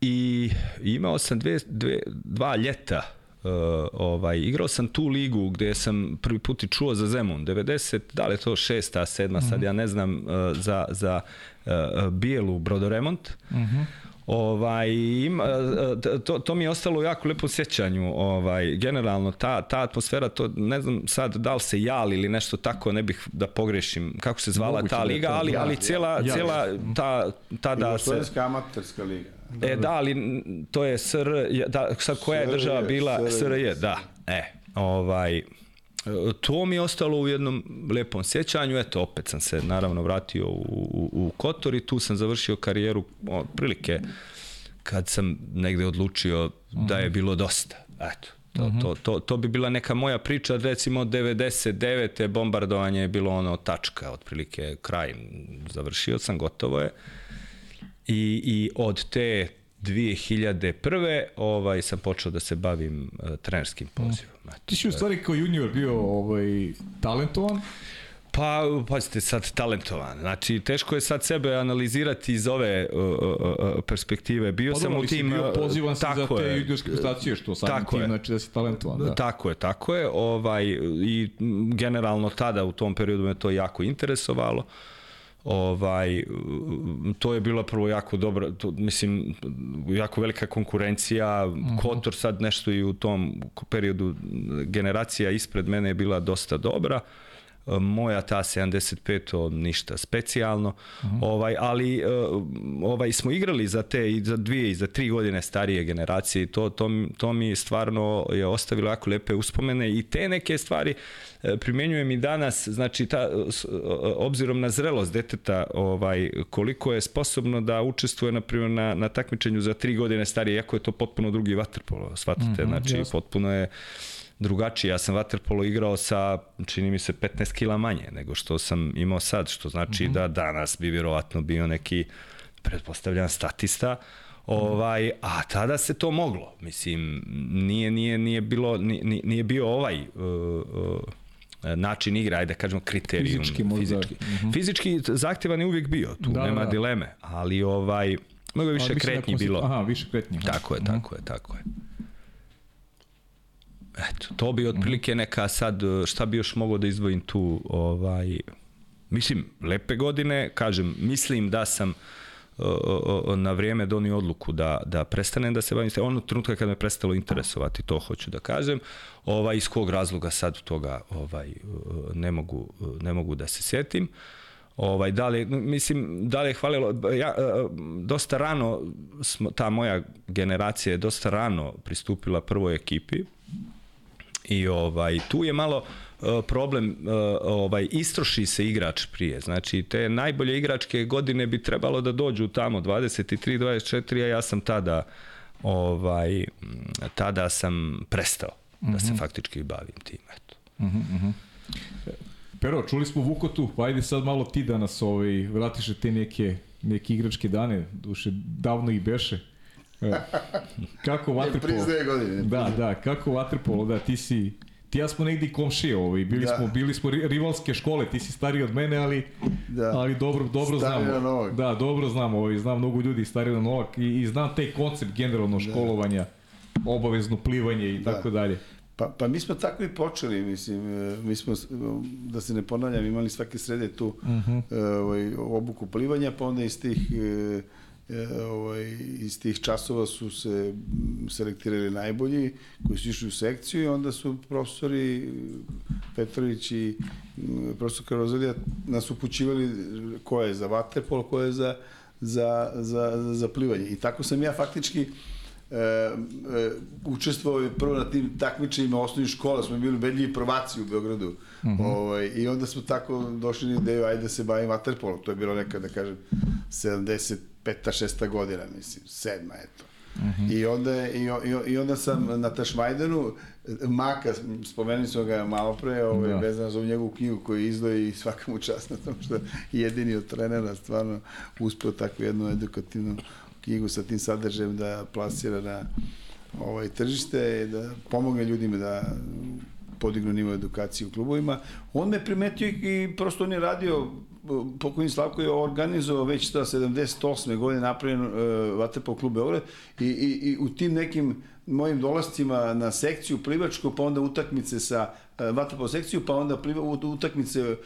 i imao sam dve, dve, dva ljeta uh, ovaj, igrao sam tu ligu gde sam prvi put i čuo za Zemun, 90, da li je to šesta, sedma, mm -hmm. sad ja ne znam, uh, za, za uh, Bijelu brodoremont. Mm -hmm. Ovaj, ima, to, to mi je ostalo u jako lepo sjećanju. Ovaj, generalno, ta, ta atmosfera, to ne znam sad da li se jal ili nešto tako, ne bih da pogrešim kako se zvala Moguće ta da je liga, to, ali, ali cijela, ja. cijela ta, ta da se... Jugoslovenska amaterska liga. E, da, ali to je SR, je- da, sad koja je država bila? SRJ, SRJ, da. E, ovaj, to mi je ostalo u jednom lepom sjećanju, eto, opet sam se naravno vratio u, u, u Kotor i tu sam završio karijeru, otprilike, kad sam negde odlučio da je bilo dosta. Eto, to, to, to, to bi bila neka moja priča, recimo 99. bombardovanje je bilo ono tačka, otprilike kraj, završio sam, gotovo je. I, i od te 2001. ovaj sam počeo da se bavim uh, trenerskim pozivom. Eto. Ti si u stvari kao junior bio ovaj, talentovan, Pa, pazite, sad talentovan. Znači, teško je sad sebe analizirati iz ove uh, uh, uh, perspektive. Bio sam u tim... bio uh, pozivan si za te juniorske prestacije, što Tako tim, je. znači da si talentovan. Da. Tako je, tako je. Ovaj, I generalno tada u tom periodu me to jako interesovalo. Ovaj, to je bila prvo jako dobra, to, mislim, jako velika konkurencija. Uh -huh. Kotor sad nešto i u tom periodu generacija ispred mene je bila dosta dobra moja ta 75 ništa specijalno uh -huh. ovaj ali ovaj smo igrali za te i za dvije i za tri godine starije generacije i to to to mi stvarno je ostavilo jako lepe uspomene i te neke stvari primenjujem i danas znači ta obzirom na zrelost deteta ovaj koliko je sposobno da učestvuje na primjer na na takmičenju za tri godine starije iako je to potpuno drugi vaterpolo shvatate mm -hmm, znači jasno. potpuno je drugačije. Ja sam vaterpolo igrao sa, čini mi se, 15 kila manje nego što sam imao sad, što znači mm -hmm. da danas bi vjerovatno bio neki, pretpostavljam, statista, ovaj, a tada se to moglo. Mislim, nije, nije, nije, bilo, nije, nije bio ovaj uh, uh, način igre, ajde da kažemo kriterijum. Fizički možda. Fizički, mm -hmm. fizički zahtjevan je uvijek bio, tu da, nema da. dileme, ali ovaj, mnogo više kretnji bilo. Aha, više kretnji. Tako je, tako je, tako je. Eto, to bi otprilike neka sad, šta bi još mogao da izdvojim tu, ovaj, mislim, lepe godine, kažem, mislim da sam na vrijeme donio odluku da, da prestanem da se bavim, ono trenutka kad me prestalo interesovati, to hoću da kažem, ovaj, iz kog razloga sad toga ovaj, ne, mogu, ne mogu da se sjetim. Ovaj, da li, mislim, da li je hvalilo, ja, dosta rano, smo, ta moja generacija je dosta rano pristupila prvoj ekipi, I ovaj tu je malo uh, problem uh, ovaj istroši se igrač prije. Znači te najbolje igračke godine bi trebalo da dođu tamo 23 24, a ja sam tada ovaj tada sam prestao mm -hmm. da se mhm. faktički bavim tim eto. Mhm. Mm -hmm. Pero, čuli smo Vukotu, pa ajde sad malo ti da nas ovaj, vratiš te neke, neke igračke dane, duše, davno ih beše. E, kako vaterpolo? Ne godine. Da, da, kako vaterpolo, da, ti si ti ja smo negdje komšije, ovaj, bili da. smo bili smo rivalske škole, ti si stariji od mene, ali da. ali dobro dobro Stari znam. Novak. Da, dobro znam, ovaj, znam mnogo ljudi stariji od Novak i, i znam taj koncept generalno da. školovanja, obavezno plivanje i da. tako dalje. Pa, pa mi smo tako i počeli, mislim, e, mi smo, da se ne ponavljam, imali svake srede tu uh mhm. -huh. ovaj, obuku plivanja, pa onda iz tih uh, e, ovaj, iz tih časova su se selektirali najbolji koji su išli u sekciju i onda su profesori Petrović i profesor Karozalija nas upućivali ko je za vaterpol, ko je za, za, za, za plivanje. I tako sam ja faktički e, e, učestvovao prvo na tim takmičenjima osnovnih škola, smo bili ubedljivi prvaci u Beogradu. Mhm. -huh. ovaj, I onda smo tako došli na ideju, ajde da se bavim vaterpolom. To je bilo nekada, da kažem, 70 peta, šesta godina, mislim, sedma, eto. Mhm. -huh. I, onda, i, i, I onda sam na Tašmajdanu, Maka, spomenuli smo ga malo pre, ovaj, da. vezano za njegovu knjigu koju izdoji i svaka mu čast na tom što jedini od trenera stvarno uspeo takvu jednu edukativnu knjigu sa tim sadržajem da plasira na ovaj tržište, da pomogne ljudima da podignu nivo edukacije u klubovima. On me primetio i prosto on je radio pokojni Slavko je organizovao već ta 78. godine napravljen uh, Vatrpov klub Beograd i, i, i u tim nekim mojim dolascima na sekciju plivačku, pa onda utakmice sa uh, vaterpolo sekciju, pa onda pliva, utakmice uh,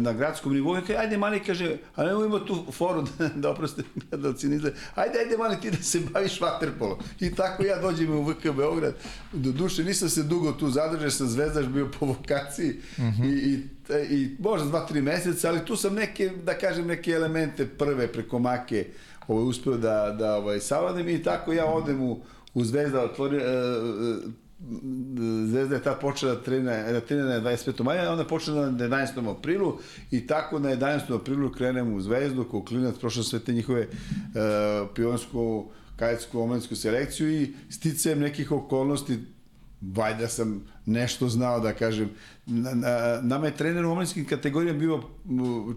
na gradskom nivou. Kaže, ajde mali, kaže, a ne ima tu foru da, da oproste gledalci nizle, ajde, ajde mali ti da se baviš vaterpolo. I tako ja dođem u VK Beograd. Do duše nisam se dugo tu zadržao, sam zvezdaš bio po vokaciji mhm. -huh. i, i i možda dva, tri meseca, ali tu sam neke, da kažem, neke elemente prve preko make ovaj, uspeo da, da ovaj, savladim i tako ja odem u, u Zvezda, otvori, uh, Zvezda je tad počela da trenira, da trenira na 25. maja, onda počela na 11. aprilu i tako na 11. aprilu krenem u Zvezdu, kao klinac, prošao sve te njihove uh, pionsku, kajetsku, omlensku selekciju i sticajem nekih okolnosti valjda sam nešto znao da kažem. Na, na, nama je trener u omladinskim kategorijama bio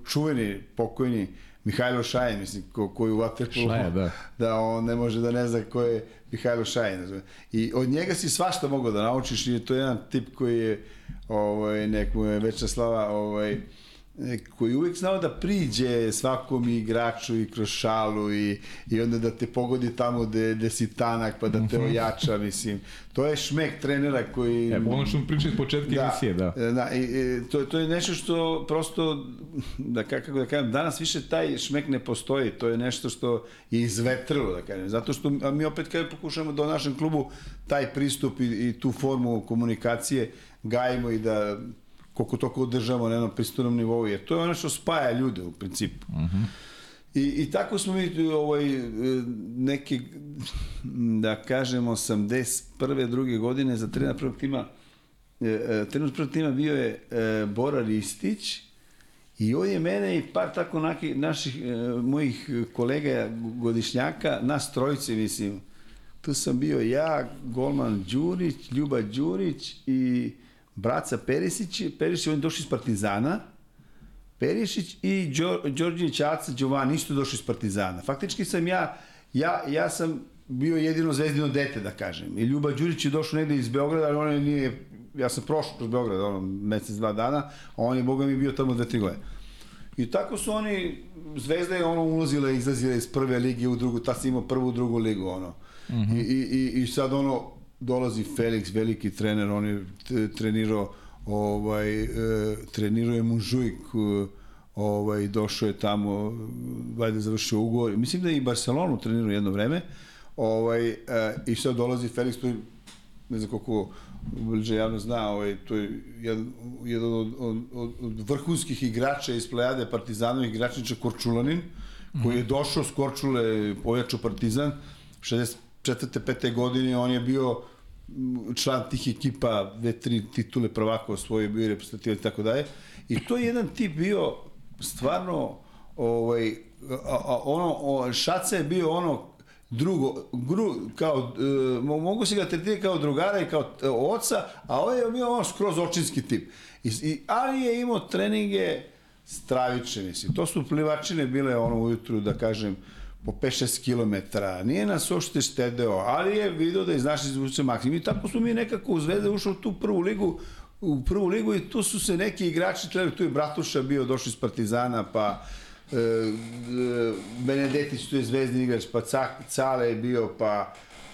čuveni, pokojni Mihajlo Šajin, mislim, ko, koji u Waterpolu, da. da on ne može da ne zna ko je Mihajlo Šajin. I od njega si svašta mogao da naučiš i to je jedan tip koji je ovaj, neku je veća slava ovaj, koji uvek znao da priđe svakom igraču i kroz šalu i, i onda da te pogodi tamo gde, gde si tanak pa da te mhm. ojača, mislim. To je šmek trenera koji... E, ono što mu pričali početka da, emisije, da. E, da i, i, to, to je nešto što prosto, da kako da kažem, danas više taj šmek ne postoji, to je nešto što je izvetrilo, da kažem, zato što mi opet kada pokušamo da u našem klubu taj pristup i, i tu formu komunikacije gajimo i da koliko toliko održavamo na jednom pristojnom nivou, jer to je ono što spaja ljude u principu. Uh mhm. -huh. I, I tako smo mi ovaj, neke, da kažemo, 81. druge godine za trener prvog tima, e, e, trener prvog tima bio je e, Bora Ristić, I on je mene i par tako naki, naših, mojih kolega godišnjaka, nas trojice, mislim, tu sam bio ja, Golman Đurić, Ljuba Đurić i Braca Perisić, Perisić, on je došao iz Partizana, Perišić i Đorđević Aca Đovani isto došli iz Partizana. Faktički sam ja, ja, ja sam bio jedino zvezdino dete, da kažem. I Ljuba Đurić je došao negde iz Beograda, ali on nije, ja sam prošao kroz Beograd, ono, mesec, dva dana, a on je, boga mi, bio tamo dve, tri godine. I tako su oni, Zvezda je ono ulazila i izlazila iz prve lige u drugu, ta si imao prvu, drugu ligu, ono. Mm -hmm. I, i, I sad ono, dolazi Felix, veliki trener, on je trenirao ovaj, e, trenirao je Mužujk, e, ovaj, došao je tamo, valjda završio ugovor. Mislim da je i Barcelonu trenirao jedno vreme. Ovaj, e, I sad dolazi Felix, to je, ne znam koliko bliže javno zna, ovaj, to je jedan, jedan od, od, od, od vrhunskih igrača iz plejade Partizanovih igračniča Korčulanin, koji je došao s Korčule, pojačao Partizan, 64. 5. godine, on je bio član tih ekipa, dve, tri titule prvaka osvojio, bio reprezentativac i tako dalje. I to je jedan tip bio stvarno ovaj, a, a, ono, o, Šaca je bio ono drugo, gru, kao, e, mogu se ga tretirati kao drugara i kao e, oca, a ovaj je bio ono skroz očinski tip. I, i, ali je imao treninge stravične, mislim. To su plivačine bile ono ujutru, da kažem, po 5-6 km, nije nas uopšte štedeo, ali je video da iz naše izvuče maksimum. I tako smo mi nekako u ušli u tu prvu ligu, u prvu ligu i tu su se neki igrači, trebali, tu je Bratuša bio, došli iz Partizana, pa e, e, Benedetić tu je zvezdni igrač, pa Cale je bio, pa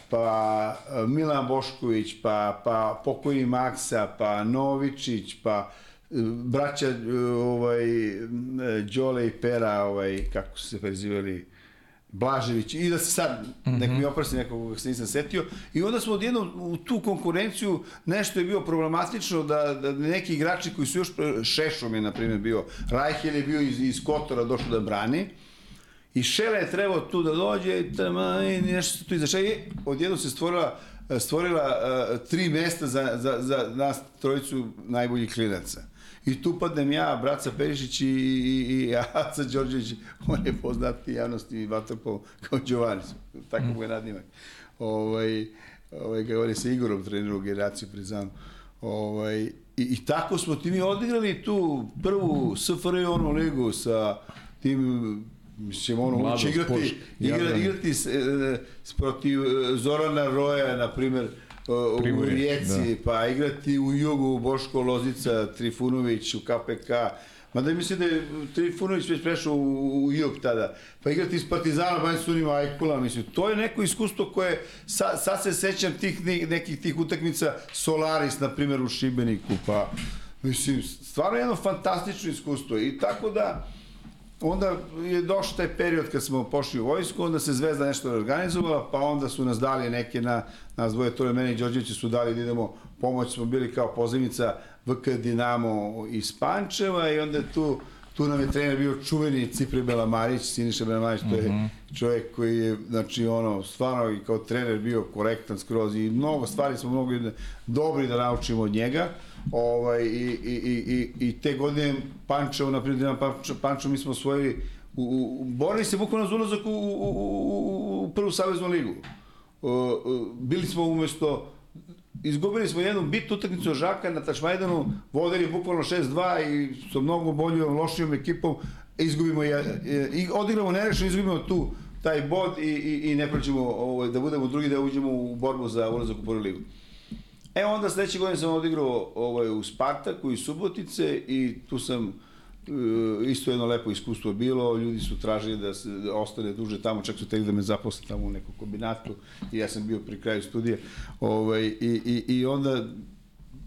pa e, Milan Bošković, pa, pa pokojni Maksa, pa Novičić, pa e, braća ovaj, Đole i Pera, ovaj, kako su se prezivali, Blažević. I da se sad neko mi oprosti nekog se nisam setio. I onda smo odjednom u tu konkurenciju nešto je bio problematično da, da neki igrači koji su još Šešom je na primjer bio Rajhel je bio iz, iz Kotora došao da brani. I Šele je trebao tu da dođe i, tamo, i nešto se tu izašao. I odjednom se stvorila stvorila uh, tri mesta za, za, za nas trojicu najboljih klinaca I tu padnem ja, Braca Perišić i, i, i Aca Đorđević, on je poznati javnosti i Vatrpol kao Đovani, tako mu je nadnimak. Ovaj, ovaj, govori sa Igorom treneru generaciju priznam. Ovaj, i, I tako smo ti mi odigrali tu prvu SFRJ onu ligu sa tim mislim ono ući igrati, igra, igrati s, e, protiv e, Zorana Roja na primjer u Rijeci, da. pa igrati u Jugu Boško Lozica, Trifunović u KPK, Mada mislim da je Trifunović već prešao u, u Jug tada. Pa igrati iz Partizana, Banja Sunima, Ajkula, mislim. To je neko iskustvo koje, sa, sad se sećam tih nekih tih utakmica, Solaris, na primjer, u Šibeniku, pa, mislim, stvarno jedno fantastično iskustvo. I tako da, onda je došao taj period kad smo pošli u vojsku, onda se Zvezda nešto organizovala, pa onda su nas dali neke na, nas dvoje, Tore, mene i Đorđevića su dali da idemo pomoć, smo bili kao pozivnica VK Dinamo iz Pančeva i onda tu tu nam je trener bio čuveni Cipri Belamarić, Siniša Belamarić, to je mm -hmm. čovjek koji je, znači, ono, stvarno i kao trener bio korektan skroz i mnogo stvari smo mogli da, dobri da naučimo od njega. Ovaj, i, i, i, i te godine Pančevo, na primjer, Pančevo, Pančevo mi smo osvojili, u, u, borili se bukvalno za ulazak u, u, u, u prvu saveznu ligu. Uh, uh, bili smo umesto izgubili smo jednu bitnu utakmicu Žaka na Tašmajdanu, vodili bukvalno 6-2 i sa mnogo boljom, lošijom ekipom izgubimo je, i odigramo nerešeno, izgubimo tu taj bod i, i, i ne proćemo ovaj, da budemo drugi, da uđemo u borbu za ulazak u prvu ligu. E onda sledeće godine sam odigrao ovaj, u Spartaku i Subotice i tu sam e, isto jedno lepo iskustvo bilo, ljudi su tražili da se da ostane duže tamo, čak su teli da me zaposle tamo u nekom kombinatu i ja sam bio pri kraju studija. Ovaj, i, i, I onda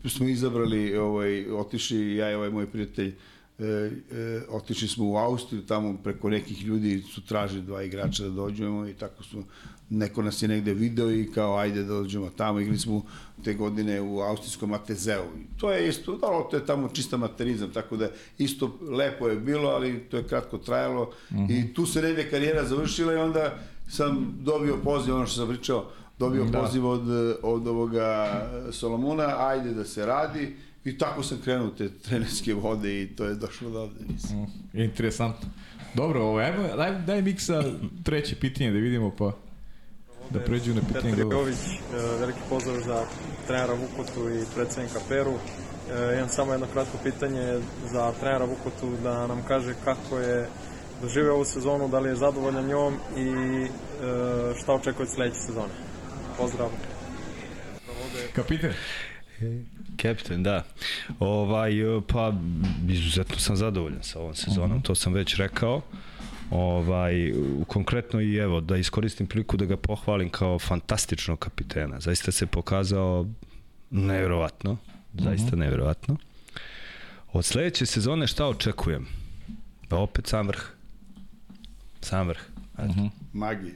smo izabrali, ovaj, otišli ja i ovaj moj prijatelj, e, e, otišli smo u Austriju, tamo preko nekih ljudi su tražili dva igrača da dođemo i tako smo neko nas je negde video i kao ajde da dođemo tamo, igrali smo te godine u austrijskom Atezeu. To je isto, da, to je tamo čista materizam, tako da isto lepo je bilo, ali to je kratko trajalo mm -hmm. i tu se negde karijera završila i onda sam dobio poziv, ono što sam pričao, dobio da. poziv od, od ovoga Solomona, ajde da se radi i tako sam krenuo te trenerske vode i to je došlo do ovde. Mislim. Mm, interesantno. Dobro, ovo, ajmo, daj, daj Miksa treće pitanje da vidimo pa da pređu na pitanje Petar Jović, e, veliki pozdrav za trenera Vukotu i predsednika Peru. E, imam samo jedno kratko pitanje za trenera Vukotu da nam kaže kako je doživeo ovu sezonu, da li je zadovoljan njom i e, šta očekuje od sledeće sezone. Pozdrav. Kapitan. Captain, da. Ovaj, pa, izuzetno sam zadovoljan sa ovom sezonom, uh mhm. -huh. to sam već rekao. Ovaj, konkretno i evo, da iskoristim priliku da ga pohvalim kao fantastičnog kapitena. Zaista se pokazao nevjerovatno, zaista Mhm. nevjerovatno. Od sledeće sezone šta očekujem? Pa opet sam vrh. Sam vrh. Mhm. Magije.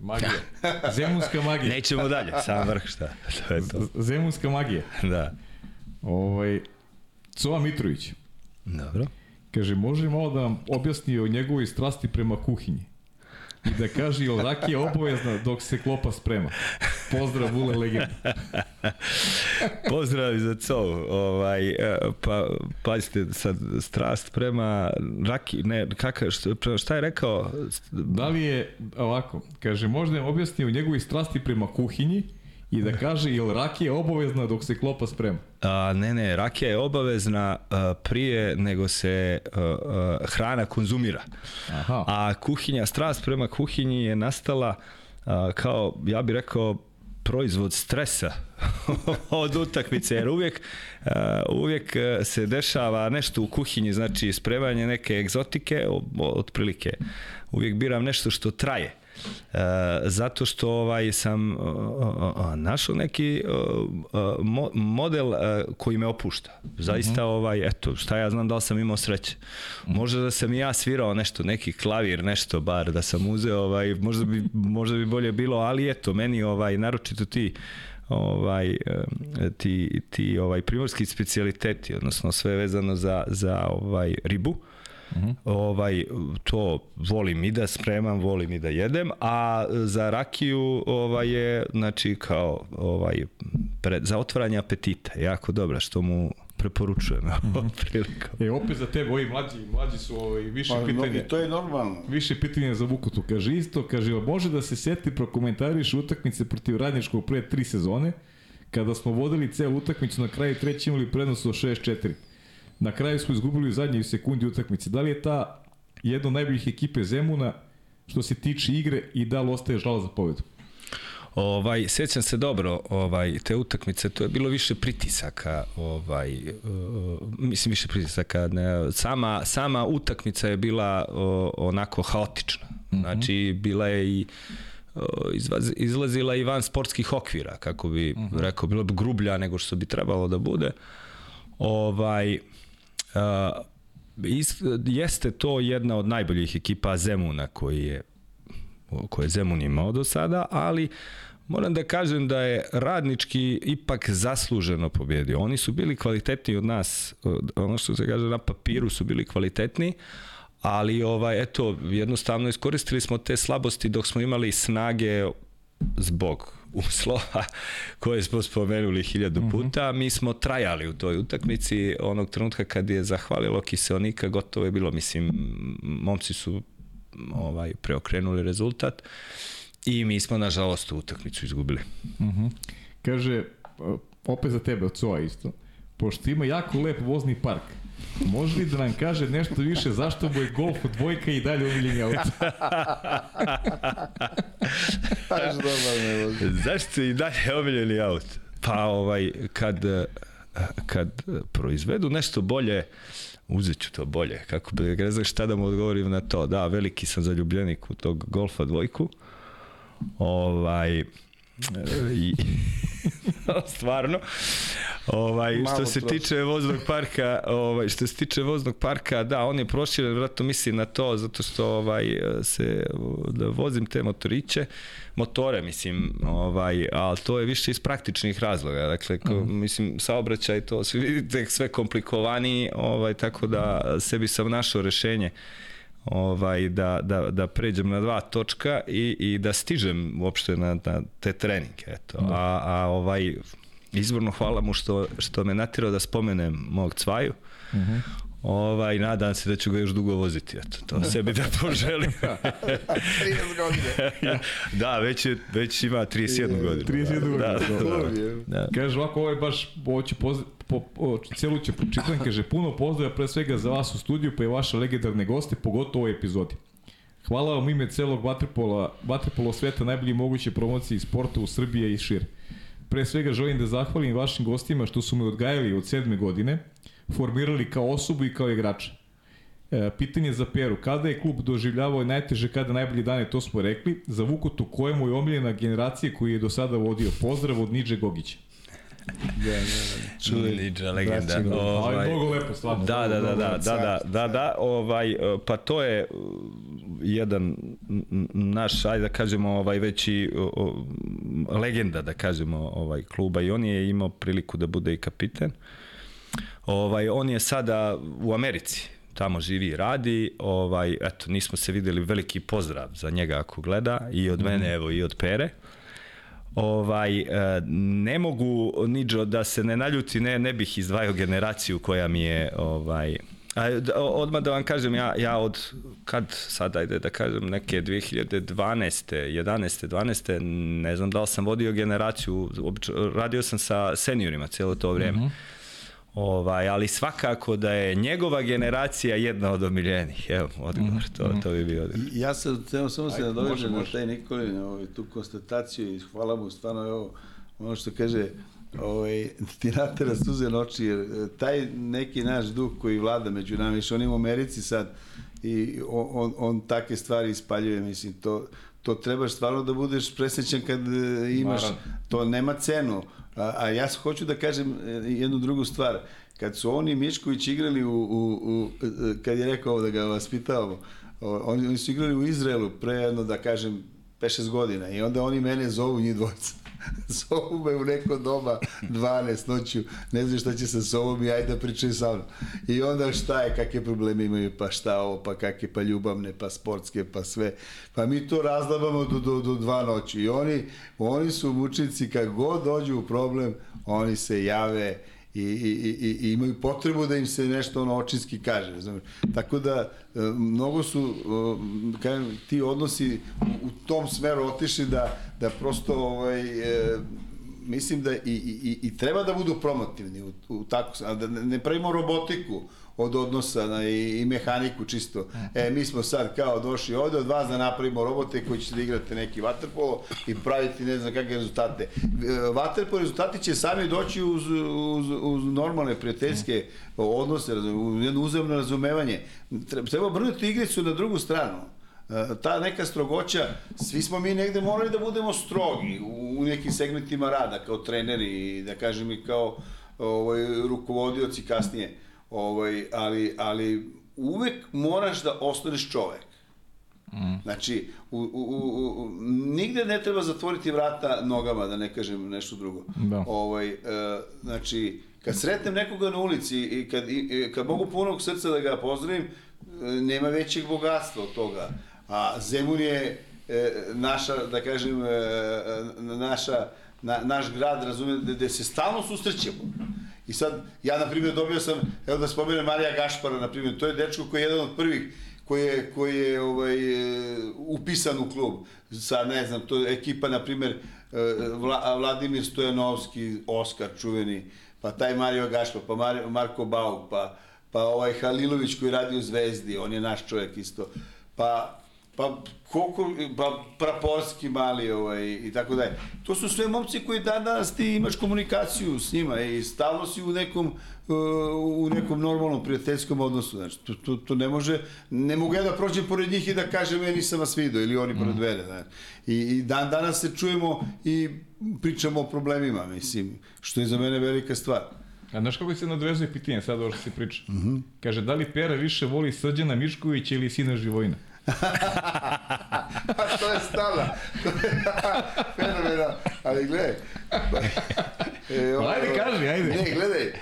Magija. Zemunska magija. Nećemo dalje, sam vrh šta. To je to. Zemunska magija. Da. Ovaj, Cova Mitrović. Dobro. Kaže, može malo da vam objasni o njegovoj strasti prema kuhinji? I da kaže, jel rakija obavezna dok se klopa sprema? Pozdrav, Vule Legend. Pozdrav za cov. Ovaj, e, pa, pazite, sad, strast prema raki, ne, kaka, šta, šta je rekao? Da li je, ovako, kaže, možda vam objasni o njegovoj strasti prema kuhinji i da kaže, jel rakija obavezna dok se klopa sprema? A, ne, ne, rakija je obavezna a, prije nego se a, a, hrana konzumira. Aha. A kuhinja, strast prema kuhinji je nastala a, kao, ja bih rekao, proizvod stresa od utakmice, jer uvijek, uvijek se dešava nešto u kuhinji, znači spremanje neke egzotike, otprilike. Uvijek biram nešto što traje. E, zato što ovaj sam našao neki model e, koji me opušta. Zaista ovaj eto, šta ja znam da li sam imao sreće. Možda da sam i ja svirao nešto, neki klavir, nešto bar da sam uzeo, ovaj možda bi možda bi bolje bilo, ali eto meni ovaj naročito ti ovaj ti ti ovaj primorski specijaliteti, odnosno sve vezano za za ovaj ribu. Ovaj to volim i da spremam, volim i da jedem, a za rakiju ovaj je znači kao ovaj pred, za otvaranje apetita, jako dobra što mu preporučujem ovom prilikom. E, opet za tebe, ovi mlađi, mlađi su ovaj, više Pa, no, pitanja. I to je normalno. Više pitanja za Vukutu. Kaže isto, kaže, može da se seti prokomentariš utakmice protiv Radničkog pre tri sezone, kada smo vodili celu utakmicu, na kraju treći imali prednost od 6-4. Na kraju smo izgubili u zadnjoj sekundi utakmice. Da li je ta jedna od najboljih ekipe Zemuna što se tiče igre i da li ostaje žal za pobedu? Ovaj sećam se dobro, ovaj te utakmice, to je bilo više pritisaka, ovaj uh, mislim više pritisaka, ne, sama sama utakmica je bila uh, onako haotična. Znači bila je i uh, izlazila i van sportskih okvira, kako bi rekao, bilo bi grublja nego što bi trebalo da bude. Ovaj uh, is, jeste to jedna od najboljih ekipa Zemuna koji je koje je Zemun imao do sada, ali moram da kažem da je radnički ipak zasluženo pobjedio. Oni su bili kvalitetniji od nas, ono što se kaže na papiru su bili kvalitetniji, ali ovaj eto jednostavno iskoristili smo te slabosti dok smo imali snage zbog uslova koje smo spomenuli hiljadu puta, mi smo trajali u toj utakmici. Onog trenutka kad je zahvalilo kiseonika, gotovo je bilo, mislim, momci su ovaj preokrenuli rezultat i mi smo nažalost tu utakmicu izgubili. Kaže, opet za tebe, od Coa isto, pošto ima jako lep vozni park, može li da nam kaže nešto više zašto mu je golf dvojka i dalje omiljeni auto? Baš dobar ne vozi. Zašto i dalje omiljeni auto? Pa ovaj, kad, eh, kad proizvedu nešto bolje, uzet ću to bolje. Kako bi, ne znam šta da mu odgovorim na to. Da, veliki sam zaljubljenik u tog golfa dvojku. Ovaj, i, stvarno. Ovaj, Malo što se troši. tiče voznog parka, ovaj, što se tiče voznog parka, da, on je proširen, vjerojatno mislim na to, zato što ovaj, se, da vozim te motoriće, motore, mislim, ovaj, ali to je više iz praktičnih razloga. Dakle, ko, mislim, saobraćaj to, svi vidite, sve komplikovaniji, ovaj, tako da sebi sam našao rešenje ovaj da, da, da pređem na dva točka i, i da stižem uopšte na, na te treninge eto. A, a ovaj izvorno hvala mu što, što me natirao da spomenem mog cvaju Ovaj, nadam se da ću ga još dugo voziti, eto, to sebi da poželim. 30 godine. da, već, je, već ima 31 godinu. 31 godinu, Da, da, da, Dobro je. da. Kaže ovako, ovo je baš, ovo ću poz, po, po, celu ću pročitam, kaže, puno pozdrava pre svega za vas u studiju, pa i vaše legendarne goste, pogotovo u ovoj epizodi. Hvala vam ime celog vaterpola, vaterpolo sveta najbolji moguće promocije sporta u Srbiji i šire. Pre svega želim da zahvalim vašim gostima što su me odgajali od sedme godine, formirali kao osobu i kao igrača. E, pitanje za Peru. Kada je klub doživljavao najteže, kada najbolji dane, to smo rekli. Za Vukotu, kojemu je omiljena generacija koji je do sada vodio. Pozdrav od Niđe Gogića. Da, da, da. Čuveni Niđa legenda. Znači, ovaj, ovaj, mnogo lepo, stvarno. Da, da, da, da, da, da, da, da, ovaj, pa to je jedan naš, ajde da kažemo, ovaj veći o, legenda, da kažemo, ovaj kluba i on je imao priliku da bude i kapiten. Ovaj, on je sada u Americi, tamo živi i radi. Ovaj, eto, nismo se videli, veliki pozdrav za njega ako gleda i od mene, evo, i od Pere. Ovaj, e, ne mogu, Niđo, da se ne naljuti, ne, ne bih izdvajao generaciju koja mi je ovaj, A, odmah da vam kažem, ja, ja od, kad sad ajde da kažem, neke 2012. 11. 12. ne znam da li sam vodio generaciju, radio sam sa seniorima cijelo to vrijeme. Mm -hmm. Ovaj, ali svakako da je njegova generacija jedna od omiljenih. Evo, odgovor, to, to bi bio odgovor. Ja sam, samo, samo se nadovežem na taj Nikolin, ovaj, tu konstataciju i hvala mu, stvarno, evo, ono što kaže, ovaj, ti natera suze noći, jer e, taj neki naš duh koji vlada među nama, više on ima u Americi sad i on, on, on takve stvari ispaljuje, mislim, to, to trebaš stvarno da budeš presrećan kad e, imaš, Maran. to nema cenu. A, a ja hoću da kažem e, jednu drugu stvar. Kad su oni Mišković igrali u, u, u kad je rekao da ga vaspitavamo, oni, oni su igrali u Izraelu pre jedno, da kažem, 5-6 godina i onda oni mene zovu njih dvojca zovu me u neko doba 12 noću, ne znam šta će sa sobom i ajde pričaju sa mnom. I onda šta je, kakve probleme imaju, pa šta ovo, pa kakve, pa ljubavne, pa sportske, pa sve. Pa mi to razlabamo do, do, do dva noći. I oni, oni su mučnici, kad god dođu u problem, oni se jave, i, i, i, imaju potrebu da im se nešto ono očinski kaže. Znam. Tako da e, mnogo su kažem, ti odnosi u tom smeru otišli da, da prosto ovaj, e, mislim da i, i, i treba da budu promotivni u, u tako, da ne pravimo robotiku od odnosa na, i, i mehaniku čisto. E, mi smo sad kao došli ovde od vas da napravimo robote koji ćete da igrate neki vaterpolo i praviti ne znam kakve rezultate. Vaterpolo rezultati će sami doći uz, uz, uz normalne prijateljske odnose, uz jedno uzemno razumevanje. Treba brnuti igricu na drugu stranu e, ta neka strogoća, svi smo mi negde morali da budemo strogi u nekim segmentima rada, kao treneri, da kažem i kao ovaj, rukovodioci kasnije. Ovaj, ali, ali uvek moraš da ostaneš čovek. Mm. Znači, u, u, u, nigde ne treba zatvoriti vrata nogama, da ne kažem nešto drugo. Da. Ovaj, e, znači, kad sretnem nekoga na ulici i kad, i, kad mogu punog srca da ga pozdravim, e, nema većeg bogatstva od toga. A Zemun je e, naša, da kažem, e, naša, na, naš grad, razume, gde se stalno susrećemo. I sad, ja, na primjer, dobio sam, evo da spomenem Marija Gašpara, na primjer, to je dečko koji je jedan od prvih koji je, koji je ovaj, upisan u klub. Sa, ne znam, to je ekipa, na primjer, Vla, Vladimir Stojanovski, Oskar čuveni, pa taj Mario Gašpar, pa Mar, Marko Bauk, pa, pa ovaj Halilović koji radi u Zvezdi, on je naš čovjek isto. Pa pa koliko, pa praporski mali ovaj, i tako dalje. To su sve momci koji dan danas ti imaš komunikaciju s njima i stalno si u nekom, uh, u nekom normalnom prijateljskom odnosu. Znači, to, to, to ne može, ne mogu ja da prođem pored njih i da kažem ja nisam vas vidio ili oni pored mm. mene. Znači. I, I dan danas se čujemo i pričamo o problemima, mislim, što je za mene velika stvar. A znaš kako se nadvezuje pitanje sad ovo što se priča? Mm -hmm. Kaže, da li Pera više voli Srđana Miškovića ili Sina Živojina? to je stala. Fenomenal. Ali gledaj. E, ovo, ajde, kaži, ajde. Ne, gledaj.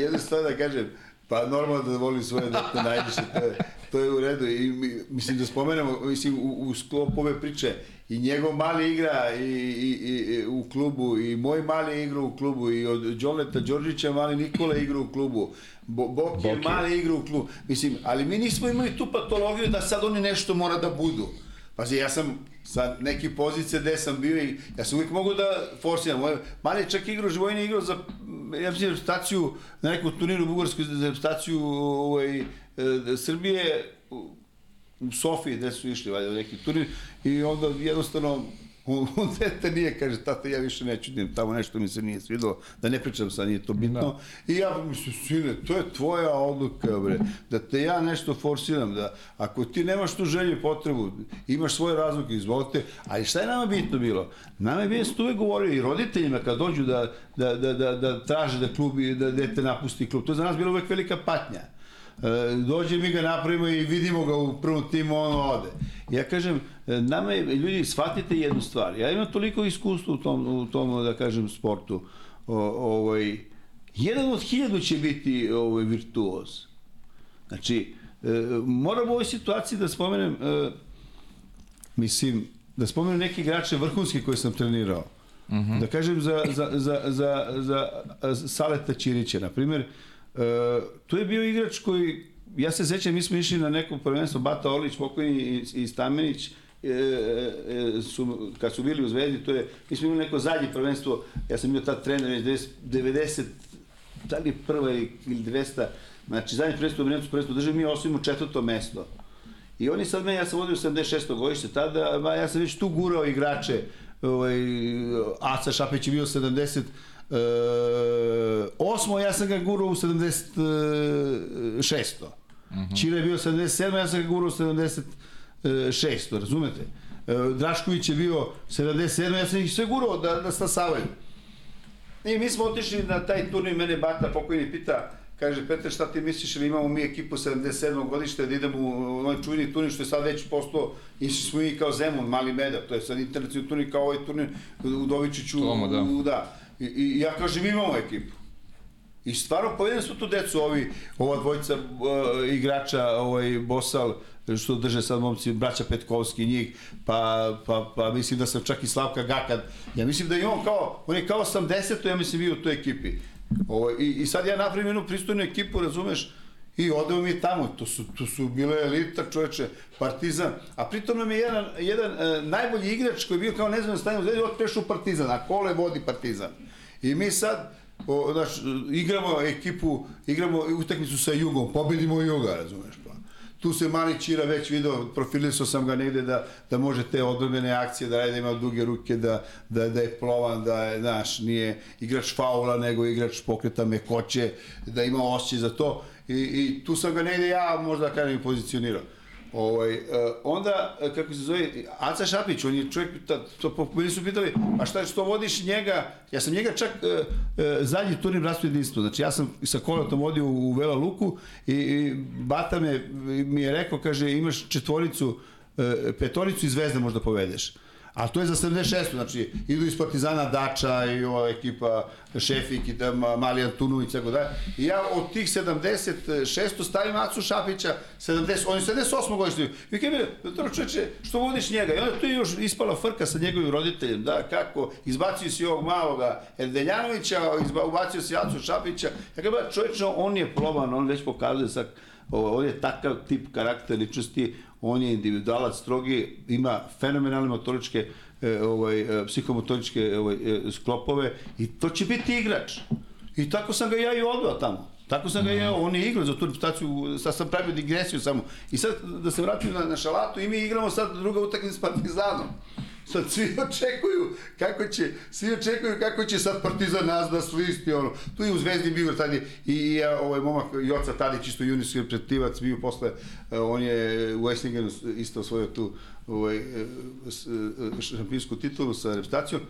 Jednu stvar da kažem. Pa normalno da volim svoje dete najviše, to je, to je u redu. I mislim da spomenemo, mislim, u, u sklopu ove priče, i njegov mali igra i, i, i, u klubu, i moj mali igra u klubu, i od Đoleta Đorđića mali Nikola igra u klubu. Bo, Bok je mali igra u klubu. Mislim, ali mi nismo imali tu patologiju da sad oni nešto mora da budu. Pazi, ja sam sa neke pozicije gde sam bio i ja sam uvijek mogu da forsiram. Moj mali čak igrao, Živojin igrao za ja mislim, staciju na nekom turniru u Bugarskoj, za staciju ovaj, e, Srbije u Sofiji gde su išli valjda neki turnir i onda jednostavno on dete nije, kaže, tata, ja više neću da idem tamo, nešto mi se nije svidelo, da ne pričam sa, nije to bitno. Da. I ja mislim, sine, to je tvoja odluka, bre, da te ja nešto forsiram, da ako ti nemaš tu želju i potrebu, imaš svoje razloge, izvolite, ali šta je nama bitno bilo? Nama je bitno, uvek govorio i roditeljima kad dođu da, da, da, da, da traže da klub, da dete napusti klub, to je za nas bilo uvek velika patnja. E, dođe mi ga napravimo i vidimo ga u prvom timu, on ode. Ja kažem, e, nama je, ljudi, shvatite jednu stvar. Ja imam toliko iskustva u tom, u tom da kažem, sportu. O, ovaj, jedan od hiljadu će biti ovaj, virtuoz. Znači, e, moram u ovoj situaciji da spomenem, e, mislim, da spomenem neke igrače vrhunske koje sam trenirao. Uh -huh. Da kažem za, za, za, za, za, za Saleta Ćirića, na primjer, E, tu je bio igrač koji, ja se sećam, mi smo išli na neko prvenstvo, Bata Orlić, pokojni i, i Stamenić, e, e, su, kad su bili u Zvezdi, to je, mi smo imali neko zadnje prvenstvo, ja sam bio tad trener, 90, da li prva ili 200, znači zadnje prvenstvo u Veneciju prvenstvo državi, mi osvimo četvrto mesto. I oni sad me, ja sam vodio 76. godište tada, ba, ja sam već tu gurao igrače, ovaj, Aca Šapić je bio 70, E, osmo, ja sam ga gurao u 76. Uh -huh. Čile je bio 77. Ja sam ga gurao u 76. Razumete? E, Drašković je bio 77. Ja sam ih sve gurao da, da stasavaju. I mi smo otišli na taj turnir, mene Bata pokojni pita, kaže, Petar, šta ti misliš, ili imamo mi ekipu 77. godište da idemo u ovaj čujni turnir, što je sad već posto, išli smo i kao Zemun, mali meda, to je sad internacionalni turnir kao ovaj turnir u Dovičiću, Tomo, da. U, da I, i ja kažem, imamo ekipu. I stvarno povedem su tu decu ovi, ova dvojica uh, igrača, ovaj Bosal, što drže sad momci, braća Petkovski njih, pa, pa, pa mislim da sam čak i Slavka Gakad. Ja mislim da je on kao, on je kao 80, ja mislim bio u toj ekipi. Ovo, i, I sad ja napravim jednu pristojnu ekipu, razumeš, I odemo mi tamo, to su, to su bile elita čoveče, Partizan. A pritom nam je jedan, jedan e, najbolji igrač koji je bio kao ne znam stanje u Zvezdi, otpeš u Partizan, a kole vodi Partizan. I mi sad, o, znaš, igramo ekipu, igramo utakmicu sa Jugom, pobedimo Juga, razumeš pa. Tu se mali Čira već video, profilisao sam ga negde da, da može te odbrobene akcije da da ima duge ruke, da, da, da je plovan, da je, znaš, nije igrač faula, nego igrač pokreta mekoće, da ima osjećaj za to. I, I tu sam ga negde ja možda kažem pozicionirao. Ovaj, uh, onda, e, kako se zove, Aca Šapić, on je čovjek, ta, to, meni su pitali, a šta je što vodiš njega, ja sam njega čak uh, uh, zadnji turnir bratstvo jedinstvo, znači ja sam sa koletom vodio u, Vela Luku i, i Bata me, mi je rekao, kaže, imaš četvoricu, uh, petoricu i zvezde možda povedeš. A to je za 76. Znači, idu iz Partizana Dača i ova ekipa Šefik i da, Mali Antunović i tako dalje. I ja od tih 76. stavim Acu Šapića, 70, on je 78. godišnji. I kaj mi, čeče, što vodiš njega? I onda tu je još ispala frka sa njegovim roditeljem, da, kako, izbacio si ovog maloga Erdeljanovića, ubacio si Acu Šapića. Ja kada čovječno, on je plovan, on već pokazuje sa on je takav tip karakter ličnosti, on je individualac strogi, ima fenomenalne motoričke e, ovaj, e, psihomotoričke ovaj, e, sklopove i to će biti igrač. I tako sam ga ja i odveo tamo. Tako sam ga ja, mhm. on je igrao za tu reputaciju, sad sam pravio digresiju samo. I sad da se vratim na, na šalatu i mi igramo sad druga utakmica s Partizanom. Sad svi očekuju kako će, svi očekuju kako će sad Partizan nas da slisti, ono. Tu je u Zvezdi bio tad je, i, i ovaj momak Joca Tadić, isto juniorski reprezentativac, bio posle, uh, on je u Esslingenu isto osvojio tu ovaj, uh, uh, šampionsku titulu sa reprezentacijom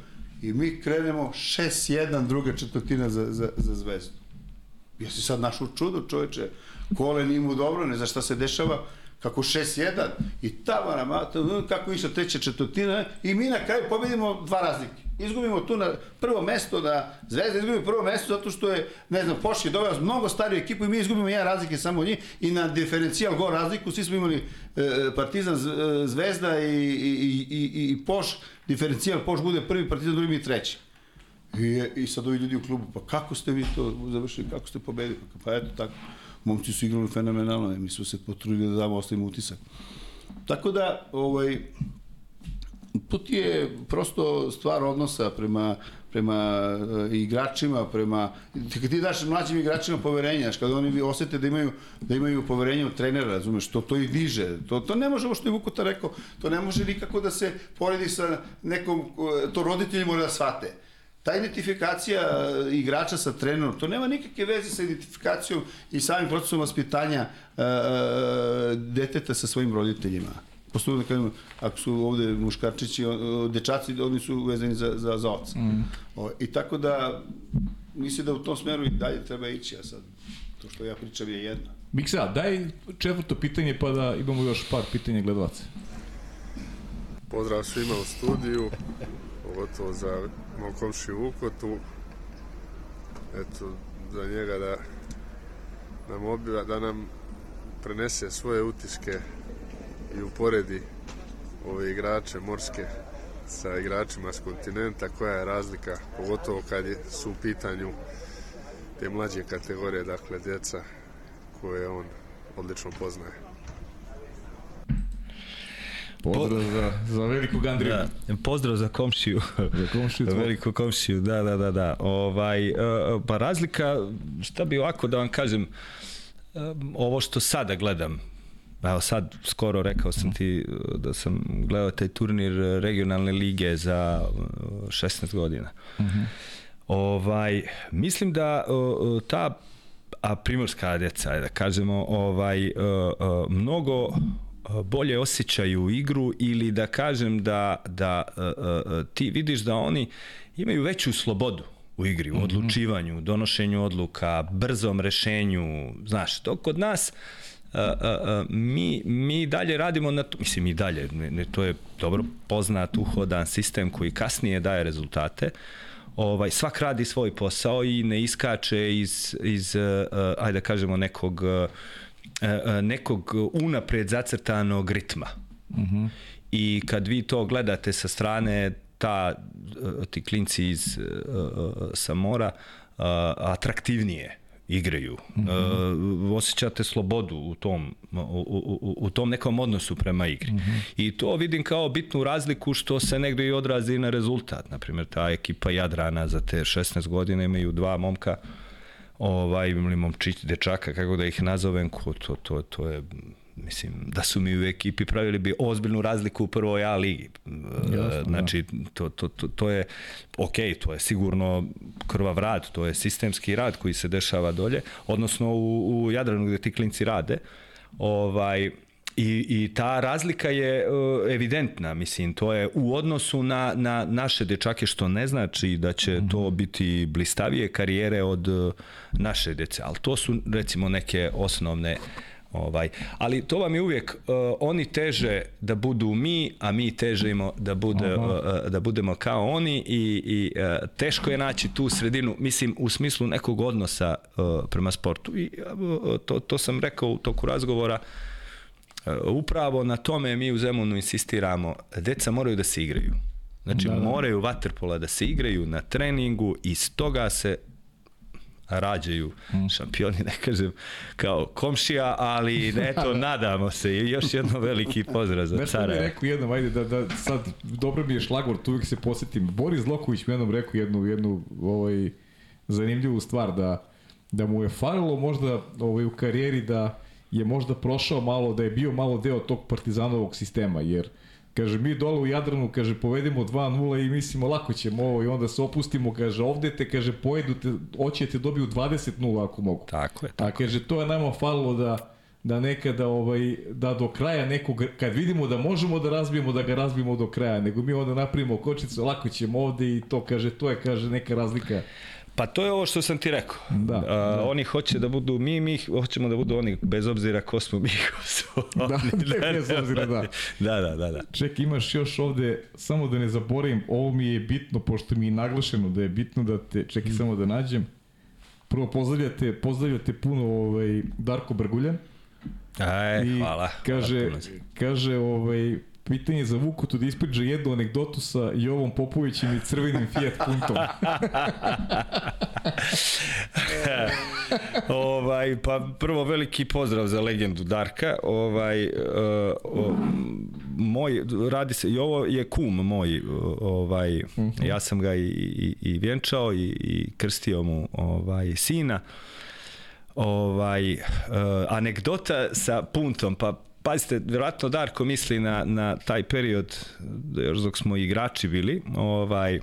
i mi krenemo 6-1 druga četvrtina za, za, za Zvezdu. Ja si sad našao čudo, čoveče, kole nije mu dobro, ne zna šta se dešava, kako 6-1 i tamo mata, kako išla treća četvrtina i mi na kraju pobedimo dva razlike. Izgubimo tu na prvo mesto na Zvezda izgubimo prvo mesto zato što je ne znam Poš je doveo mnogo stariju ekipu i mi izgubimo jedan razlike samo od njih i na diferencijal gol razliku svi smo imali e, Partizan e, Zvezda i, i, i, i Poš diferencijal Poš bude prvi Partizan drugi i treći. I, I sad ovi ljudi u klubu, pa kako ste vi to završili, kako ste pobedili? Pa eto tako momci su igrali fenomenalno, mi smo se potrudili da damo ostavimo utisak. Tako da, ovaj, to ti je prosto stvar odnosa prema prema uh, igračima, prema kad ti daš mlađim igračima poverenje, znaš, kada oni osete da imaju da imaju poverenje od trenera, razumeš, to to i diže. To to ne može što je Vukota rekao, to ne može nikako da se poredi sa nekom to roditelji moraju da shvate. Ta identifikacija igrača sa trenerom, to nema nikakve veze sa identifikacijom i samim procesom vaspitanja uh, deteta sa svojim roditeljima postoje da kažem, ako su ovde muškarčići, dečaci, oni su vezani za, za, za oca. Mm. O, I tako da, mislim da u tom smeru i dalje treba ići, a sad, to što ja pričam je jedno. Miksa, daj četvrto pitanje pa da imamo još par pitanja gledalaca. Pozdrav svima u studiju, pogotovo za moj komšiju Vukotu. Eto, za njega da nam obira, da nam prenese svoje utiske i uporedi ove igrače morske sa igračima s kontinenta, koja je razlika, pogotovo kad su u pitanju te mlađe kategorije, dakle djeca koje on odlično poznaje. Pozdrav za, za velikog Andriju. Da, pozdrav za komšiju. Za komšiju. za veliku komšiju, da, da, da. da. Ovaj, uh, pa razlika, šta bi ovako da vam kažem, uh, ovo što sada gledam, Evo sad, skoro rekao sam ti uh, da sam gledao taj turnir regionalne lige za 16 uh, godina. Uh mhm. -huh. Ovaj, mislim da ta a primorska deca, da kažemo, ovaj, mnogo bolje osjećaju igru ili da kažem da, da uh, ti vidiš da oni imaju veću slobodu u igri, u mhm. odlučivanju, donošenju odluka, brzom rešenju, znaš, to kod nas uh, a, a, mi, mi dalje radimo na to, mislim i dalje, ne, ne, to je dobro poznat, uhodan sistem koji kasnije daje rezultate, ovaj, svak radi svoj posao i ne iskače iz, iz ajde da kažemo, nekog, uh, nekog unapred zacrtanog ritma. Mhm. -huh. I kad vi to gledate sa strane, ta, ti klinci iz Samora uh, atraktivnije igraju. Mm -hmm. osjećate slobodu u tom, u, u, u tom nekom odnosu prema igri. Mm -hmm. I to vidim kao bitnu razliku što se negde i odrazi na rezultat. Naprimjer, ta ekipa Jadrana za te 16 godina imaju dva momka ovaj, ili momčić, dečaka, kako da ih nazovem, ko, to, to, to je mislim, da su mi u ekipi pravili bi ozbiljnu razliku u prvoj A ligi. Jasno, znači, to, to, to, to je, ok, to je sigurno krvav rad, to je sistemski rad koji se dešava dolje, odnosno u, u Jadranu gde ti klinci rade, ovaj, I, I ta razlika je uh, evidentna, mislim, to je u odnosu na, na naše dečake, što ne znači da će -hmm. to biti blistavije karijere od uh, naše dece, ali to su recimo neke osnovne Ovaj, ali to vam je uvijek, uh, oni teže da budu mi, a mi težimo da, bude, uh, da budemo kao oni i, i uh, teško je naći tu sredinu, mislim u smislu nekog odnosa uh, prema sportu. I uh, to, to sam rekao u toku razgovora, uh, upravo na tome mi u Zemunu insistiramo, deca moraju da se igraju. Znači da, da. moraju vaterpola da se igraju na treningu i stoga se rađaju mm. šampioni, ne kažem kao komšija, ali eto, nadamo se. I još jedno veliki pozdrav za cara. Nešto mi rekao jednom, ajde, da, da sad, dobro mi je šlagor, tu uvijek se posetim. Boris Zloković mi jednom rekao jednu, jednu ovaj, zanimljivu stvar, da, da mu je falilo možda ovaj, u karijeri da je možda prošao malo, da je bio malo deo tog partizanovog sistema, jer Kaže, mi dole u Jadranu, kaže, povedemo 2-0 i mislimo, lako ćemo ovo i onda se opustimo, kaže, ovde te, kaže, pojedu te, oće te dobiju 20-0 ako mogu. Tako je. Tako. A kaže, to je nama falilo da, da nekada, ovaj, da do kraja nekog, kad vidimo da možemo da razbijemo, da ga razbijemo do kraja, nego mi onda napravimo kočicu, lako ćemo ovde i to, kaže, to je, kaže, neka razlika Pa to je ovo što sam ti rekao. Da, A, da. Oni hoće da budu mi, mi hoćemo da budu oni, bez obzira ko smo mi, ko su da, oni. Da, bez obzira, da. Da, da, da. da. Ček, imaš još ovde, samo da ne zaboravim, ovo mi je bitno, pošto mi je naglašeno da je bitno da te, čekaj mm. samo da nađem. Prvo pozdravljate, pozdravljate puno ovaj, Darko Brguljan. Aj, I hvala. Kaže, hvala kaže ovaj, pitanje za Vukotu da ispriđa jednu anegdotu sa Jovom Popovićem i crvenim Fiat Puntom. ovaj, pa prvo veliki pozdrav za legendu Darka. Ovaj, uh, uh, moj, radi se, i ovo je kum moj, ovaj, uh -huh. ja sam ga i, i, i vjenčao i, i krstio mu ovaj, sina. Ovaj, uh, anegdota sa puntom, pa Pazite, vjerojatno Darko misli na, na taj period, još dok smo igrači bili, ovaj, uh,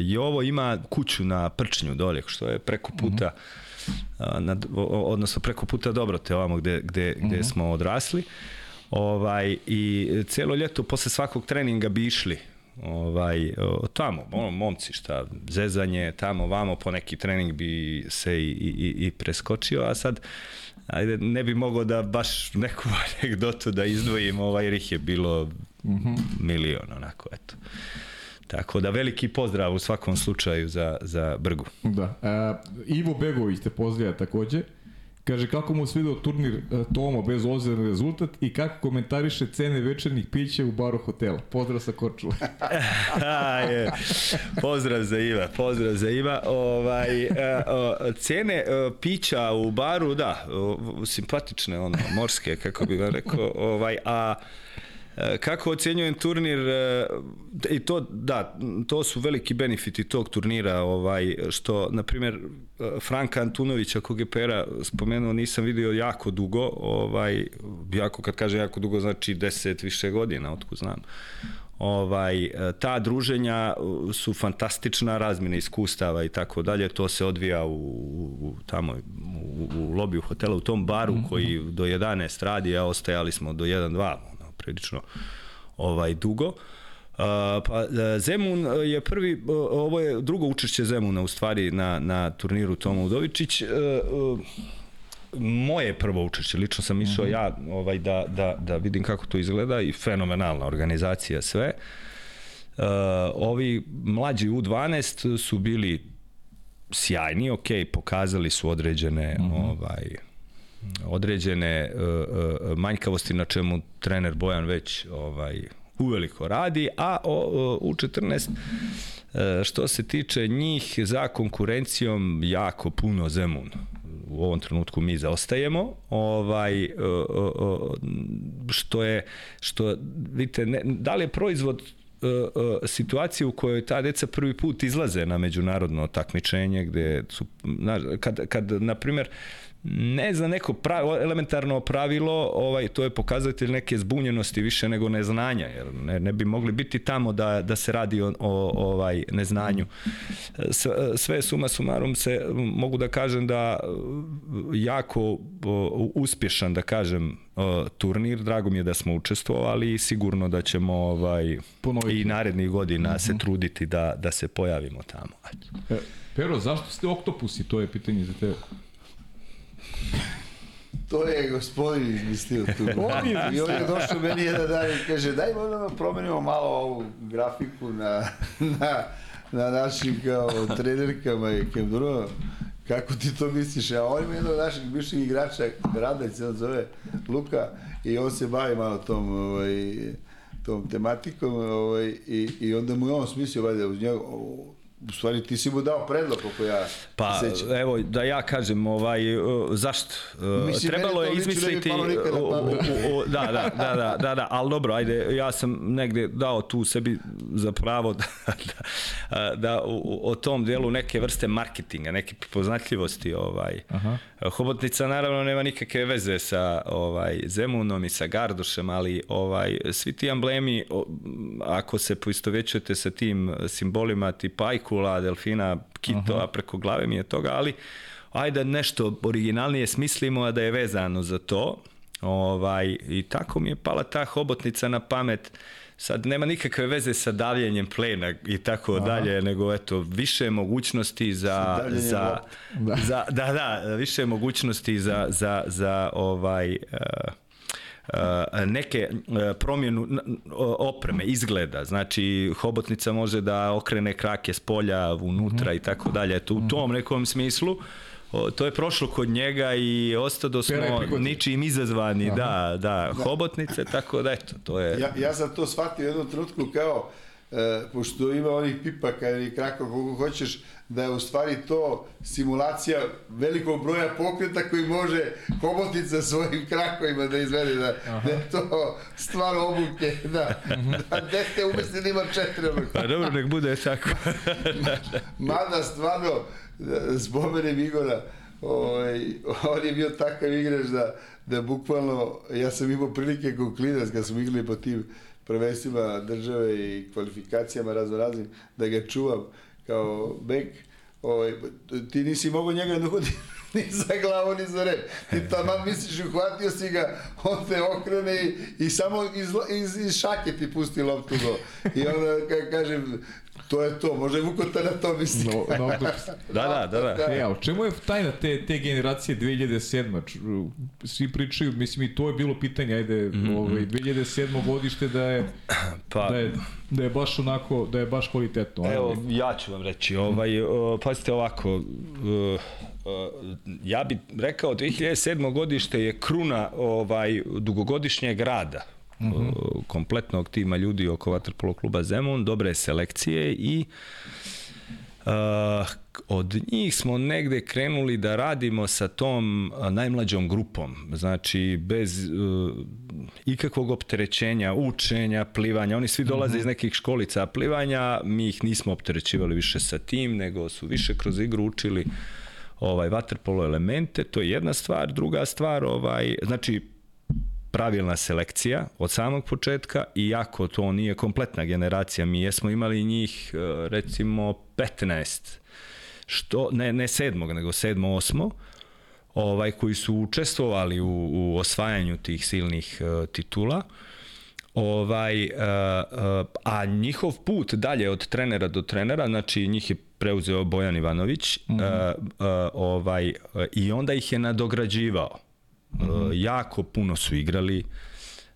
i ovo ima kuću na Prčnju dolje, što je preko puta, mm -hmm. uh, na, odnosno preko puta Dobrote, ovamo gde, gde, gde mm -hmm. smo odrasli. Ovaj, I celo ljeto posle svakog treninga bi išli ovaj, tamo, ono, momci šta, zezanje, tamo, vamo, po neki trening bi se i, i, i preskočio, a sad ajde, ne bi mogao da baš neku anegdotu da izdvojim, ovaj, jer ih je bilo mm -hmm. milion, onako, eto. Tako da veliki pozdrav u svakom slučaju za, za Brgu. Da. E, Ivo Begović te pozdravlja takođe. Kaže kako mu svidio turnir e, Tomo bez obzira na rezultat i kako komentariše cene večernjih pića u baru hotela. Pozdrav sa Korčula. je. Pozdrav za Iva, pozdrav za Iva. Ovaj, e, cene e, pića u baru, da, simpatične, ono, morske, kako bih vam rekao, ovaj, a Kako ocenjujem turnir i to da to su veliki benefiti tog turnira ovaj što na primjer Franka Antunovića kog je Pera spomenuo nisam video jako dugo ovaj jako kad kaže jako dugo znači 10 više godina otkud znam ovaj ta druženja su fantastična razmjena iskustava i tako dalje to se odvija u, u tamo u, u lobiju hotela u tom baru -hmm. koji do 11 radi a ostajali smo do 1 2 prilično ovaj dugo. Uh, pa Zemun je prvi, ovo je drugo učešće Zemuna u stvari na, na turniru Toma Udovičić. Uh, uh, moje prvo učešće, lično sam išao mm -hmm. ja ovaj, da, da, da vidim kako to izgleda i fenomenalna organizacija sve. Uh, ovi mlađi U12 su bili sjajni, ok, pokazali su određene mm -hmm. ovaj, određene uh, uh, manjkavosti na čemu trener Bojan već ovaj uveliko radi, a o, u 14 uh, što se tiče njih za konkurencijom jako puno Zemun. U ovom trenutku mi zaostajemo ovaj što je što vidite ne, da li je proizvod situacije u kojoj ta deca prvi put izlaze na međunarodno takmičenje gde su kad kad na primer ne za neko pravilo, elementarno pravilo, ovaj, to je pokazatelj neke zbunjenosti više nego neznanja, jer ne, ne bi mogli biti tamo da, da se radi o, o ovaj neznanju. Sve suma sumarum se mogu da kažem da jako uspješan da kažem turnir, drago mi je da smo učestvovali i sigurno da ćemo ovaj Ponoviti. i narednih godina mm -hmm. se mhm. truditi da, da se pojavimo tamo. E, Pero, zašto ste oktopusi? To je pitanje za tebe. To je gospodin izmislio tu. on je I on je došao meni jedan dan i kaže, daj možda da promenimo malo ovu grafiku na, na, na našim kao trenerkama i kemduro. Kako ti to misliš? A on ima jednog naših bivših igrača, Radać se on zove, Luka, i on se bavi malo tom, ovaj, tom tematikom ovaj, i, i onda mu je on smislio, valjda, uz njega, u stvari ti si mu dao predlog kako ja pa sećam. evo da ja kažem ovaj uh, zašto uh, Mislim, trebalo je izmisliti uh, uh, da, da, da, da, da, da, ali dobro ajde ja sam negde dao tu sebi za pravo da, da, da u, o tom delu neke vrste marketinga neke poznatljivosti ovaj Aha. Hobotnica naravno nema nikakve veze sa ovaj Zemunom i sa Gardušem ali ovaj svi ti amblemi ako se poistovećujete sa tim simbolima tipa Ajkula, delfina, kitova, preko glave mi je toga, ali ajde nešto originalnije smislimo, a da je vezano za to. Ovaj, I tako mi je pala ta hobotnica na pamet. Sad nema nikakve veze sa davljenjem plena i tako Aha. dalje, nego eto više mogućnosti za za, da. za da da, više mogućnosti za za za ovaj uh, neke promjenu opreme, izgleda. Znači, hobotnica može da okrene krake s polja unutra -hmm. i tako dalje. Eto, u mhm. tom nekom smislu o, to je prošlo kod njega i ostado smo ničim izazvani, Aha. da, da, hobotnice, tako da eto, to je... Ja, ja sam to shvatio u jednom trenutku kao e, pošto ima onih pipaka ili krakova koliko hoćeš, da je u stvari to simulacija velikog broja pokreta koji može hobotica svojim krakovima da izvede, da, da je to stvar obuke, da, da dete umisli da ima četiri obuke. Pa dobro, nek bude tako. Mada stvarno, da spomenem Igora, ovaj, on je bio takav igrač da, da bukvalno, ja sam imao prilike kao klinac kad smo igrali po tim prvenstvima države i kvalifikacijama razno raznim, da ga čuvam kao bek, ovaj, ti nisi mogao njega da uhodi ni za glavu, ni za rep. Ti tamo misliš, uhvatio si ga, on te okrene i, i samo iz, iz, iz šake ti pusti loptu do. I onda, ka, kažem, to je to, može Vukota na to misli. No, no, da, da, da, da. E, a u čemu je tajna te, te generacije 2007? Svi pričaju, mislim i to je bilo pitanje, ajde, mm -hmm. ovaj, 2007. godište da je, pa, da je, da je baš onako, da je baš kvalitetno. Evo, ja ću vam reći, ovaj, uh, pazite ovako, uh, uh, ja bih rekao 2007. godište je kruna ovaj dugogodišnjeg rada mm -hmm. kompletnog tima ljudi oko Vatrpolo kluba Zemun, dobre selekcije i uh, od njih smo negde krenuli da radimo sa tom najmlađom grupom, znači bez uh, ikakvog opterećenja, učenja, plivanja, oni svi dolaze mm -hmm. iz nekih školica plivanja, mi ih nismo opterećivali više sa tim, nego su više kroz igru učili ovaj vaterpolo elemente, to je jedna stvar, druga stvar, ovaj znači pravilna selekcija od samog početka, iako to nije kompletna generacija, mi jesmo imali njih e, recimo 15, što, ne, ne sedmog, nego sedmo, osmo, ovaj, koji su učestvovali u, u osvajanju tih silnih uh, titula. Ovaj, uh, uh, a njihov put dalje od trenera do trenera, znači njih je preuzeo Bojan Ivanović mm -hmm. uh, uh, ovaj, uh, i onda ih je nadograđivao. Mm -hmm. jako puno su igrali.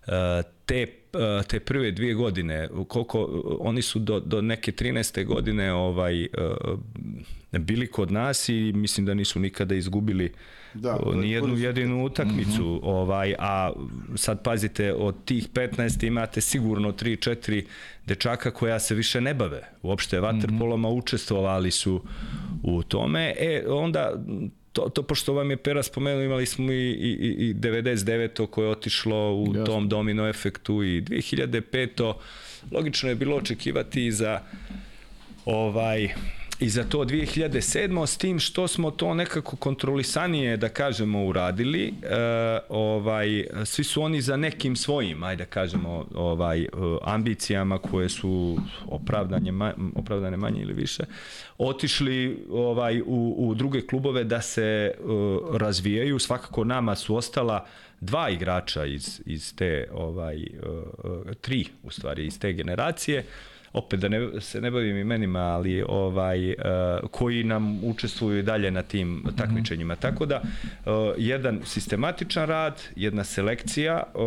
E, te e, te prve dvije godine, koliko oni su do, do neke 13. godine ovaj bili kod nas i mislim da nisu nikada izgubili da, ni jednu jedinu utakmicu, mm -hmm. ovaj a sad pazite od tih 15 imate sigurno 3 4 dečaka koja se više ne bave. Uopšte vaterpoloma mm -hmm. učestvovali su u tome. E onda to, to pošto vam je Pera spomenuo, imali smo i, i, i 99. koje je otišlo u Jasne. tom domino efektu i 2005. Logično je bilo očekivati za ovaj I za to 2007. s tim što smo to nekako kontrolisanije, da kažemo, uradili, e, ovaj, svi su oni za nekim svojim, ajde da kažemo, ovaj, ambicijama koje su opravdanje, opravdane manje ili više, otišli ovaj, u, u druge klubove da se uh, razvijaju. Svakako nama su ostala dva igrača iz, iz te, ovaj, uh, tri u stvari, iz te generacije. Opet da ne, se ne bavim imenima, ali ovaj, uh, koji nam učestvuju i dalje na tim takmičenjima. Tako da, uh, jedan sistematičan rad, jedna selekcija, uh,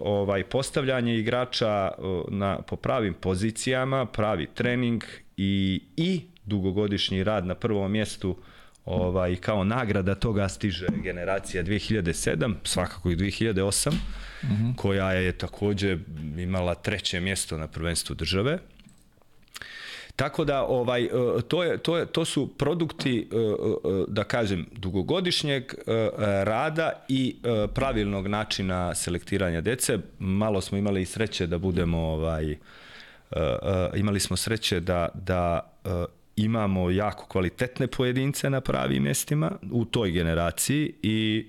ovaj, postavljanje igrača uh, na, po pravim pozicijama, pravi trening i, i dugogodišnji rad na prvom mjestu ovaj kao nagrada toga stiže generacija 2007, svakako i 2008, mm -hmm. koja je takođe imala treće mjesto na prvenstvu države. Tako da ovaj e, to je to je to su produkti e, e, da kažem dugogodišnjeg rada i pravilnog načina selektiranja dece. Malo smo imali i sreće da budemo ovaj imali smo sreće da da imamo jako kvalitetne pojedince na pravim mestima u toj generaciji i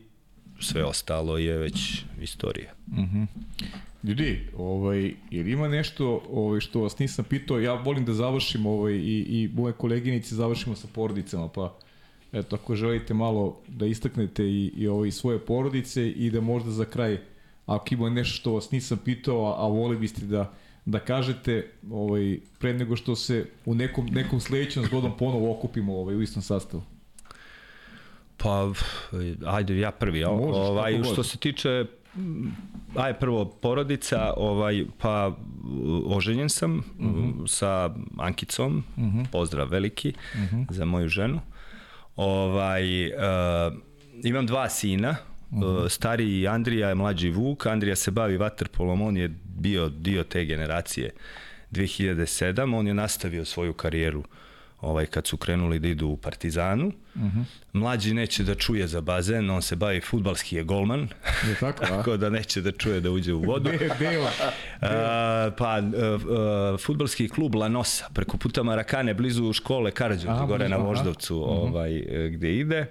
sve ostalo je već istorija. Mhm. Mm Ljudi, ovaj, jer ima nešto ovaj, što vas nisam pitao, ja volim da završim ovaj, i, i moje koleginice završimo sa porodicama, pa eto, ako želite malo da istaknete i, i ovaj, svoje porodice i da možda za kraj, ako ima nešto što vas nisam pitao, a, a voli biste da, da kažete ovaj, pre nego što se u nekom, nekom sledećem zgodom ponovo okupimo ovaj, u istom sastavu. Pa, ajde, ja prvi. Možeš, ovaj, što se tiče aj prvo porodica, ovaj pa oženjen sam uh mhm. -huh. sa Ankicom. Uh mhm. -huh. Pozdrav veliki uh mhm. -huh. za moju ženu. Ovaj uh, imam dva sina. Uh -huh. Stari Andrija je mlađi Vuk. Andrija se bavi vaterpolom, on je bio dio te generacije 2007. On je nastavio svoju karijeru ovaj, kad su krenuli da idu u Partizanu. Uh -huh. Mlađi neće da čuje za bazen, on se bavi futbalski je golman, je tako, tako da neće da čuje da uđe u vodu. a, pa, a, a, futbalski klub Lanosa, preko puta Marakane, blizu škole Karadžovci, gore na Voždovcu, aha. ovaj, gde ide.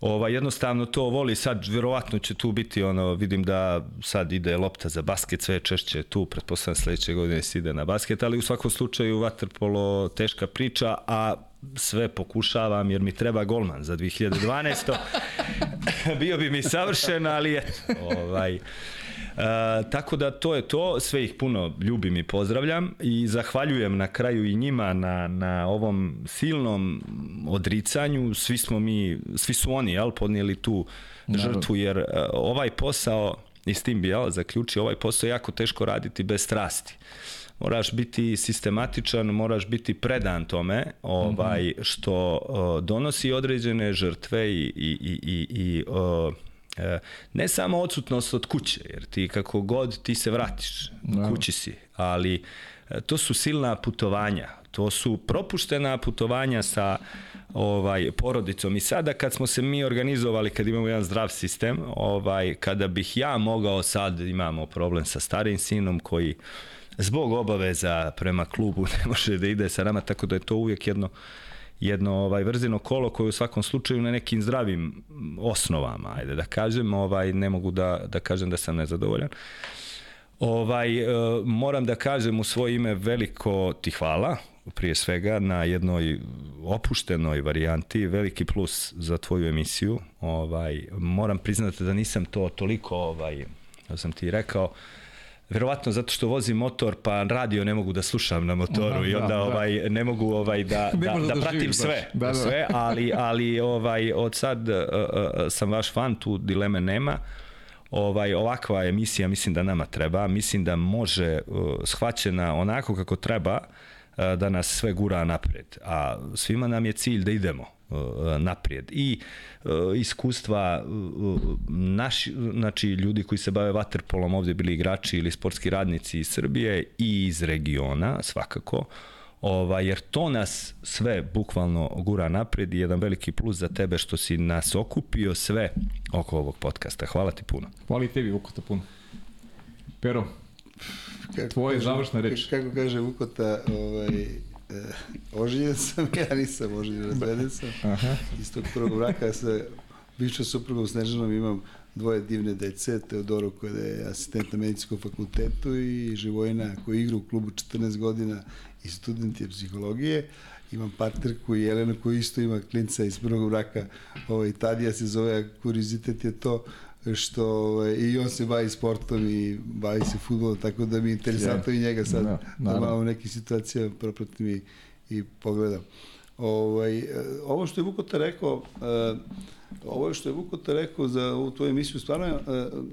Ova, jednostavno to voli, sad verovatno će tu biti ono, vidim da sad ide lopta za basket, sve češće tu, pretpostavljam sledeće godine se ide na basket, ali u svakom slučaju Waterpolo teška priča, a sve pokušavam jer mi treba golman za 2012. Bio bi mi savršen, ali je, ovaj, tako da to je to, sve ih puno ljubim i pozdravljam i zahvaljujem na kraju i njima na, na ovom silnom odricanju, svi smo mi, svi su oni, jel, podnijeli tu žrtvu, jer uh, ovaj posao, i s tim bi, jel, zaključio, ovaj posao je jako teško raditi bez strasti. Moraš biti sistematičan, moraš biti predan tome, ovaj -hmm. što uh, donosi određene žrtve i i i i, i E, ne samo odsutnost od kuće, jer ti kako god ti se vratiš, no. kući si, ali e, to su silna putovanja, to su propuštena putovanja sa ovaj porodicom i sada kad smo se mi organizovali kad imamo jedan zdrav sistem ovaj kada bih ja mogao sad imamo problem sa starim sinom koji zbog obaveza prema klubu ne može da ide sa nama tako da je to uvijek jedno jedno ovaj vrzino kolo koje u svakom slučaju na nekim zdravim osnovama, ajde da kažem, ovaj ne mogu da da kažem da sam nezadovoljan. Ovaj e, moram da kažem u svoje ime veliko ti hvala prije svega na jednoj opuštenoj varijanti, veliki plus za tvoju emisiju. Ovaj moram priznati da nisam to toliko ovaj da sam ti rekao verovatno zato što vozim motor pa radio ne mogu da slušam na motoru Aha, i onda da, ovaj da. ne mogu ovaj da da, da, da pratim sve da, da. sve ali ali ovaj od sad uh, uh, sam vaš fan tu dileme nema ovaj ovakva emisija mislim da nama treba mislim da može uh, shvaćena onako kako treba uh, da nas sve gura napred a svima nam je cilj da idemo naprijed. I iskustva naši, znači ljudi koji se bave vaterpolom ovde bili igrači ili sportski radnici iz Srbije i iz regiona svakako. Ova, jer to nas sve bukvalno gura napred i jedan veliki plus za tebe što si nas okupio sve oko ovog podcasta. Hvala ti puno. Hvala i tebi, Vukota, puno. Pero, kako tvoje kaže, završna reč. Kako kaže Vukota, ovaj, E, oženjen sam, ja nisam oženjen, razveden sam. Aha. Iz tog prvog braka sa bivšom suprugom Snežanom imam dvoje divne dece, Teodoru koja je asistent na medicinskom fakultetu i Živojina koja igra u klubu 14 godina i student je psihologije. Imam partnerku i Jelenu koja isto ima klinca iz prvog braka, ovaj, Tadija se zove, kurizitet je to, što ovaj, i on se bavi sportom i bavi se futbolom, tako da mi je interesantno yeah. i njega sad no, da, da malo u nekim situacijama propratim i, i pogledam. Ovaj, ovo što je Vukota rekao, uh, ovo što je Vukota rekao za ovu tvoju emisiju, stvarno uh,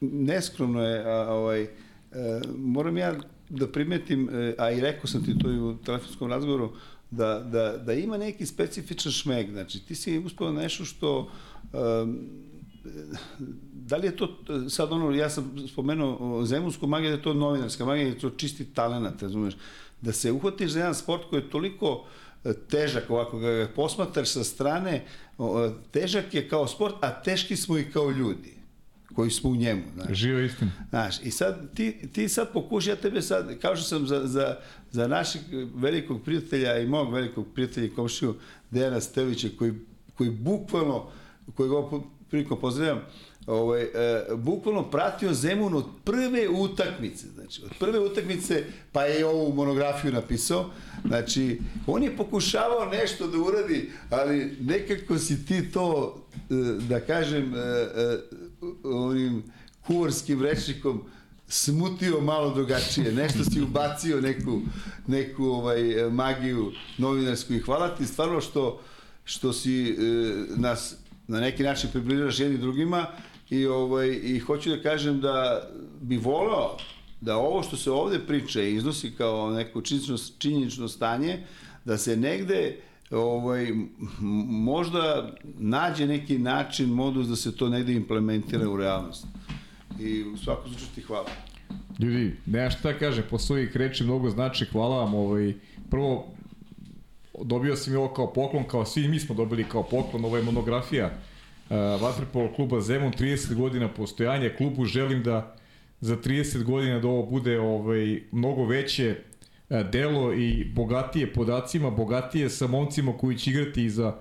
neskromno je, a, ovaj, moram ja da primetim, a i rekao sam ti to i u telefonskom razgovoru, da, da, da ima neki specifičan šmeg, znači ti si uspeo nešto što um, da li je to sad ono, ja sam spomenuo zemunsku magiju, da je to novinarska magija, da je to čisti talenat, razumeš, da se uhvatiš za jedan sport koji je toliko e, težak, ovako ga posmatraš sa strane, težak je kao sport, a teški smo i kao ljudi koji smo u njemu. Znaš. Živa istina. Znaš, i sad ti, ti sad pokuši, ja tebe sad, kao što sam za, za, za našeg velikog prijatelja i mog velikog prijatelja i komšiju Dejana Stevića, koji, koji bukvalno, koji ga prilikom pozdravljam, ovaj, e, bukvalno pratio Zemun od prve utakmice, znači od prve utakmice, pa je ovu monografiju napisao, znači on je pokušavao nešto da uradi, ali nekako si ti to, e, da kažem, e, e, onim kuvarskim rečnikom smutio malo drugačije, nešto si ubacio neku, neku ovaj, magiju novinarsku i hvala ti stvarno što, što si e, nas na neki način približaš jedni drugima i, ovaj, i hoću da kažem da bi volao da ovo što se ovde priča i iznosi kao neko činjenično, činjenično stanje, da se negde ovaj, možda nađe neki način, modus da se to negde implementira u realnost. I u svakom slučaju ti hvala. Ljudi, nema šta da kaže, posle ovih reči mnogo znači, hvala vam. Ovaj, prvo, dobio sam i ovo kao poklon, kao svi mi smo dobili kao poklon, ovo je monografija uh, Vatrpolo kluba Zemun, 30 godina postojanja, klubu. Želim da za 30 godina da ovo bude ovaj, mnogo veće uh, delo i bogatije podacima, bogatije sa momcima koji će igrati i za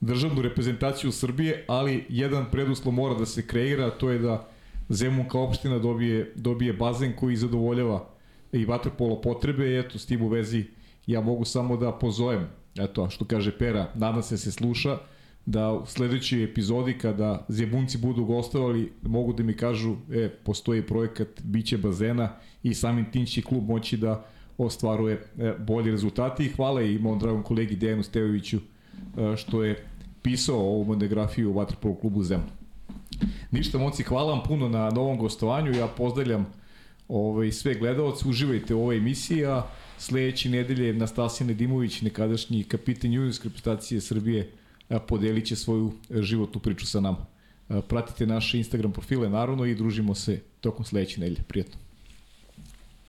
državnu reprezentaciju Srbije, ali jedan preduslov mora da se kreira, to je da Zemun kao opština dobije, dobije bazen koji zadovoljava i vaterpolo potrebe eto, s tim u vezi ja mogu samo da pozovem, eto, što kaže Pera, nadam se se sluša, da u sledećoj epizodi kada zjebunci budu gostovali, mogu da mi kažu, e, postoji projekat, biće bazena i samim tim će klub moći da ostvaruje e, bolje rezultate i hvala i mom dragom kolegi Dejanu Stevoviću e, što je pisao ovu monografiju u Vatrpolu klubu Zemun. Ništa, moci, hvala vam puno na novom gostovanju. Ja pozdravljam ovaj, sve gledalce, uživajte u ovoj emisiji, a sledeće nedelje Nastasija Nedimović, nekadašnji kapitan juniorske reprezentacije Srbije, podelit će svoju životnu priču sa nama. Pratite naše Instagram profile, naravno, i družimo se tokom sledeće nedelje. Prijetno.